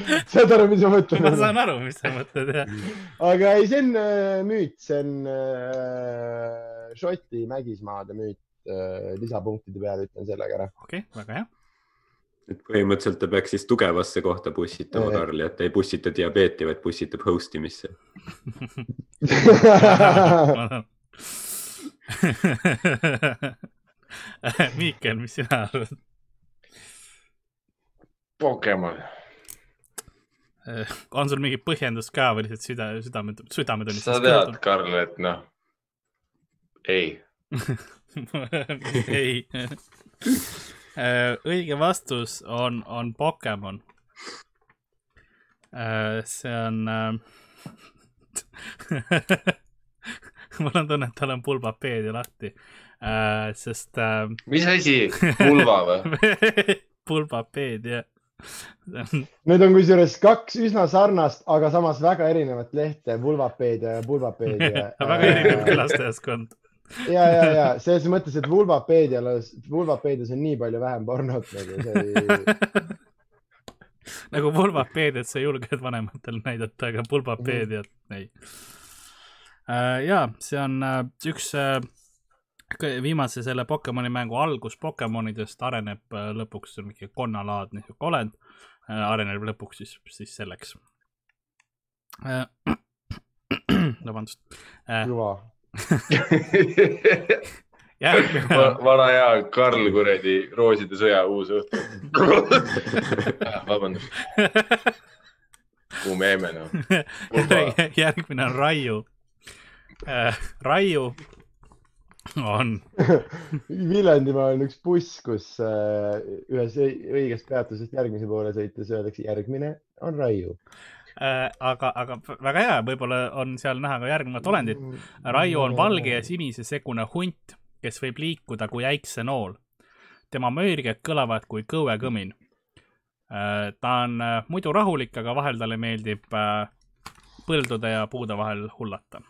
saad aru, mis ma mõtlen? ma saan aru, mis sa mõtled, jah. aga ei, see on äh, müüt, see on äh, Šoti Mägismaade müüt äh,. lisapunktide peale ütlen selle ka ära. okei okay,, väga hea. et põhimõtteliselt ta peaks siis tugevasse kohta bussitama Jah. Karli, et ei bussita diabeeti, vaid bussitab host imisse. Miikel, mis sina arvad? Pokemon. on sul mingi põhjendus ka või lihtsalt süda, südame, südametunnistus? sa tead, Karl, et noh, ei. ei. õige vastus on, on Pokemon. see on. mul on tunne, et tal on pulbapeedia lahti, sest äh, mis asi, vulva või? pulbapeedia. Need on kusjuures kaks üsna sarnast, aga samas väga erinevat lehte, Vulvapeedia ja Pulvapeedia. väga erinev külastajaskond. ja, ja, ja selles mõttes, et Vulvapeedial, Vulvapeedias on nii palju vähem pornot nagu see ei, nagu pulbapeediat sa julged vanematel näidata, aga pulbapeediat ei. ja see on äh, üks äh, viimase selle Pokemoni mängu algus Pokemonidest areneb äh, lõpuks, mingi konnalaadne sihuke olend, areneb lõpuks siis, siis selleks. vabandust äh,. kõva. järgmine Va- vana hea Karl kuradi Rooside sõja uus õhtu. vabandust, kuhu me jäime noh? järgmine on Raiu äh,. Raiu on, Viljandimaal on üks buss, kus äh, ühes õi- õigest peatusest järgmise poole sõites öeldakse järgmine on Raiu. äh, aga, aga väga hea, võib-olla on seal näha ka järgnevat olendit. Raiu on valge ja sinise segune hunt, kes võib liikuda kui äiksenool. tema möörged kõlavad kui kõuekõmin. ta on äh, muidu rahulik, aga vahel talle meeldib äh, põldude ja puude vahel hullata.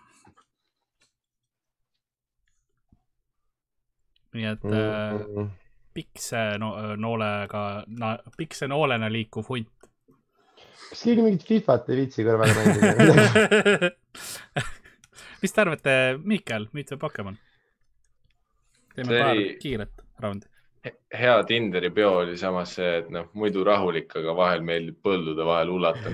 Nii et äh, Mm. pikse no noolega, pikse noolena liikuv hunt. kas keegi mingit Fifat ei viitsi kõrvale mängida? mis te arvate, Miikael, müüt või Pokemon? teeme See paar oli- kiiret raundi. Hea Tinderi peo oli samas see, et noh, muidu rahulik, aga vahel meeldib põldude vahel hullata.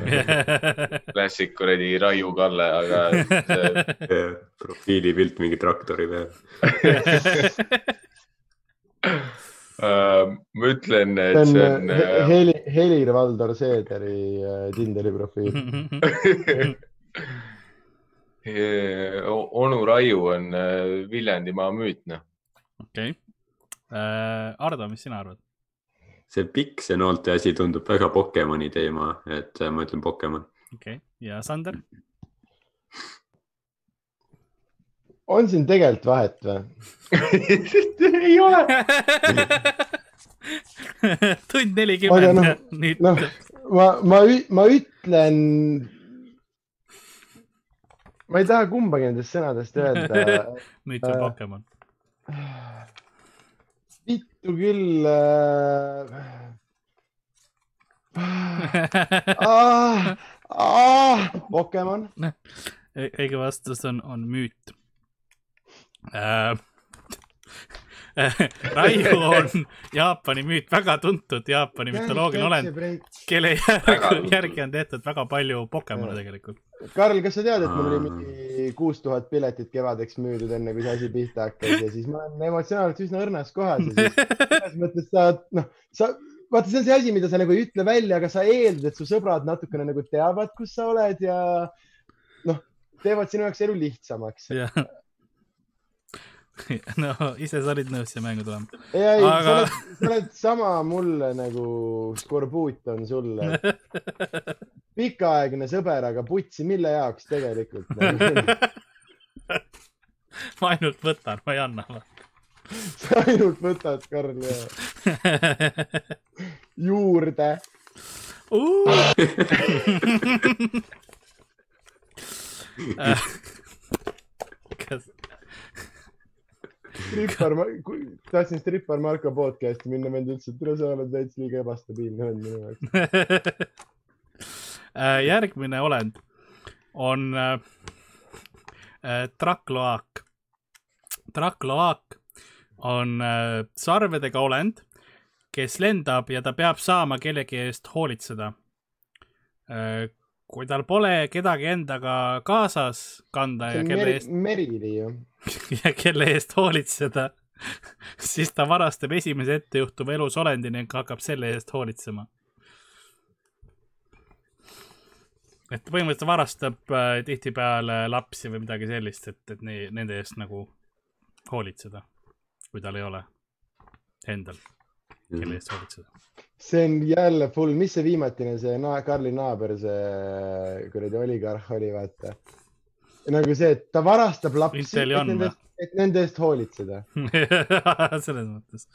klassik kuradi Raiu Kalle, aga see, profiilipilt mingi traktori peal. äh, ma ütlen, et see see on on He- äh, Heli- Helir-Valdor Seederi äh, Tinderi profiil. onu Raiu on Viljandimaa müüt, noh. okei. Ardo, mis sina arvad? see piksenoolte asi tundub väga Pokemoni teema, et äh, ma ütlen Pokemon. okei okay., ja Sander? on siin tegelikult vahet või? ei ole. tund nelikümmend ja nüüd noh, ma, ma, ma ütlen. ma ei taha kumbagi nendest sõnadest öelda. või äh, Pokemon? Vittu küll äh.... Ah, ah, Pokemon. õige vastus on, on müüt äh,. Raiu on Jaapani müüt, väga tuntud Jaapani mütoloogiline olend, kelle järgi, on tehtud väga palju Pokemone tegelikult. Karl, kas sa tead, et mul oli mingi kuus tuhat piletit kevadeks müüdud, enne kui see asi pihta hakkas ja siis ma olen emotsionaalselt üsna õrnas kohas ja siis selles mõttes sa, noh, sa, vaata, see on see asi, mida sa nagu ei ütle välja, aga sa eeldad, et su sõbrad natukene nagu teavad, kus sa oled ja noh, teevad sinu jaoks elu lihtsamaks. jah. no ise sa olid nõus siia mängu tulema. ei, ei Aga- sa oled, sa oled sama mulle nagu skorbuut on sulle. pikaaegne sõber, aga putsi, mille jaoks tegelikult nagu?? ma ainult võtan, ma ei anna. sa ainult võtad, Karl, ja juurde. kas, strippar, tahtsin strippar Marko podcast'i minna, vend ütles, et tule, sa oled veits liiga ebastabiilne vend minu jaoks. Äh, järgmine olend on äh, äh, trakloaak. trakloaak on äh, sarvedega olend, kes lendab ja ta peab saama kellegi eest hoolitseda äh,. Kui tal pole kedagi endaga kaasas kanda ja kelle Meri, eest, Merili ju. ja kelle eest hoolitseda, siis ta varastab esimese ettejuhtuva elusolendi ning hakkab selle eest hoolitsema. et põhimõtteliselt varastab äh, tihtipeale lapsi või midagi sellist, et, et ne, nende eest nagu hoolitseda, kui tal ei ole endal, kelle eest hoolitseda. see on jälle full, mis see viimatine, see na Karli naaber, see kuradi oligarh oli, vaata. nagu see, et ta varastab lapsi, et Intelli on nende või?, et nende eest hoolitseda. selles mõttes.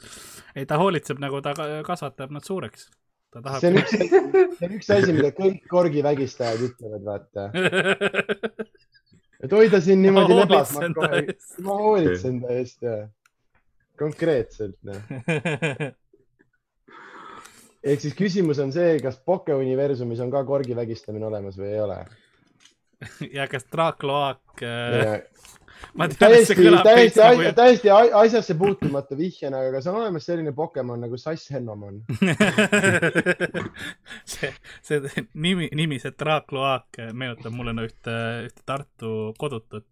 ei, ta hoolitseb nagu ta ka- kasvatab nad suureks. ta tahab see on üks, see on üks asi, mida kõik korgivägistajad ütlevad, vaata. et hoida siin niimoodi lebas, ma ta kohe eest., ma hoolitsen ta eest ja konkreetselt, noh. Ehk siis küsimus on see, kas Poke universumis on ka korgi vägistamine olemas või ei ole. ja kas Draakloaak äh, täiesti, täiesti, täiesti asjasse puutumata vihjena, aga kas on olemas selline Pokemon nagu Sass Hennoman? see, see nimi, nimi, see Draakloak meenutab mulle no ühte, ühte Tartu kodutut,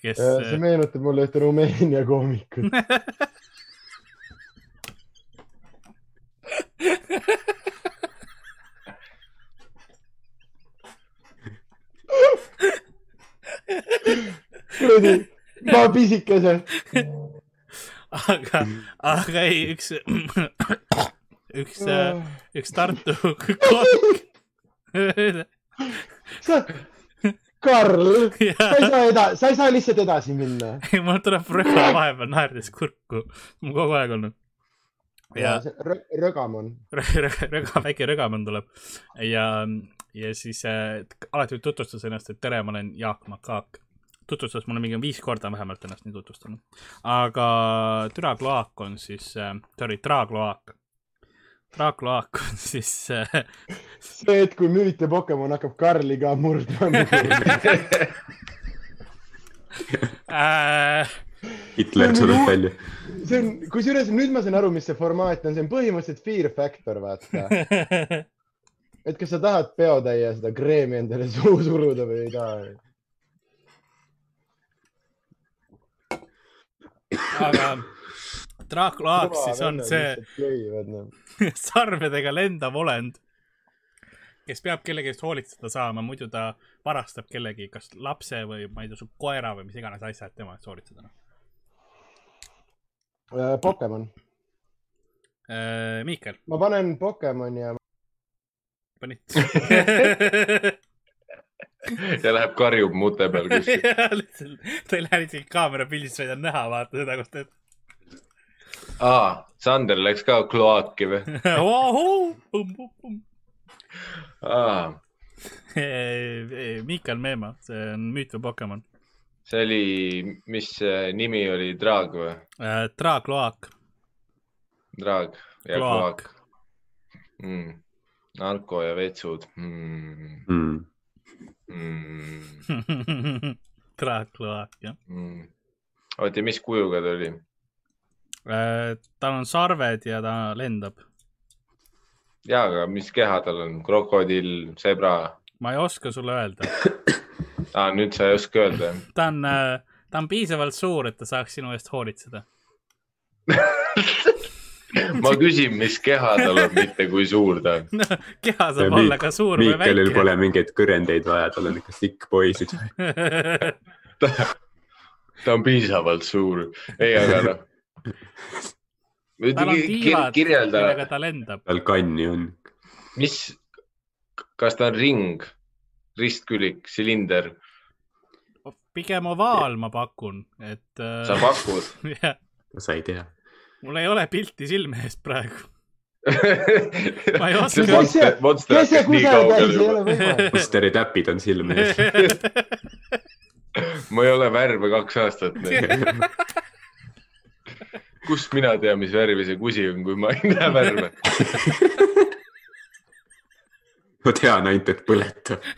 kes see meenutab mulle ühte Rumeenia koomikut. kuradi, ma pisikese. aga, aga ei, üks, üks, üks Tartu kokk. sa, Karl, sa ei saa edasi, sa ei saa lihtsalt edasi minna. mul tuleb rõga vahepeal naerdes kurku, mul kogu aeg olnud. Ja Rögamon. rõga, väike rõgamann tuleb ja, ja siis äh, alati tutvustas ennast, et tere, ma olen Jaak Makaak. tutvustas mulle mingi viis korda vähemalt ennast nii tutvustanud. aga Türa Kloak on siis äh,, sorry, Traagloak. Traagloak on siis äh, see, et kui müüt ja Pokemon hakkab Karli ka murdma. äh, Hitler sureb välja. see on, kusjuures nüüd ma saan aru, mis see formaat on, see on põhimõtteliselt Fear Factor, vaata. et kas sa tahad peotäie seda kreemi endale suhu suruda või ei taha. aga Traagloak siis on see see. sarvedega lendav olend, kes peab kellegi eest hoolitseda saama, muidu ta varastab kellegi, kas lapse või ma ei tea, su koera või mis iganes asja, et tema eest hoolitseda. Äh, Pokemon, Miikel, ma panen Pokemoni ja panid? ja läheb karjub mute peal kuskil. ta ei lähe isegi kaamera pildist, vaid on näha, vaata seda, kus ta. aa, Sander läks ka kloaki või? aa, Miikel Meemaa, see on müüt või Pokemon. See oli, mis nimi oli, Draag või? Traagloak, Draag ja Kloak. kloak mm.. narko ja vetsud mm.. Mm. Mm. Traagloak, jah. Mm. oota, mis kujuga ta oli? tal on sarved ja ta lendab. ja, aga mis keha tal on? krokodill, sebra ma ei oska sulle öelda. ah,? nüüd sa ei oska öelda jah? ta on, ta on piisavalt suur, et ta saaks sinu eest hoolitseda. ma küsin, mis keha tal on, mitte kui suur ta on. keha Ja saab olla ka suur või Miikelil väike. pole mingeid kõrendeid vaja, tal on ikka sikk poisid. ta on piisavalt suur. ei, aga noh. tal on tiivad, kirjelda, millega ta lendab. tal kanni on. mis, kas ta on ring, ristkülik, silinder, pigem ovaal, ma pakun, et. sa pakud? jah, sa ei tea. mul ei ole pilti silme eest praegu. ma ei oska. Monster see hakkas nii kaugele juba. Musteri täpid on silme ees. ma ei ole värve kaks aastat. kust mina tean, mis värvi see kusi on, kui ma ei näe värve? Ma tean ainult, et põletab.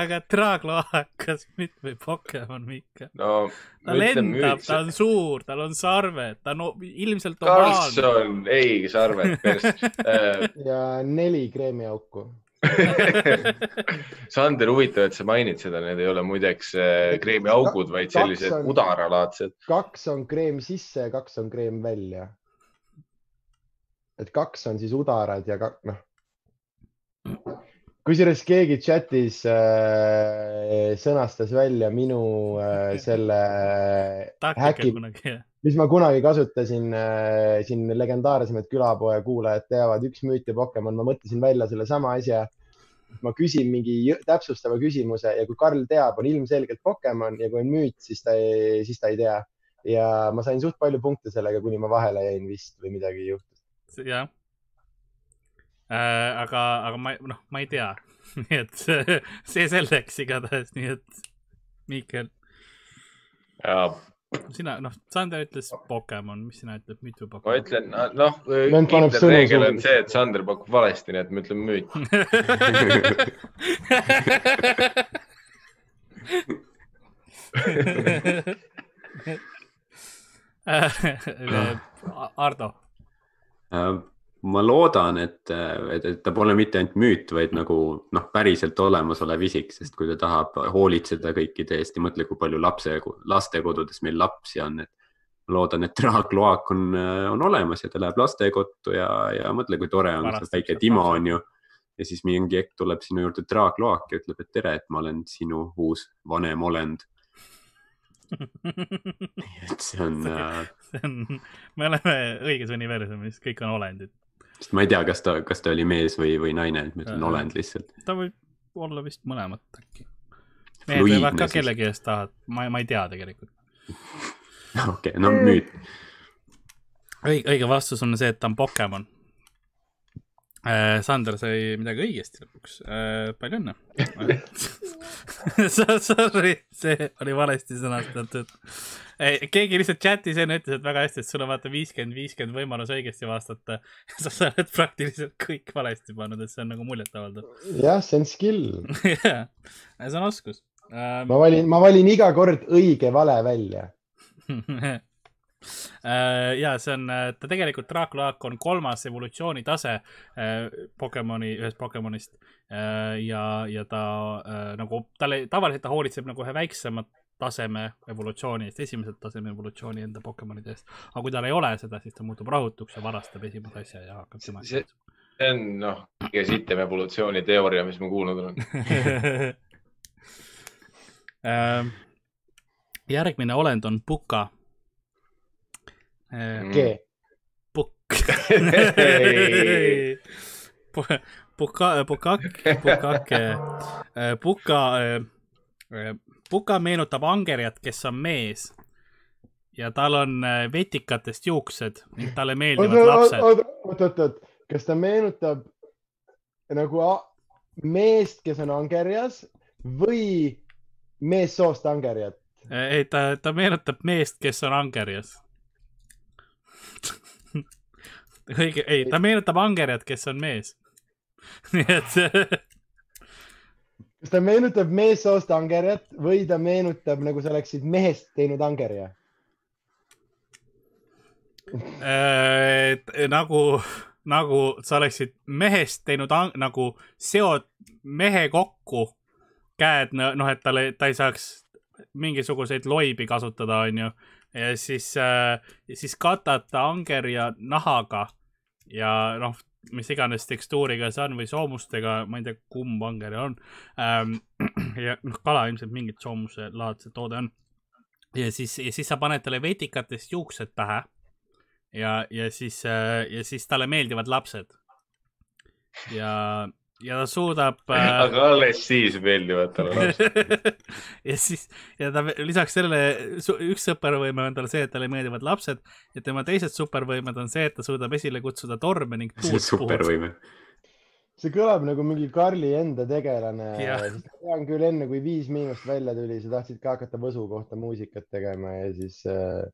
aga Traagloakas, mitte või Pokemon, Miika. no ta lendab, ta on suur, tal on sarved, ta on o- ilmselt ovaalne. Karlsson, ei, sarved, pers- äh, ja neli kreemiauku. Sander, huvitav, et sa mainid seda, need ei ole muideks äh, kreemiaugud, vaid Kaks sellised on- udaralaadsed. kaks on kreem sisse ja kaks on kreem välja. Et kaks on siis udarad ja kak-, noh. kusjuures keegi chatis äh, sõnastas välja minu äh, selle taktika häki, mis ma kunagi kasutasin äh, siin legendaarsemad külapoe kuulajad teavad, üks müüt ja Pokemon, ma mõtlesin välja sellesama asja. ma küsin mingi täpsustava küsimuse ja kui Karl teab, on ilmselgelt Pokemon ja kui on müüt, siis ta ei, siis ta ei tea. ja ma sain suht palju punkte sellega, kuni ma vahele jäin vist või midagi juhtus. jah. aga, aga ma, noh, ma ei tea. nii et see, selleks igatahes, nii et Miikel, ja sina, noh, Sander ütles Pokemon, mis sina ütled, mitu ma Pokemon? ütlen, noh, kindel reegel on see, et Sander pakub valesti, nii et ma ütlen müüt. Ardo Äh, ma loodan, et, et, et ta pole mitte ainult müüt, vaid nagu noh, päriselt olemasolev isik, sest kui ta tahab hoolitseda kõikide eest ja mõtle, kui palju lapse, lastekodudes meil lapsi on, et ma loodan, et traagloak on, on olemas ja ta läheb lastekodu ja, ja mõtle, kui tore on, see väike Timo on ju. ja siis mingi hetk tuleb sinu juurde traagloak ja ütleb, et tere, et ma olen sinu uus vanem olend. Et see on äh.... see on, me oleme õiges universumis, kõik on olendid. sest ma ei tea, kas ta, kas ta oli mees või, või naine, et ma ütlen äh, olend lihtsalt. ta võib olla vist mõlemat äkki. mehed võivad ka kellegi eest tahad, ma, ma ei tea tegelikult. okei, no müüt. õige, õige vastus on see, et ta on Pokemon. Sander sai midagi õigesti lõpuks äh,, palju õnne Sorry, see oli valesti sõnastatud. keegi lihtsalt chatis enne ütles, et väga hästi, et sul on vaata viiskümmend, viiskümmend võimalus õigesti vastata. sa oled praktiliselt kõik valesti pannud, et see on nagu muljetavaldav. jah, see on skill jah, see on oskus ma valin, ma valin iga kord õige vale välja Äh, ja see on, äh, ta tegelikult Draakulaak on kolmas evolutsioonitase äh, Pokemoni, ühest Pokemonist. ja, ja ta nagu talle, tavaliselt ta hoolitseb nagu ühe väiksema taseme evolutsiooni eest, esimese taseme evolutsiooni enda Pokemonide eest. aga kui tal ei ole seda, siis ta muutub rahutuks ja varastab esimese asja ja hakkab tema. see on noh, kõige sitem evolutsiooniteooria, mis ma kuulnud olen järgmine olend on Puka G. Pukk. Puka, Pukak, Pukak, Puka, Puka meenutab Angerjat, kes on mees ja tal on äh, vetikatest juuksed talle meeldivad lapsed. oot, oot, oot, oot, kas ta meenutab nagu meest, kes on angerjas või meessoost angerjat? ei, ta, ta meenutab meest, kes on angerjas õige, ei, ta meenutab Angerjat, kes on mees. Nii et kas ta meenutab meessoost Angerjat või ta meenutab nagu sa oleksid mehest teinud Angerja? Äh,? nagu, nagu sa oleksid mehest teinud nagu seod mehe kokku, käed, noh, et talle, ta ei saaks mingisuguseid loibi kasutada, onju ja siis äh,, siis katata angerja nahaga ja noh, mis iganes tekstuuriga see on või soomustega, ma ei tea, kumb angerja on ähm,. ja noh, kala ilmselt mingit soomuse laadse toode on. ja siis, ja siis sa paned talle vetikatest juuksed pähe ja, ja siis äh,, ja siis talle meeldivad lapsed. ja ja ta suudab äh.... aga alles siis meeldivad talle lapsed ja siis, ja ta lisaks sellele, üks supervõime on tal see, et talle meeldivad lapsed ja tema teised supervõimed on see, et ta suudab esile kutsuda torme ning tuult supervõime. see kõlab nagu mingi Karli enda tegelane. tean küll enne, kui Viis Miinust välja tuli, sa tahtsid ka hakata Võsu kohta muusikat tegema ja siis äh,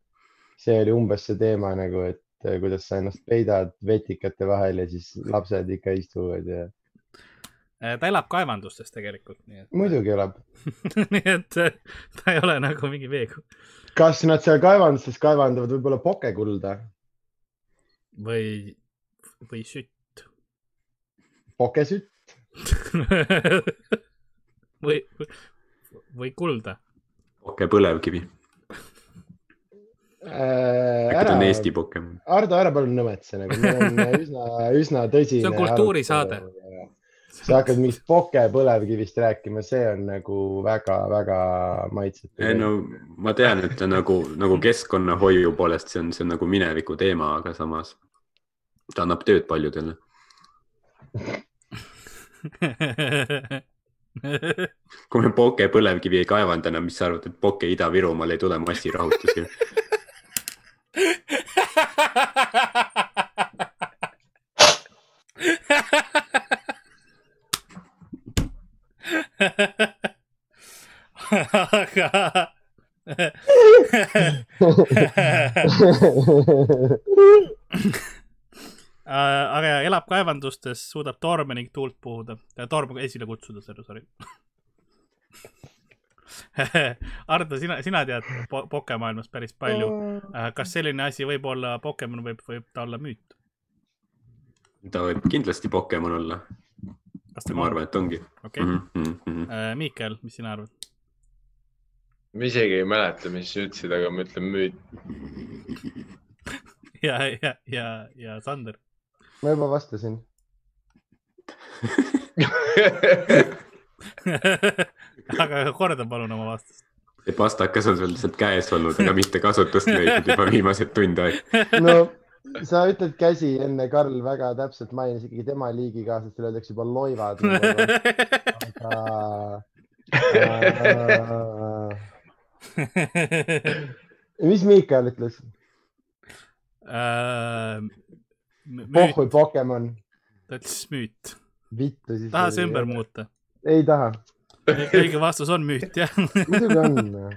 see oli umbes see teema nagu, et äh, kuidas sa ennast peidad vetikate vahel ja siis lapsed ikka istuvad ja ta elab kaevandustes tegelikult, nii et. muidugi elab nii et äh, ta ei ole nagu mingi veekogu. kas nad seal kaevandustes kaevandavad võib-olla pokekulda? või, või sütt. pokesütt või, või kulda. pokepõlevkivi äh,. äkki ta on Eesti Pokemon? Ardo, ära palun nõmetse nagu, meil on üsna, üsna tõsine. see on kultuurisaade sa hakkad mingist poke põlevkivist rääkima, see on nagu väga-väga maitsetu. ei no ma tean, et ta nagu, nagu keskkonnahoiu poolest see on, see on nagu mineviku teema, aga samas ta annab tööd paljudele kui me poke põlevkivi ei kaevanda enam, mis sa arvad, et poke Ida-Virumaal ei tule massirahutusi aga aga elab kaevandustes, suudab torme ning tuult puhuda, torm esile kutsuda, sorry. Ardo, sina, sina tead po pokemaailmast päris palju. kas selline asi võib olla Pokemon, võib, võib ta olla müüt? ta võib kindlasti Pokemon olla, ma arvan, et ongi. okei okay., Miikel, mis sina arvad? ma isegi ei mäleta, mis sa ütlesid, aga ma ütlen müüt. ja, ja, ja, ja Sander. ma juba vastasin. aga korda palun oma vastust. see pastakas on sul lihtsalt käes olnud, aga mitte kasutust leidnud juba viimased tund aega. no sa ütled käsi enne, Karl väga täpselt mainis ikkagi tema liigikaaslastele öeldakse juba loivad. aga äh, mis Miikal ütles? müüt, pohhui Pokemon, ta ütles müüt. vittu siis. tahad sa ümber? muuta? ei taha, õige vastus on müüt, jah. muidugi on.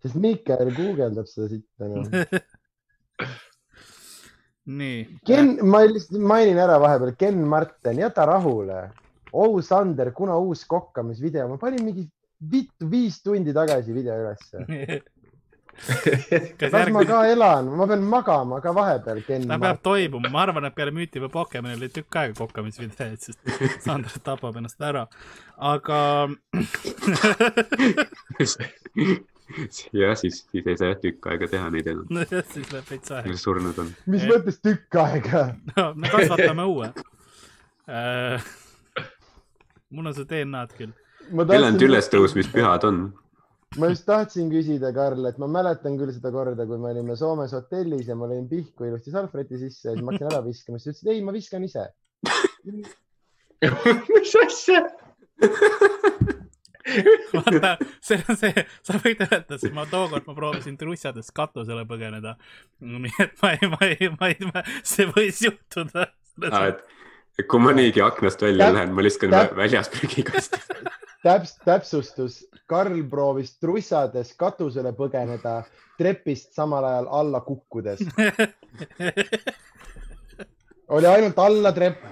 sest Miikal guugeldab seda sitta noh. nii. Ken, ma lihtsalt mainin ära vahepeal, Ken Marten, jäta rahule. Ou Sander, kuna uus kokkamisvideo, ma panin mingi vittu viis tundi tagasi video ülesse. kas las ma järgmine, ka elan, ma pean magama ka vahepeal, Ken ta peab toimuma, ma arvan, et peale müüti või Pokemonil oli tükk aega kokkamisvideoid, sest Sander tapab ennast ära. aga ja siis, siis ei saa jah tükk aega teha neid enam, siis läheb veits aega. surnud on. mis mõttes tükk aega? no me kasvatame õue. mul on see DNA-d küll. kellel ülestõusmispühad on? ma just tahtsin küsida, Karl, et ma mäletan küll seda korda, kui me olime Soomes hotellis ja ma lõin pihku ilusti salvräti sisse ja siis ma hakkasin ära viskama, siis ta ütles, et ei, ma viskan ise. mis asja? vaata, see on see, sa võid öelda, sest ma tookord ma proovisin trussadest katusele põgeneda. nii et ma ei, ma ei, ma ei, see võis juhtuda. et kui ma niigi aknast välja Täp- lähen, ma viskan täp- vä- väljas prügikasti. täps-, täpsustus, Karl proovis trussades katusele põgeneda trepist samal ajal alla kukkudes. oli ainult alla trepp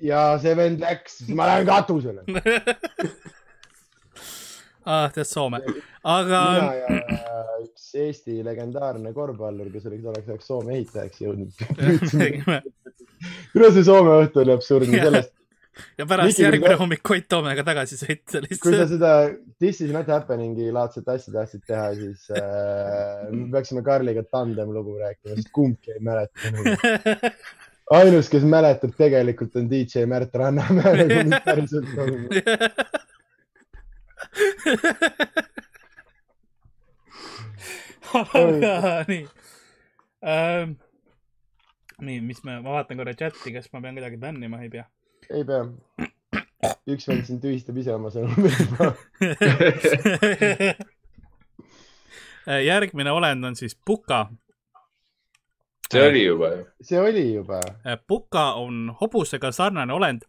ja see vend läks, siis ma lähen katusele. ah, tead Soome, aga mina ja üks Eesti legendaarne korvpallur, kes oli tolleks ajaks Soome ehitajaks jõudnud. üle see Soome õhtu oli absurdne, sellest, ja pärast Miki, järgmine hommik Koit Toomega tagasi sõita kui sa lihtsalt. seda This is not happening'i laadset asja tahtsid teha, siis äh, me peaksime Karliga tandem lugu rääkima, sest kumbki ei mäleta. ainus, kes mäletab tegelikult on DJ Märt Rannamäe, päriselt toimub. Aga nii ähm,. nii, mis me, ma vaatan korra chati, kas ma pean kuidagi bännima, ei pea. ei pea. üks vend siin tühistab ise oma sõnumi juba. järgmine olend on siis Puka. see oli juba ju. see oli juba. Puka on hobusega sarnane olend,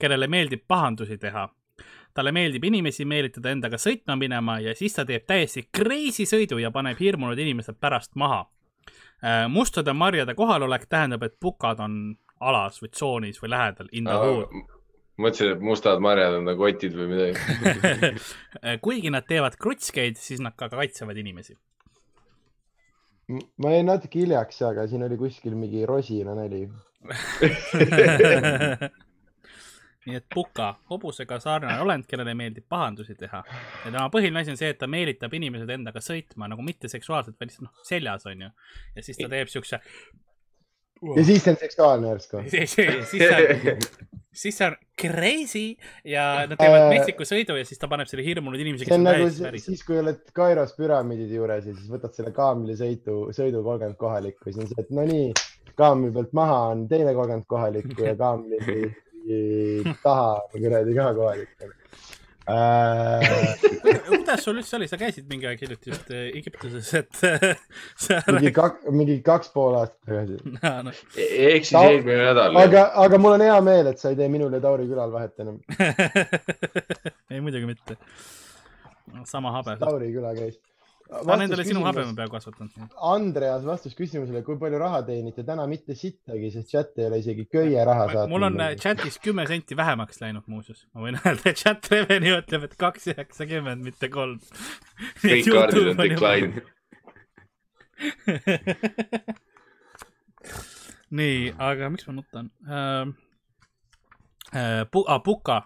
kellele meeldib pahandusi teha. Talle meeldib inimesi meelitada endaga sõitma minema ja siis ta teeb täiesti crazy sõidu ja paneb hirmunud inimesed pärast maha. mustade marjade kohalolek tähendab, et pukad on alas või tsoonis või lähedal in the hood. mõtlesin, et mustad marjad on nagu kotid või midagi. kuigi nad teevad krutskeid, siis nad ka kaitsevad inimesi. ma jäin natuke hiljaks, aga siin oli kuskil mingi rosina nali. nii et Puka, hobusega sarnane olend, kellele meeldib pahandusi teha. ja tema põhiline asi on see, et ta meelitab inimesed endaga sõitma nagu mitte seksuaalselt, vaid lihtsalt noh, seljas on ju. ja siis ta teeb siukse, ja siis see on seksuaalne järsku. siis ta on, siis see on crazy ja nad teevad Äh, metsiku sõidu ja siis ta paneb selle hirmunud inimese, see on nagu see- päris. siis, kui oled Kairos püramiidide juures ja siis võtad selle kaamli sõidu, sõidu kogenud kohalikku, siis on see, et no nii, kaamli pealt maha on teine kogenud kohalikku ja kaamli taha on kuradi ka kohalik äh,. kuidas sul üldse oli, sa käisid mingi aeg hiljuti just äh, Egiptuses, et äh, sa mingi kaks, mingi kaks pool aastat tagasi. no, ehk siis Ta- eelmine nädal. aga, aga mul on hea meel, et sa ei tee minul ja Tauri külal vahet enam. ei, muidugi mitte. sama habe. Tauri küla käis ta on endale sinu habemepea kasvatanud. Andreas vastus küsimusele, kui palju raha teenite, täna mitte sittagi, sest chat ei ole isegi köie raha saatnud. mul on äh, chatis kümme senti vähemaks läinud muuseas, ma võin öelda, et chat revenue ütleb, et kaks üheksakümmend, mitte kolm. kõik kaardid on decline. nii, aga miks ma nutan ähm,? Äh, pu- ah, Puka,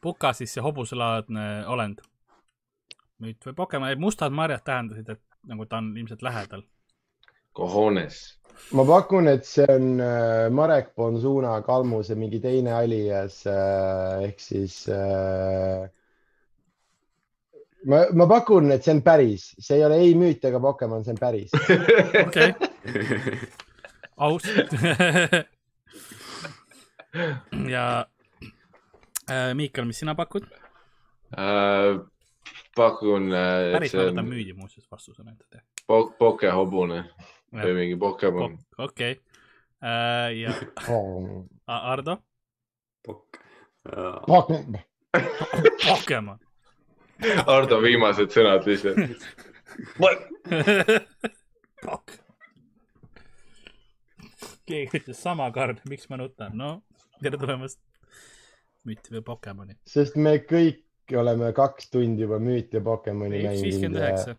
Puka siis see hobuselaadne olend. Müüt või Pokemon, mustad marjad tähendasid, et nagu ta on ilmselt lähedal. Cojones. ma pakun, et see on äh, Marek Bonzuna kalmuse mingi teine alias äh, ehk siis äh,. ma, ma pakun, et see on päris, see ei ole ei müüt ega Pokemon, see on päris. okei, aus. ja äh, Miikal, mis sina pakud? Äh, pakun, ma on võtan müüdi muuseas vastusena po- pokehobune või mingi Pokemon. okei, ja A- Ardo, Pokk. Pokemon. Ardo viimased sõnad lihtsalt. Pok. keegi ütles sama Karl, miks ma nutan, no tere tulemast müüti või Pokemoni. sest me kõik oleme kaks tundi juba müüt ja Pokemoni mänginud ja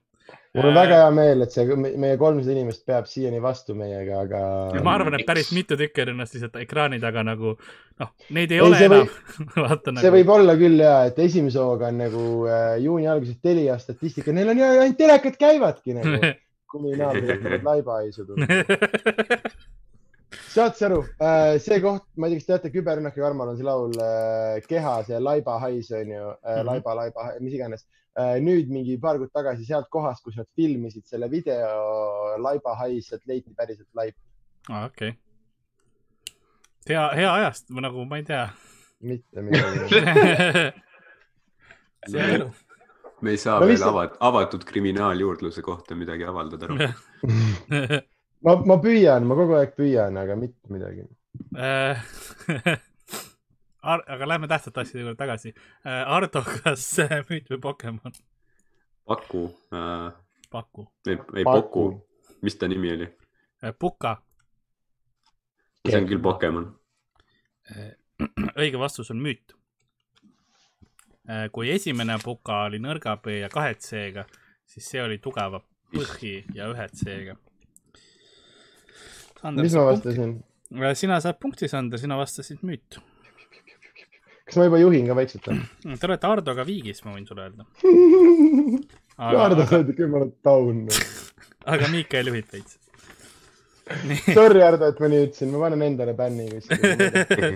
mul on väga hea meel, et see meie kolmsada inimest peab siiani vastu meiega, aga. ma arvan, et päris mitu tükki on ennast lihtsalt ekraani taga nagu, noh, neid ei, Ei, ole see enam. vaata see nagu. võib olla küll ja, et esimese hooga on nagu äh, juuni alguses Telia statistika, neil on ju ainult telekad käivadki nagu, kuni naabrid hakkavad laiba haisuduma. saad sa aru, see koht, ma ei tea, kas teate, Küberrünnak ja Karmal on see laul äh, Keha, see laiba hais on ju äh,, Mhm. laiba, laiba, mis iganes äh,. nüüd mingi paar kuud tagasi sealt kohast, kus nad filmisid selle video laiba hais, sealt leiti päriselt laip, aa, okei. hea, hea ajast, nagu ma ei tea. mitte midagi. see on elu. me ei saa No no, veel lihtsalt- ava-, avatud kriminaaljuurdluse kohta midagi avaldada. ma, ma püüan, ma kogu aeg püüan, aga mitte midagi. Ar- aga lähme tähtsate asjade juurde tagasi. Ardo, kas äh, müüt või Pokemon? Paku äh,, paku. ei, ei Poku, mis ta nimi oli? Puka. see on küll Pokemon. õige vastus on müüt. kui esimene puka oli nõrga B ja kahe C-ga, siis see oli tugeva põhi ja ühe C-ga. Mis ma? vastasin? sina saad punkti, Sander, sina vastasid müüt. kas ma juba juhin ka vaikselt või? Te olete Hardoga viigis, ma võin sulle öelda. Aga, saadi küll, ma olen taun. aga Miikael juhib veits. Sorry, Ardo, et ma nii ütlesin, ma panen endale bänni kuskile.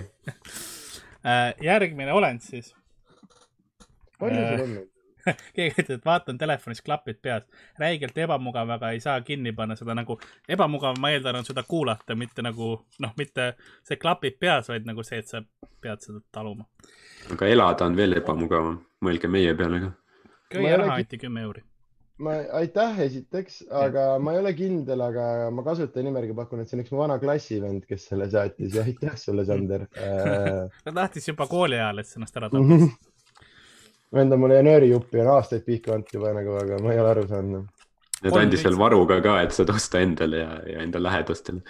Äh, järgmine olend siis. palju sul on neid? keegi ütleb, et vaatan telefonis klapid peas, räigelt ebamugav, aga ei saa kinni panna seda nagu, ebamugav, ma eeldan, on seda kuulata, mitte nagu noh, mitte see klapid peas, vaid nagu see, et sa pead seda taluma. aga elada on veel ebamugavam, mõelge meie peale ka. Ma ei köie ole raha anti kümme euri. ma, aitäh esiteks, aga ma ei ole kindel, aga ma kasutajanimega pakun, et see on üks mu vana klassivend, kes selle saatis ja aitäh sulle, Sander äh,. ta tahtis juba kooli ajal, et sa ennast ära tapad. vend on mulle nöörijuppi on aastaid pihku andnud juba nagu, aga ma ei ole aru saanud. ja ta andis veel varuga ka, et saad osta endale ja, ja enda lähedastele.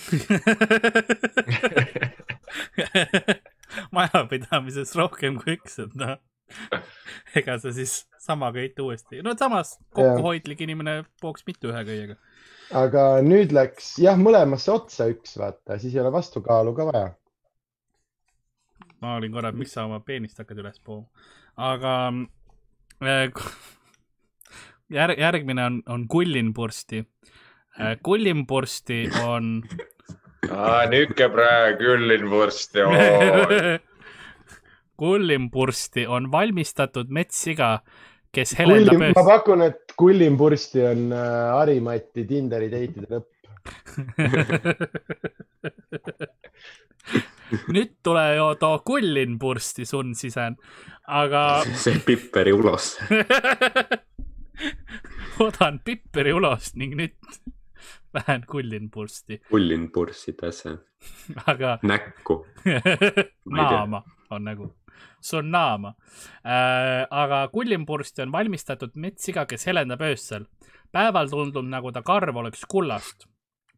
majapidamises rohkem kui üks, et noh, ega sa siis sama köit uuesti, no samas kokkuhoidlik inimene pooks mitu ühe köiega. aga nüüd läks jah, mõlemasse otsa üks, vaata, siis ei ole vastukaalu ka vaja. Ma olin korra, et miks sa oma peenist hakkad üles pooma, aga äh, järg, järgmine on, on kullinpursti. kullinpursti on nihuke praegu küllinvorst ja kullinpursti on valmistatud metssiga, kes helendab kullim, ma pakun, et kullimpursti on äh, Harimati Tinderi date'ide lõpp. nüüd tule ju too kullinpursti sun sisen, aga see Pipperi ulos. odan piperi ulost ning nüüd lähen kullinpursti, kullin purssi tässä aga näkku. Naama on nagu Sunnama äh,. aga kullimpursti on valmistatud metssiga, kes helendab öösel. päeval tundub, nagu ta karv oleks kullast.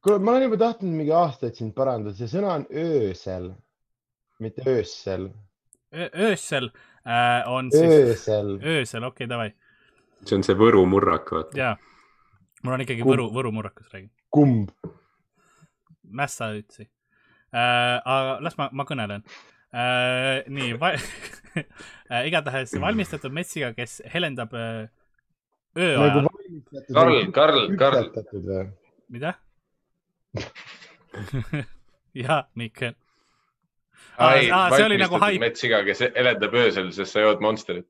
kuule, ma olen juba tahtnud mingi aastaid sind parandada, see sõna on öösel, mitte öösel, öösel äh, on siis, öösel. öösel, okei okay,, davai, see on see Võru murrak, vaata. jaa. mul on ikkagi Kumb? Võru, Võru murrakas räägin. kumb? mässa ütlesin äh,. aga las ma, ma kõnelen äh,. nii va- äh,, igatahes valmistatud metsiga, kes helendab äh, öö ajal. Karl, Karl, Karl, mida? jah, Mikkel. ei, see oli nagu haip. metssiga, kes helendab öösel, sest sa jood Monsterit.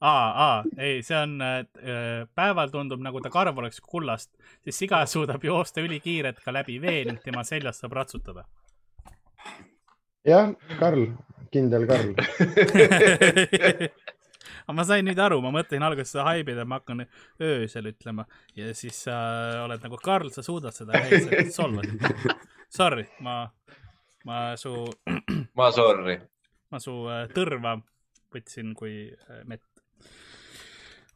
aa, aa, ei, see on äh,, päeval tundub nagu ta karv oleks kullast, siis siga suudab joosta ülikiirelt ka läbi vee ning tema seljas saab ratsutada. jah, Karl, kindel Karl. aga ma sain nüüd aru, ma mõtlesin alguses seda haibida, ma hakkan öösel ütlema ja siis sa oled nagu Karl, sa suudad seda, sa solvasid. Sorry, ma, ma su, ma sorry. ma su äh, tõrva võtsin kui äh, mett.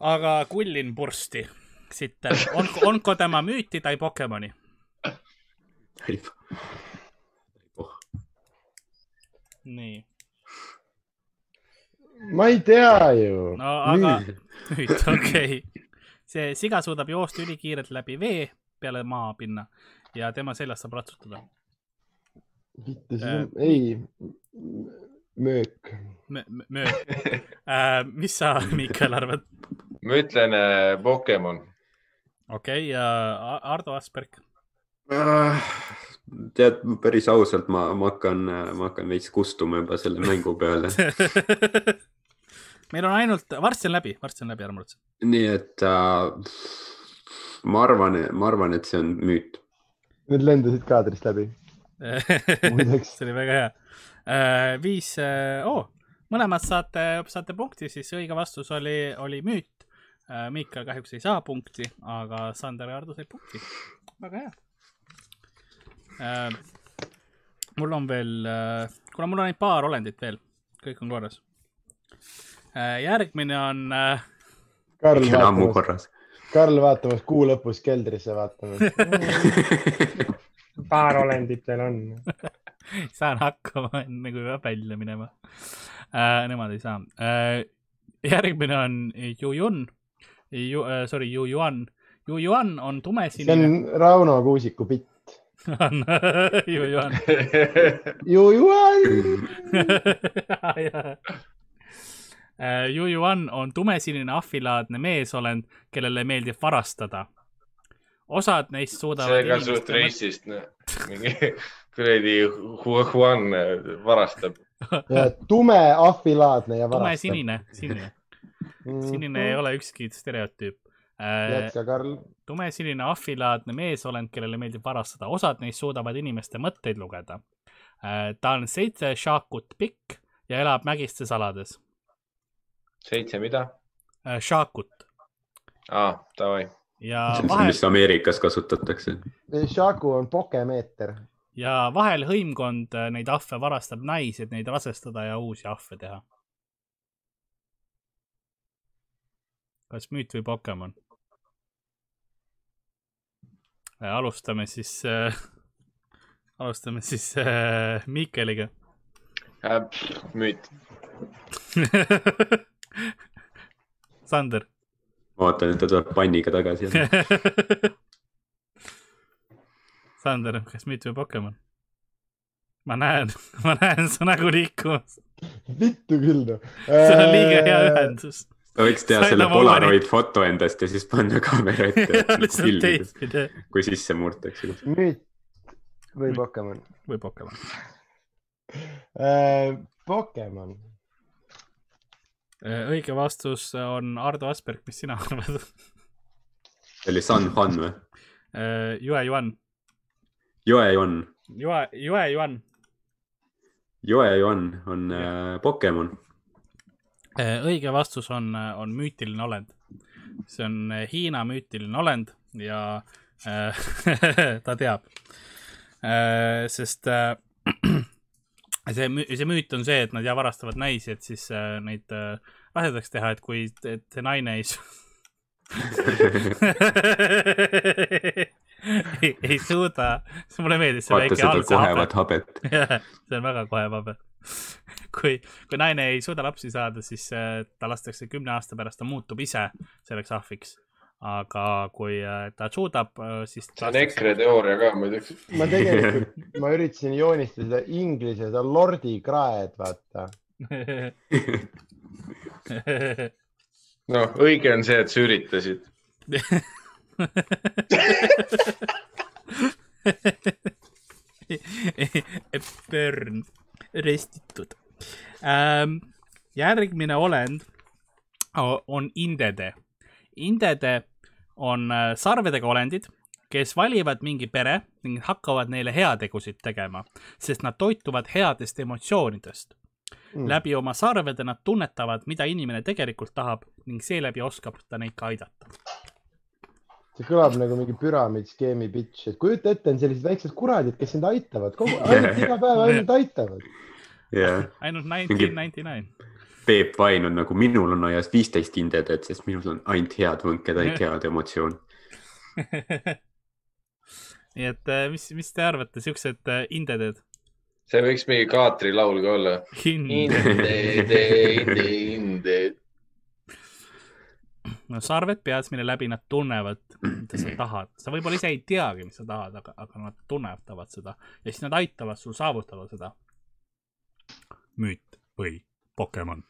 aga kullin pursti siit, on, onko tema müüti tai Pokemoni? nii, ma ei tea ju. no aga nüüd, okei okay.. see siga suudab joosta ülikiirelt läbi vee peale maapinna ja tema seljas saab ratsutada. vittu, siis on, ei, möök. möö äh,. mis sa, Miikal, arvad? ma ütlen äh, Pokemon. okei okay,, ja Ardo Asperg. tead, päris ausalt, ma, ma hakkan, ma hakkan veits kustuma juba selle mängu peale. meil on ainult, varsti on läbi, varsti on läbi, ära muretse. nii et äh, ma arvan, ma arvan, et see on müüt. Need lendasid kaadrist läbi. See oli väga hea. viis oh,, mõlemad saate, saate punkti, siis õige vastus oli, oli müüt. Miikal kahjuks ei saa punkti, aga Sander ja Hardo said punkti. väga hea. mul on veel, kuna mul on ainult paar olendit veel, kõik on korras. Järgmine on äh, Karl see vaatamas, korras. Karl vaatamas kuu lõpus keldrisse vaatamas. paar olendit veel on. saan hakkama enne kui peab välja minema äh,. Nemad ei saa äh,. järgmine on Jujun Ju,, äh, sorry, Jujuan. Jujuan on see tumesinine. on Rauno Kuusiku bitt. on Jujuan. Jujuan. Äh, Jujuan on tumesinine ahvilaadne meesolend, kellele meeldib varastada. osad neist suudavad see ka suht reisist, noh. mingi kuradi Juan varastab. tume ahvilaadne ja varastab. tumesinine, sinine, sinine ei. ole ükski stereotüüp. jätka, Karl. tumesinine ahvilaadne meesolend, kellele meeldib varastada, osad neist suudavad inimeste mõtteid lugeda. ta on seitse šaakut pikk ja elab mägistes alades. Seitse mida? šaakut aa, davai. ja see on see, vahel mis Ameerikas kasutatakse. Shaku on pokemeeter. ja vahel hõimkond äh, neid ahve varastab naisi, et neid rasestada ja uusi ahve teha. kas müüt või Pokemon? alustame siis äh, alustame siis äh, Miikeliga. müüt. Sander. ma vaatan, et ta tuleb panniga tagasi. Sander, kas müüt või Pokemon? ma näen, ma näen su nägu liikumas, vittu küll noh. sul on liiga hea. ühendus. ta võiks teha Sain selle Polaroid foto endast ja siis panna kaamera ette teistpidi kui sisse murtakse. müüt või Pokemon? või Pokemon. Pokemon. Äh, õige vastus on Ardo Asperg, mis sina arvad? see oli San Juan või? Jue Juan, Joe-Juan, Jue, Jue Juan. Joe-Juan on äh, Pokemon. õige vastus on, on müütiline olend. see on äh, Hiina müütiline olend ja äh, ta teab äh,, sest äh, see, see müüt on see, et nad ja varastavad naisi, et siis äh, neid äh, rasedaks teha, et kui et see naine ei ei, ei suuda, mulle meeldis see vaata väike algse habe kohevat habet. jah, see on väga kohe paber. kui, kui naine ei suuda lapsi saada, siis äh, ta lastakse kümne aasta pärast, ta muutub ise selleks ahviks. Aga kui äh, ta suudab, siis. see on EKRE teooria ka muideks. ma tegelikult, ma üritasin joonistada seda inglise, seda lordi kraed, vaata. noh, õige on see, et sa üritasid. Burn, restitud ähm,. järgmine olend on indede. indede on äh, sarvedega olendid, kes valivad mingi pere ning hakkavad neile heategusid tegema, sest nad toituvad headest emotsioonidest. Mm. läbi oma sarvede nad tunnetavad, mida inimene tegelikult tahab ning seeläbi oskab ta neid ka aidata. see kõlab nagu mingi püramiidskeemi pitch, et kujuta ette, on sellised väiksed kuradid, kes sind aitavad ainult iga päev ainult aitavad. jah, ainult nineteen ninety nine. Peep Vain on nagu minul on aias viisteist indedet, sest minul on ainult head võnked, ainult head emotsioon. nii et äh, mis, mis te arvate, siuksed äh, indeded? see võiks mingi Kaatri laul ka olla. Inde. inde, inde, inde. no sarved peas, mille läbi nad tunnevad, mida sa tahad. sa võib-olla ise ei teagi, mis sa tahad, aga, aga nad tunnetavad seda ja siis nad aitavad sul saavutada seda. müüt või Pokemon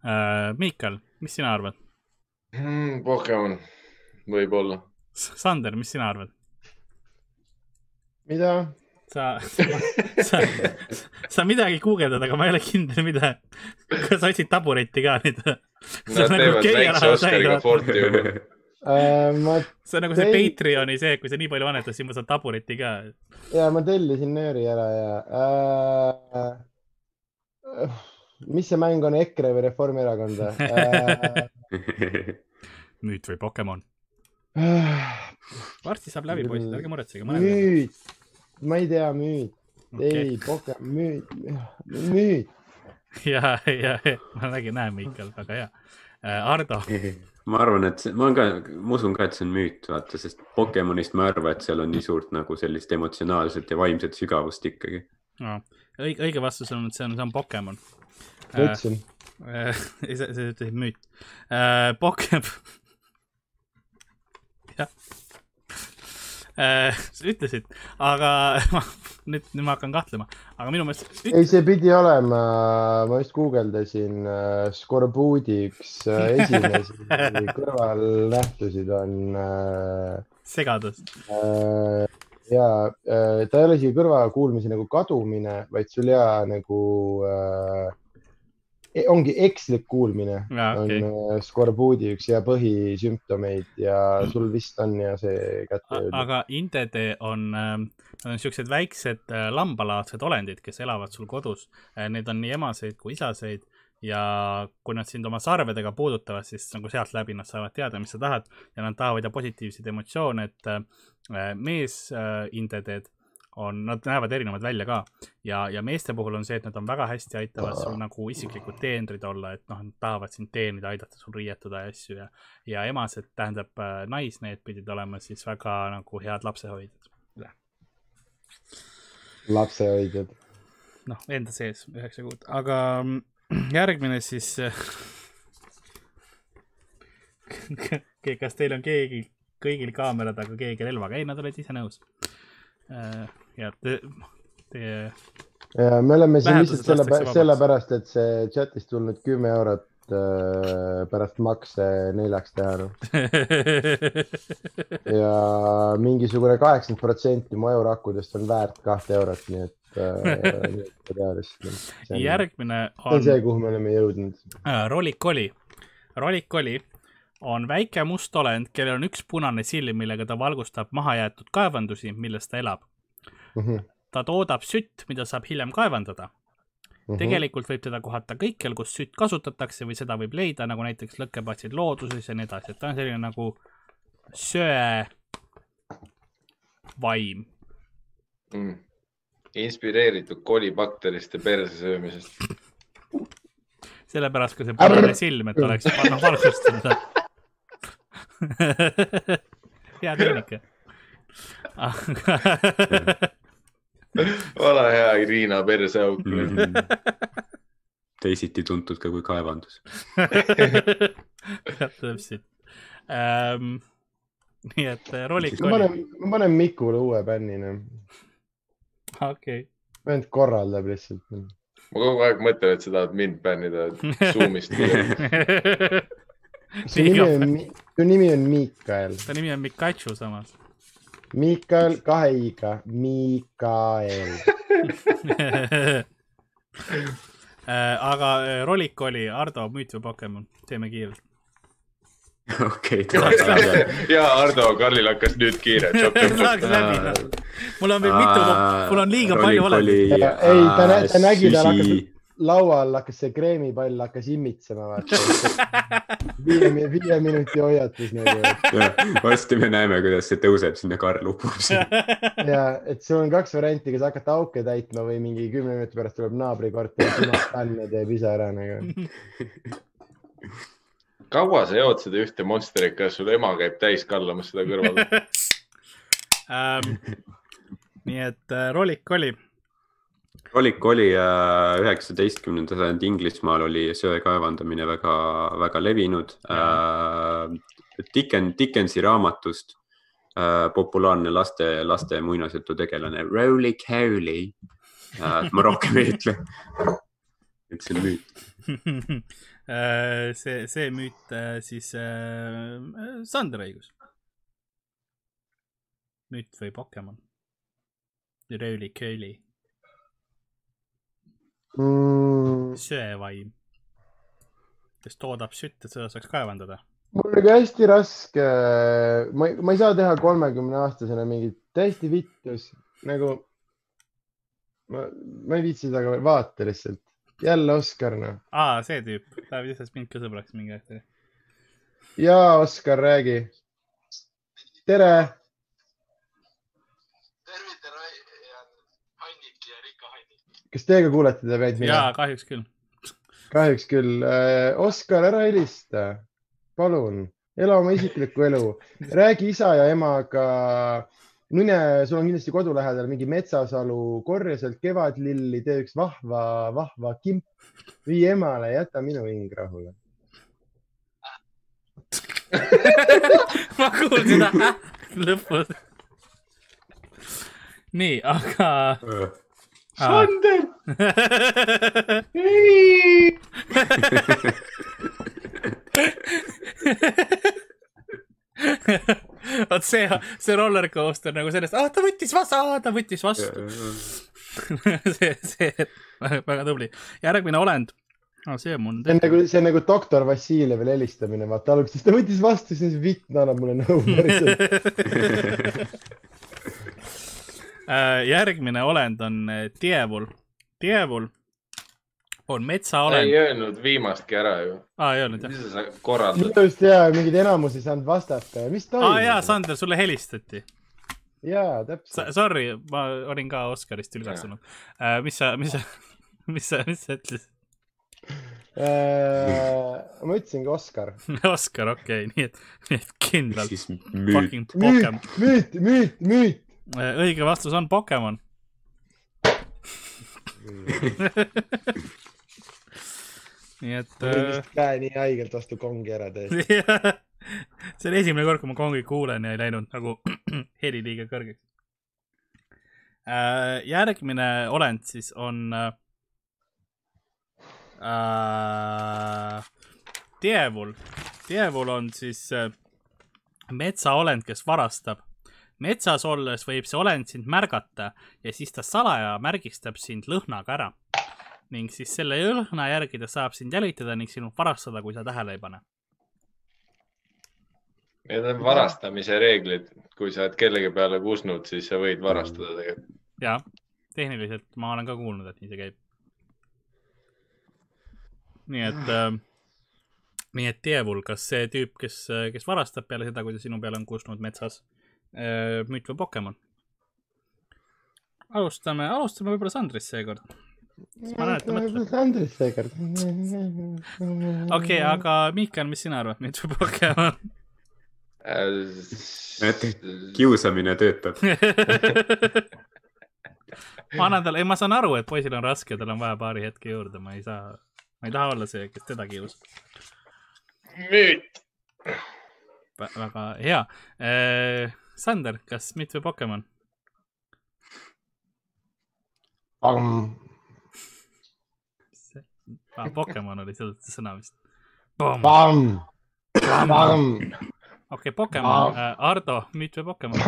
äh,. Miikal, mis sina arvad? Hmm, Pokemon, võib-olla. Sander, mis sina arvad? mida? sa, sa, sa midagi guugeldad, aga ma ei ole kindel, mida. kas sa otsid tabureti ka nüüd? See on Nad nagu teevad väikse Oscariga. Fortune'i. Äh, ma see on nagu see Ei. Patreoni see, kui sa nii palju annetad, siis ma saan tabureti ka. ja ma tellisin nööri ära ja äh,. Mis see mäng on, EKRE või Reformierakond või äh,? müüt või Pokemon? äh, varsti saab läbi, poisid, ärge muretsege. müüt, ma ei tea, müüt okay., ei, Pokemon, müüt, müüt. ja, ja, ma nägin, näen Miikal, väga hea. Ardo, ma arvan, et see, ma olen ka, ma usun ka, et see on müüt, vaata, sest Pokemonist ma ei arva, et seal on nii suurt nagu sellist emotsionaalset ja vaimset sügavust ikkagi. õige, õige vastus on, et see on, see on Pokemon. Ma ütlesin, ei, sa, sa ütlesid müüt. Pokemon. jah. sa ütlesid, aga ma, nüüd, nüüd ma hakkan kahtlema, aga minu meelest ei, see pidi olema, ma just guugeldasin äh, Scorbuudi üks äh, esimesi kõrvalnähtusid on äh, segadus. äh, ja äh, ta ei ole isegi kõrvakuulmise nagu kadumine, vaid sul ja nagu äh, ongi ekslik kuulmine Jaa, on okei. äh, Scorbuudi üks hea põhisümptomeid ja sul vist on ja see kätte aga indede on, nad on siuksed väiksed äh, lambalaadsed olendid, kes elavad sul kodus. Need on nii emaseid kui isaseid ja kui nad sind oma sarvedega puudutavad, siis nagu sealt läbi nad saavad teada, mis sa tahad ja nad tahavad ja positiivseid emotsioone, et äh, meesindeded on, nad näevad erinevad välja ka ja, ja meeste puhul on see, et nad on väga hästi aitavad sul nagu isiklikud teenrid olla, et noh, nad tahavad sind teenida, aidata sul riietuda ja asju ja, ja emased tähendab äh, naismehed pidid olema siis väga nagu head lapsehoidjad. lapsehoidjad. noh, enda sees üheksa kuud, aga mm, järgmine siis. kas teil on keegi, kõigil kaamerad, aga keegi relvaga? ei, nad olid ise nõus. Ja te, teie, me oleme siin lihtsalt selle sellepärast, et see chat'ist tulnud kümme eurot äh, pärast makse neljaks teha noh. ja mingisugune kaheksakümmend protsenti mu eurakkudest on väärt kahte eurot, nii et äh, lihtsalt. see on, järgmine see on on see, kuhu me oleme jõudnud. äh, rolikoli. rolikoli on väike must olend, kellel on üks punane silm, millega ta valgustab mahajäetud kaevandusi, milles ta elab. Mhm, ta toodab sütt, mida saab hiljem kaevandada. mhm. tegelikult võib teda kohata kõikjal, kus sütt kasutatakse või seda võib leida nagu näiteks lõkkeplatsid looduses ja nii edasi, et ta on selline nagu söe vaim. Mm. inspireeritud kolibakteriste perse söömisest. sellepärast ka see punane silm, et oleks panna valgustada. hea tehnika. Ole hea, Irina perseauk mm. -hmm. teisiti tuntud ka kui kaevandus. täpselt ähm,. nii et äh, rolik ma oli, panen, ma panen Mikule uue bänni, noh. okei. vend korraldab lihtsalt. noh. ma kogu aeg mõtlen, et sa tahad mind bännida Zoom'ist. su nimi on, su nimi on Miikael. ta nimi on Mikachu samas. Miikael kahe i-ga, Miikael. Äh, aga äh, rolik oli Ardo, müüt või Pokemon, teeme kiirelt. okei, ja Ardo, Karlil hakkas nüüd kiire. Läheks läbi, noh. mul on veel mitu, mul on liiga palju valesid. ei, ta nä-, ta nägi, hakkas laual hakkas see kreemipall hakkas immitsema, vaata. viie, viie minuti hoiatus nagu. varsti me näeme, kuidas see tõuseb sinna, Karl upub sinna. ja et sul on kaks varianti, kas hakata auke täitma või mingi kümne minuti pärast tuleb naabrikorteri sinust fänn ja teeb ise ära nagu. kaua sa jood seda ühte Monsterit, kas sul ema käib täis kallamas seda kõrval? ähm,. nii et äh, rolik oli. Olik oli üheksateistkümnenda sajandi Inglismaal oli söe kaevandamine väga, väga levinud äh,. Dicken, Dickensi raamatust äh, populaarne laste, laste muinasjututegelane Rowley Cowley äh,. ma rohkem ei ütle. et see on müüt. See, see müüt siis äh,, Sander õigus. müüt või Pokemon? Rööli kööli, Mm, söevaim, kes toodab sütt, et seda saaks kaevandada. mul on nagu hästi raske, ma, ma ei saa teha kolmekümne aastasena mingit täiesti vittus nagu. ma, ma ei viitsi seda ka vaata lihtsalt, jälle Oskar noh. aa, see tüüp, ta viskas mind ka sõbraks mingi hetk. ja Oskar, räägi. tere. Kas teiega kuulete teda vaid mina? jaa, kahjuks küll. kahjuks küll. Oskar, ära helista, palun, ela oma isiklikku elu, räägi isa ja emaga. mine, sul on kindlasti kodu lähedal mingi metsasalu, korja sealt kevadlilli, tee üks vahva, vahva kimp, vii emale, jäta minu hing rahule. ma kuulsin äh, lõpus. nii, aga. Sander, vot see, see roller coaster nagu sellest, ah ta võttis vastu, ta võttis vastu. see, see, väga tubli. järgmine olend oh,. see on mul see on nagu, see on nagu doktor Vassiljevile helistamine, vaata alguses ta võttis vastu, siis vitt annab mulle nõu päriselt. Äh, järgmine olend on äh, Dievul. Dievul on sa ei metsaolend. öelnud viimastki ära ju. aa, ei öelnud jah? mis sa korraldad? arust ja mingid enamus ei saanud vastata ja mis toimub aa jaa,? Sander, sulle helistati. jaa, täpselt. Sorry, ma olin ka Oscarist tülgastunud. mis sa, mis sa, mis sa, mis sa ütlesid? Äh, ma ütlesingi Oskar. Oscar, okei okay,, nii et, nii et kindlalt müüt. müüt, müüt, müüt. Õige vastus on Pokemon. nii et ma võin äh, vist käe nii haigelt vastu kongi ära teha. see on esimene kord, kui ma kongi kuulen ja ei läinud nagu heli liiga kõrgeks. järgmine olend siis on äh, äh, Dievul. Dievul on siis äh, metsaolend, kes varastab. Metsas olles võib see olend sind märgata ja siis ta salaja märgistab sind lõhnaga ära ning siis selle lõhna järgi ta saab sind jälitada ning sinult varastada, kui sa tähele ei pane. Need on varastamise reeglid, kui sa oled kellegi peale kusnud, siis sa võid varastada tegelikult. jah, tehniliselt ma olen ka kuulnud, et nii see käib. nii et äh,, nii et Dievul, kas see tüüp, kes, kes varastab peale seda, kui ta sinu peale on kusnud metsas äh,, müüt või Pokemon alustame, alustame võib-olla Sandrist seekord. Andres seekord. okei aga Miikal, mis sina arvad, nüüd või Pokemon? näete, kiusamine töötab. ma annan talle, ei, ma saan aru, et poisil on raske, tal on vaja paari hetke juurde, ma ei saa, ma ei taha olla see, kes teda kiusab. müüt. väga hea. Sander, kas Myth või Pokemon? Ah, Pokemon oli see sõna vist. Okei, Pokemon, Ardo, Myth või Pokemon?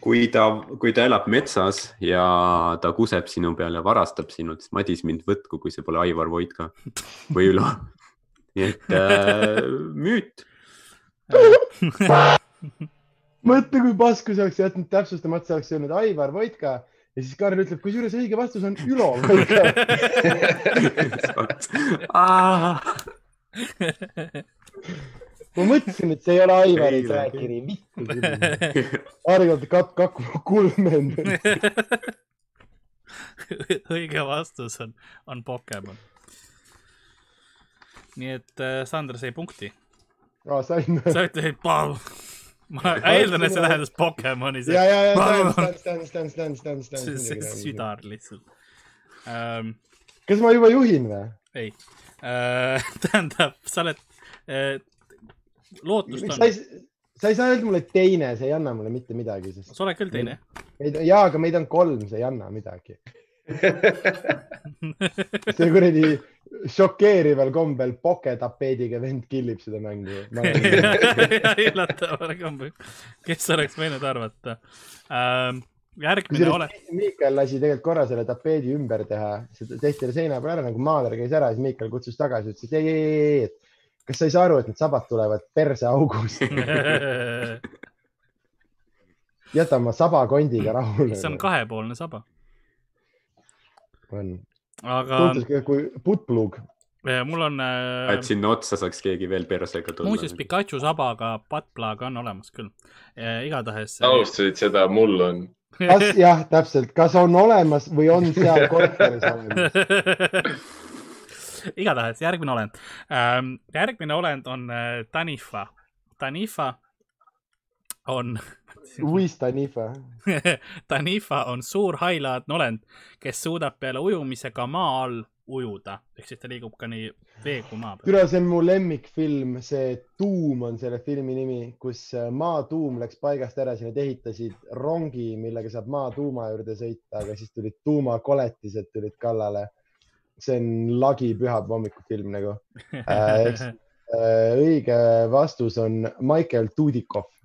kui ta, kui ta elab metsas ja ta kuseb sinu peale ja varastab sinult, siis Madis mind võtku, kui see pole Aivar Voitka või Ülo. nii et äh, müüt. mõtle, kui pasku sa oleks jätnud täpsustamata, sa oleks öelnud Aivar Voitka ja siis Karl ütleb, kusjuures õige vastus on Ülo Voitka. ma mõtlesin, et see ei ole Aivari trackeri, vittu küll. aeg-ajalt kat-, kakku kulmend. õige vastus on, on Pokemon. nii et äh, Sander sai punkti. aa, sain. sa ütlesid Paul. ma eeldan, et see tähendas Pokemoni. ja, ja, ja, stand, stand, stand, stand, stand, stand, see südar lihtsalt ähm,. kas ma juba juhin või? ei äh, tähendab, sa oled äh,, lootust on sa ei saa öelda mulle teine, see ei anna mulle mitte midagi, sest sa oled küll teine. jaa, aga meid on kolm, see ei anna midagi. see kuradi šokeerival kombel poketapeediga vend killib seda mängu. üllataval kombel, kes oleks võinud arvata ähm,. järgmine ole, Miikal lasi tegelikult korra selle tapeedi ümber teha, see tehti seina peal ära nagu maaler käis ära, siis Miikal kutsus tagasi, ütles, et ei, ei, ei, ei, et kas sa ei saa aru, et need sabad tulevad perseaugust, jäta oma sabakondiga rahule. see on. kahepoolne saba, on, aga tuntus kui puttplug. mul on äh, et, sinna otsa saaks keegi veel persega tulla. muuseas Pikachu sabaga buttplug on olemas küll äh,. igatahes. alustasid seda, mul on. kas jah, täpselt, kas on olemas või on seal korteris olemas? igatahes järgmine olend ähm,. järgmine olend on äh, Tanifa. Tanifa on Luis Tanifa. Tanifa on suur hailaadne olend, kes suudab peale ujumise ka maa all ujuda, ehk siis ta liigub ka nii vee kui maa peal. türa, see on mu lemmikfilm, see Tuum on selle filmi nimi, kus äh, maatuum läks paigast ära, siis nad ehitasid rongi, millega saab maatuuma juurde sõita, aga siis tulid tuumakoletised tulid kallale. see on lagi pühapäeva nagu äh,. äh, õige vastus on Michael Dudikov Äh,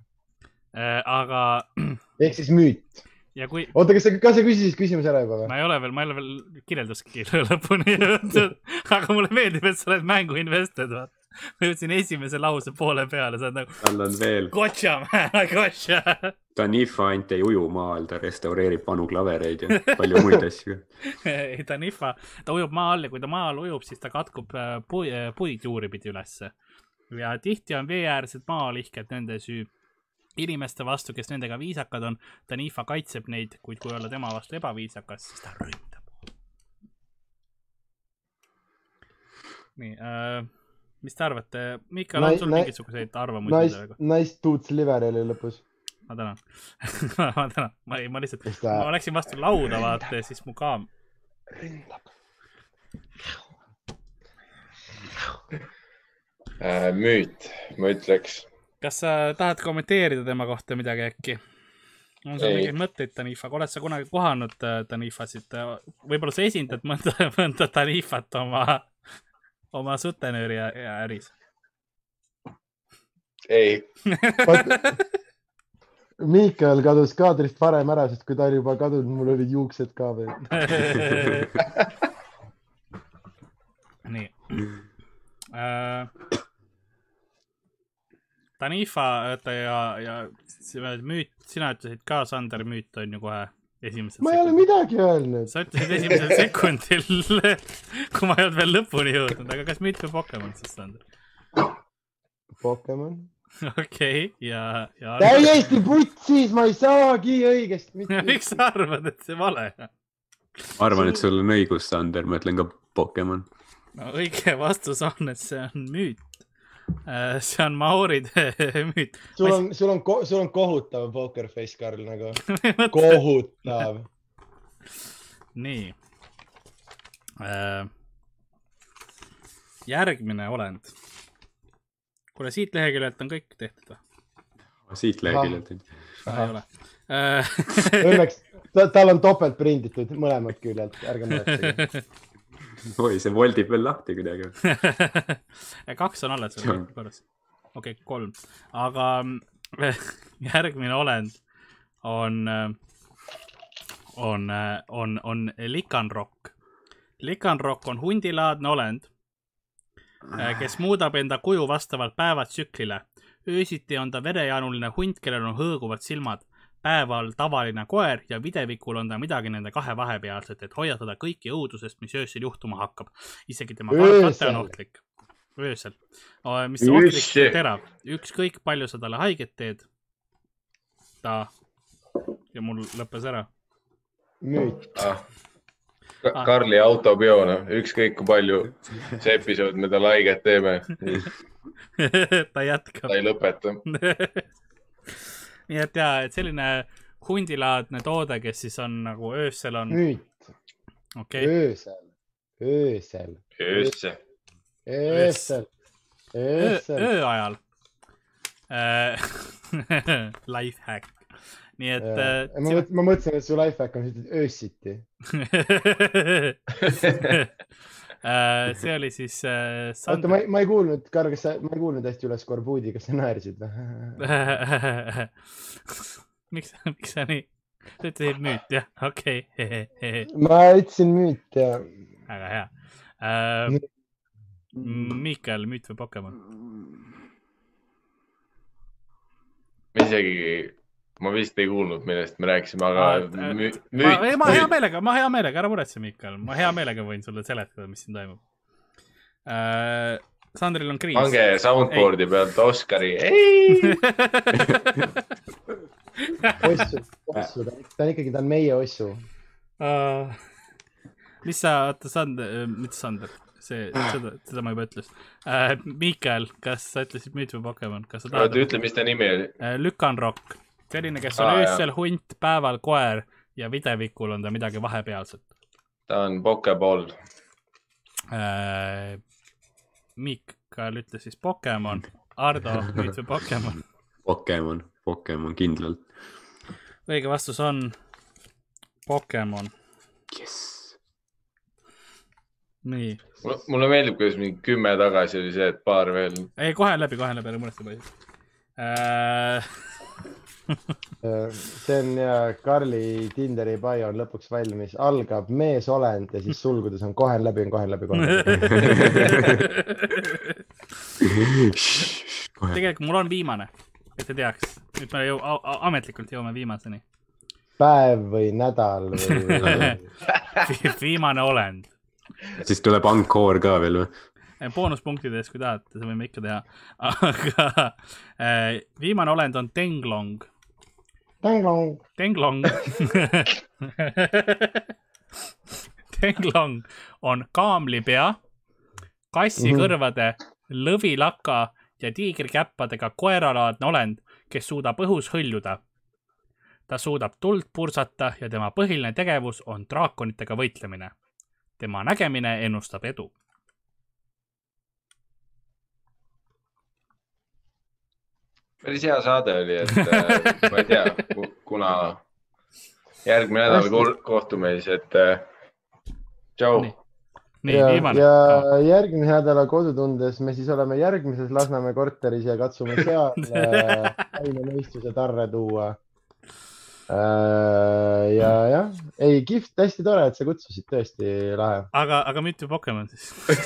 aga, ehk siis müüt. ja kui oota, kas sa, kas sa küsisid küsimuse ära juba või? ma ei ole veel, ma ei ole veel kirjelduski lõpuni jõudnud, aga mulle meeldib, et sa oled mängu investor, vaata. ma jõudsin esimese lause poole peale, sa oled nagu tal on veel, gotcha, man, gotcha. Tanifa ainult ei uju maa all, ta restaureerib vanu klavereid ja palju muid asju. ei, ta on ihva, ta ujub maa all ja kui ta maa all ujub, siis ta katkub äh, pui, puid juuripidi ülesse. ja tihti on veeäärsed maalihked nende süü inimeste vastu, kes nendega viisakad on. Tanifa kaitseb neid, kuid kui olla tema vastu ebaviisakas, siis ta ründab. nii äh,, mis te arvate, Miikal, on sul mingisuguseid arvamusi Nice sellega?, nice dudes liver oli lõpus. ma tänan ma tänan, ma ei, ma lihtsalt, ma läksin vastu lauda, vaata ja siis mu kaam-, ründab. Äh, müüt, ma ütleks. Kas sa tahad kommenteerida tema kohta midagi äkki? on sul Ei. mingeid mõtteid Tanifaga, oled sa kunagi kohanud äh, Tanifasid? võib-olla sa esindad mõnda, mõnda Tanifat oma, oma sutenööri äris. ei, Miikael kadus kaadrist varem ära, sest kui ta oli juba kadunud, mul olid juuksed ka veel. nii äh,. Tanifa, oota ja, ja müüt, sina ütlesid ka, Sander, müüt on ju kohe esimesel ma ei ole midagi öelnud. sa ütlesid esimesel sekundil, kui ma ei olnud veel lõpuni jõudnud, aga kas müüt või Pokemon siis, Sander? Pokemon. okei, ja, ja. täiesti putsis, ma ei saagi õigesti mitte miks sa arvad, et see vale on? ma arvan, et sul on õigus, Sander, ma ütlen ka Pokemon. no õige vastus on, et see on müüt. See on maooride müüt. sul on, sul on, sul on kohutav poker face, Karl, nagu kohutav. nii. järgmine olend. kuule, siit leheküljelt on kõik tehtud või? siit leheküljelt. ei ole. Äh, Õnneks ta, tal on topelt prinditud mõlemalt küljelt, ärge muretsege. oi, see voldib veel lahti kuidagi. kaks on alles on- korras. okei okay,, kolm, aga järgmine olend on, on, on, on likanrokk. likanrokk on hundilaadne olend, kes muudab enda kuju vastavalt päevatsüklile. öösiti on ta verejaanuline hunt, kellel on hõõguvad silmad. Päeval tavaline koer ja videvikul on ta midagi nende kahe vahepealset, et hoiatada kõiki õudusest, mis öösel juhtuma hakkab. isegi tema kate on ohtlik. öösel, mis ohtlik ja terav, ükskõik palju sa talle haiget teed. ta ja mul lõppes ära. müüt. ah.. Karli autopeo, noh, ükskõik kui palju see episood me talle haiget teeme, ta jätkab ta. ei lõpeta. nii et ja, et selline hundilaadne toode, kes siis on nagu öösel on, müüt, okei okay., öösel, öösel, öösse. öösel, öösel. öö ajal äh. Life hack, nii et äh, ma ma mõtlesin, et su life hack on, öösiti. Äh, see oli siis äh, oota, ma ei, ma ei kuulnud, Karl, kas sa, ma ei kuulnud hästi üle skorbuudi, kas sa naersid või? miks, miks sa nii, sa ütlesid müüt jah, okei okay., ma ütlesin müüt ja väga hea uh,. Miikal, müüt või Pokemon? ma isegi, ma vist ei kuulnud, millest me rääkisime, aga et, äh, mü- ma, ei, ma hea meelega, ma hea meelega, ära muretse, Miikal, ma hea meelega võin sulle seletada, mis siin toimub uh,. Sandril on kriis. pange soundboard'i pealt Oscari, ei. ossu, ossu, ta on ikkagi, ta on meie ossu. uh,. mis sa, oota, Sander, mitte Sander, see, seda, seda ma juba ütlesin uh,. Miikal, kas sa ütlesid müüt või Pokemon, kas sa tahad ütle, mis ta nimi oli. uh,? Lükanrokk, selline, kes on ah, jah. öösel hunt, päeval koer ja videvikul on ta midagi vahepealset ta on Pokeball. uh,. Miikal ütles siis Pokemon, Ardo, või Pokemon? Pokemon, Pokemon kindlalt. õige vastus on Pokemon, jess. nii. mulle meeldib, kuidas mingi kümme tagasi oli see, et paar veel. ei, kohe läbi, kohe läbi, ära muretse poisid uh,. see on ja Karli Tinderi bio on lõpuks valmis, algab meesolend ja siis sulgudes on kohe läbi, on kohe on läbi, kohe läbi. tegelikult mul on viimane, et te teaks, nüüd me jõu-, ametlikult jõuame viimaseni. päev või nädal või? viimane olend. siis tuleb ankoor ka veel või? boonuspunktides, kui tahate, seda võime ikka teha. aga äh, viimane olend on Tenglong. Tenglong. Tenglong on kaamlipea, kassikõrvade, lõvilaka ja tiigrikäppadega koeralaadne olend, kes suudab õhus hõljuda. ta suudab tuld pursata ja tema põhiline tegevus on draakonitega võitlemine. tema nägemine ennustab edu. Päris hea saade oli, et äh, ma ei tea, kuna järgmine nädal ko- kohtume siis, et äh, tšau Nii.. ja, viimane. ja järgmise nädala kodutundes me siis oleme järgmises Lasnamäe korteris ja katsume seal äh, aine mõistuse tarre tuua. ja, jah, ei kihvt, hästi tore, et sa kutsusid, tõesti lahe. aga, aga mitte Pokemon siis.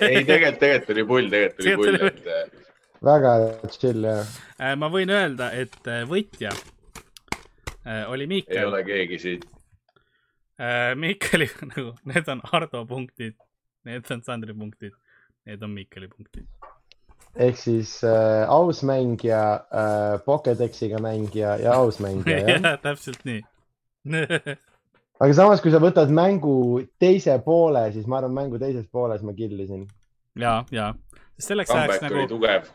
ei, tegelikult, tegelikult oli pull, tegelikult oli pull, et äh, väga chill ja Äh, ma võin öelda, et äh, võitja äh, oli ei Miikel. ole keegi siit. Miikeli nagu, need on Hardo punktid, need on Sandri punktid, need on Miikeli punktid. ehk siis äh, aus mängija äh,, Pokedexiga mängija ja aus mängija, jah. jah, täpselt nii. aga samas, kui sa võtad mängu teise poole, siis ma arvan, mängu teises pooles ma killisin. ja, ja, sest selleks ajaks comeback oli nagu, tugev.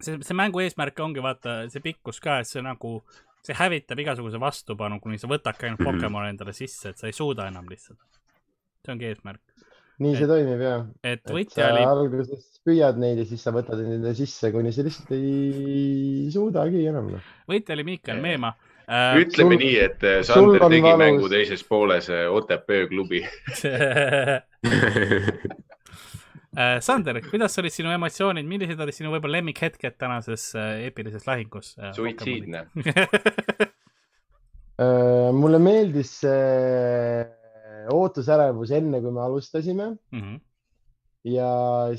see, see mängu eesmärk ongi vaata see pikkus ka, et see nagu, see hävitab igasuguse vastupanu, kuni sa võtadki ainult Mhm. Pokemoni endale sisse, et sa ei suuda enam lihtsalt. see ongi eesmärk, nii see toimib jah. et et võitja oli, alguses püüad neid ja siis sa võtad neid endale sisse, kuni sa lihtsalt ei suudagi enam noh. võitja oli Miikal Meemaa äh,. ütleme sul- nii, et sul Sander tegi valus. mängu teises pooles eh, OTP klubi. Äh, Sander, kuidas olid sinu emotsioonid, millised olid sinu võib-olla lemmikhetked tänases äh, eepilises lahingus äh,? suitsiidne. Äh, mulle meeldis see ootusärevus enne, kui me alustasime Mhm. ja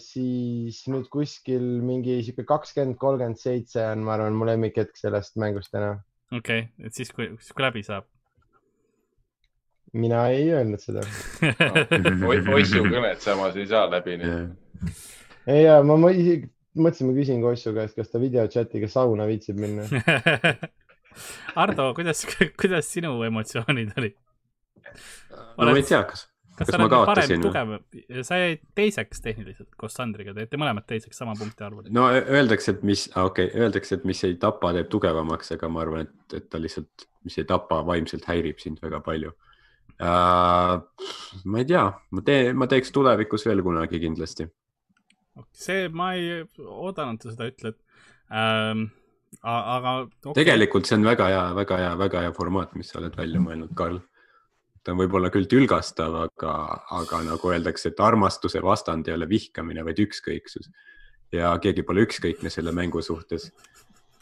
siis nüüd kuskil mingi sihuke kakskümmend, kolmkümmend seitse on, ma arvan, mu lemmikhetk sellest mängust täna. okei, et siis, kui, siis kui läbi saab. Mina ei öelnud seda. Ossu kõnet samas ei saa läbi nüüd. ei, ja ma mõ- isegi mõtlesin, ma küsin Kossu käest, kas ta videochatiga sauna viitsib minna. Ardo, kuidas, kuidas sinu emotsioonid olid? ma ei tea, kas, kas ma kaotasin sa jäid teiseks tehniliselt koos Sandriga, te jäite mõlemad teiseks sama punkti arvul. no öeldakse, et mis, okei okay,, öeldakse, et mis ei tapa, teeb tugevamaks, aga ma arvan, et, et ta lihtsalt, mis ei tapa, vaimselt häirib sind väga palju uh,. ma ei tea, ma teen, ma teeks tulevikus veel kunagi kindlasti. see, ma ei oodanud, et sa seda ütled ähm,. aga okay. tegelikult see on väga hea, väga hea, väga hea formaat, mis sa oled välja mõelnud, Karl. ta on võib-olla küll tülgastav, aga, aga nagu öeldakse, et armastuse vastand ei ole vihkamine, vaid ükskõiksus. ja keegi pole ükskõikne selle mängu suhtes.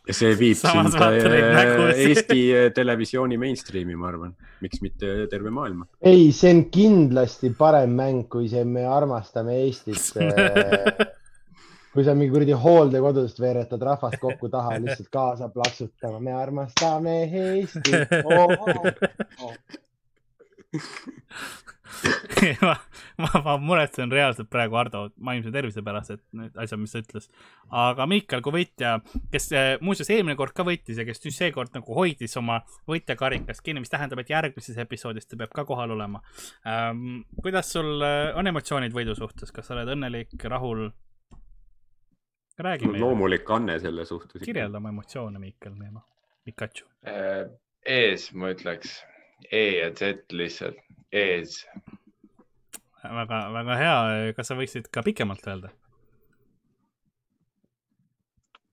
See viib Samas sind äh. Eesti äh, televisiooni mainstream'i, ma arvan, miks mitte terve maailma. ei, see on kindlasti parem mäng, kui see Me armastame Eestit. kui sa mingi kuradi hooldekodust veeretad rahvast kokku taha lihtsalt kaasa plaksutama, me armastame Eestit oh. Oh, oh. ma, ma, ma muretsen reaalselt praegu Ardo vaimse tervise pärast, et need asjad, mis ta ütles. aga Miikal kui võitja, kes eh, muuseas eelmine kord ka võitis ja kes nüüd seekord nagu hoidis oma võitjakarikast kinni, mis tähendab, et järgmises episoodis ta peab ka kohal olema ähm,. kuidas sul eh, on emotsioonid võidu suhtes, kas sa oled õnnelik, rahul? räägi meile, loomulik anne selle suhtes. kirjelda oma emotsioone, Miikal, Pikachu. Eh, ees, ma ütleks. E ja Z lihtsalt, ees. väga, väga hea, kas sa võiksid ka pikemalt öelda?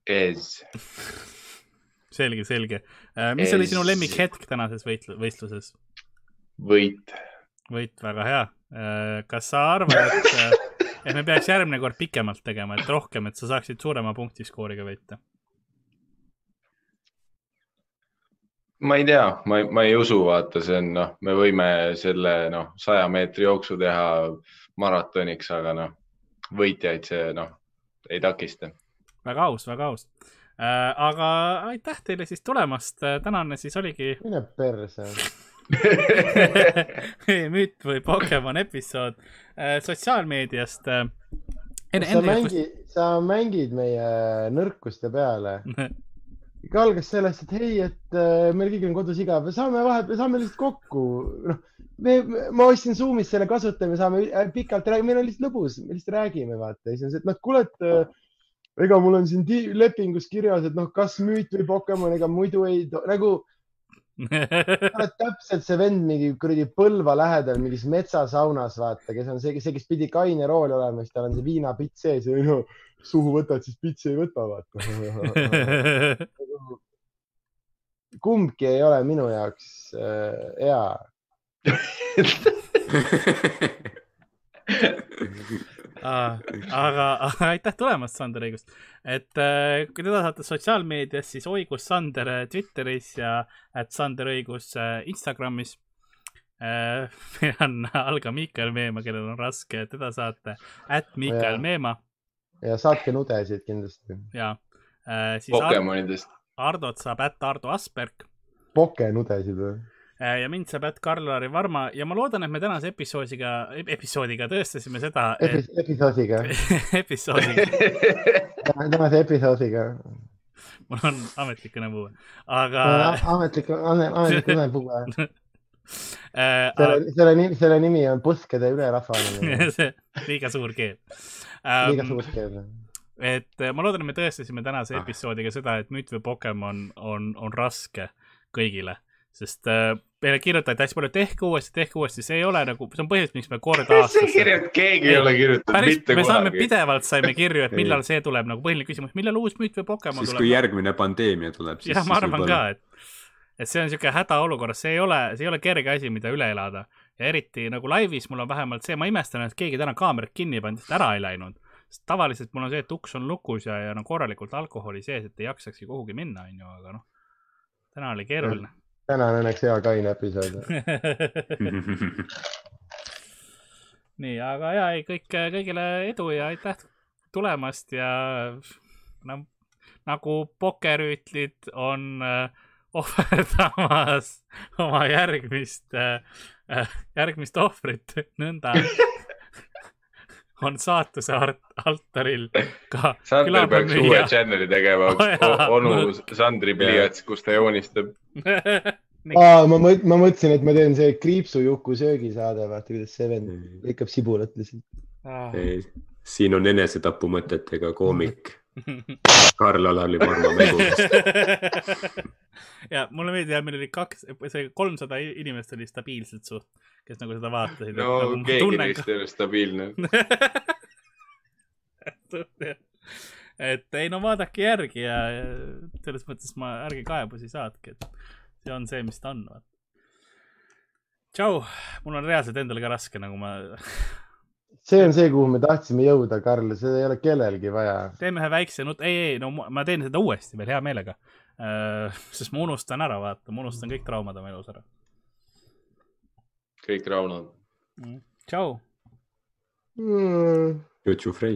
ees. selge, selge. mis oli sinu lemmikhetk tänases võitlu-, võistluses? võit. võit, väga hea. kas sa arvad, et, et me peaks järgmine kord pikemalt tegema, et rohkem, et sa saaksid suurema punktiskooriga võita? Ma ei tea, ma, ma ei usu, vaata, see on noh, me võime selle noh, saja meetri jooksu teha maratoniks, aga noh, võitjaid see noh, ei takista. väga aus, väga aus. aga aitäh teile siis tulemast, tänane siis oligi mine perse. müüt või Pokemon episood äh, sotsiaalmeediast. sa mängid, sa mängid meie nõrkuste peale. ikka algas sellest, et hei, et äh, meil kõigil on kodus igav, saame vahepeal, saame lihtsalt kokku, noh. me, ma ostsin Zoom'is selle kasutaja, me saame äh, pikalt rääkida, meil on lihtsalt lõbus, me lihtsalt räägime, vaata. siis on see, et noh, kuule, et äh, ega mul on siin lepingus kirjas, et noh, kas müüt või Pokemon, ega muidu ei, nagu oled täpselt see vend mingi kuradi Põlva lähedal mingis metsasaunas, vaata, kes on see, see, kes pidi kaine rool olema, siis tal on see viinapitt sees ja no, suhu võtad, siis pitsi ei võta, vaata. kumbki ei ole minu jaoks äh, hea. Aa, aga aitäh tulemast, Sander Õigus. et äh, kui teda saate sotsiaalmeedias, siis Oigus Sander äh, Twitteris ja et Sander Õigus äh, Instagramis meil on Alga Miikael Meemaa, kellel on raske, teda saate at Miikael Jaa. Meemaa ja saatke nudesid kindlasti. ja siis Pokemonidest. Ardot saab at Ardo Asperg Poke nudesid või? Äh, ja mind saab at Karl-Lari Varma ja ma loodan, et me tänase episoodiga, episoodiga tõestasime seda Epis, episoodiga. Episoodiga. Tänase episoodiga. mul on ametlik kõnepuue, aga ametlik, ametlik kõnepuue äh, selle, selle nimi, selle nimi on Puskede ülerahvamine liiga suur keel. Um,. liiga suur keel. et äh, ma loodan, et me tõestasime tänase episoodiga seda, et müüt või Pokemon on, on raske kõigile, sest äh, meile kirjutati hästi palju, tehke uuesti, tehke uuesti, see ei ole nagu, see on põhjus, miks me kord aastas. keegi ei ole kirjutanud mitte me kunagi. saame pidevalt saime kirju, et millal see tuleb, nagu põhiline küsimus, millal uus müüt või Pokemon siis tuleb. kui järgmine pandeemia tuleb. jah, ma arvan ka, et, et see on niisugune hädaolukorras, see ei ole, see ei ole kerge asi, mida üle elada ja eriti nagu laivis mul on vähemalt see, ma imestan, et keegi täna kaamerat kinni ei pannud, sest ära ei läinud. sest tavaliselt mul on see, et uks on lukus ja, ja no korralikult alkoholi sees, et ei jaksakski kuhugi minna, onju, aga noh, täna oli keeruline täna on õnneks hea kaine episood. Nii, aga ja ei, kõik, kõigile edu ja aitäh tulemast ja no nagu pokerüütlid on äh, ohverdamas oma järgmist äh,, järgmist ohvrit, nõnda on saatuse altaril ka. Sander peaks uue channel'i tegema onu Sandri pliiats, kus ta joonistab Aa, ma mõt-, ma mõtlesin, et ma teen see kriipsu Juku söögisaade, vaata kuidas see vend lõikab sibulat lihtsalt. Ah.. siin on enesetapumõtetega koomik. Karl-Alari Varma mängudest ja mulle meeldib, meil oli kaks, see kolmsada inimest oli stabiilselt suht, kes nagu seda vaatasid. no nagu keegi neist ei ole stabiilne et ei no vaadake järgi ja, selles mõttes ma, ärge kaebusi saatke, et see on see, mis ta on. tšau, mul on reaalselt endal ka raske, nagu ma see on see, kuhu me tahtsime jõuda, Karl, seda ei ole kellelgi vaja. teeme ühe väikse nut-, ei, ei, no ma teen seda uuesti veel hea meelega uh,. sest ma unustan ära, vaata, ma unustan kõik traumad oma elus ära. kõik traumad mm.. tšau mm.. Jutsu Frey.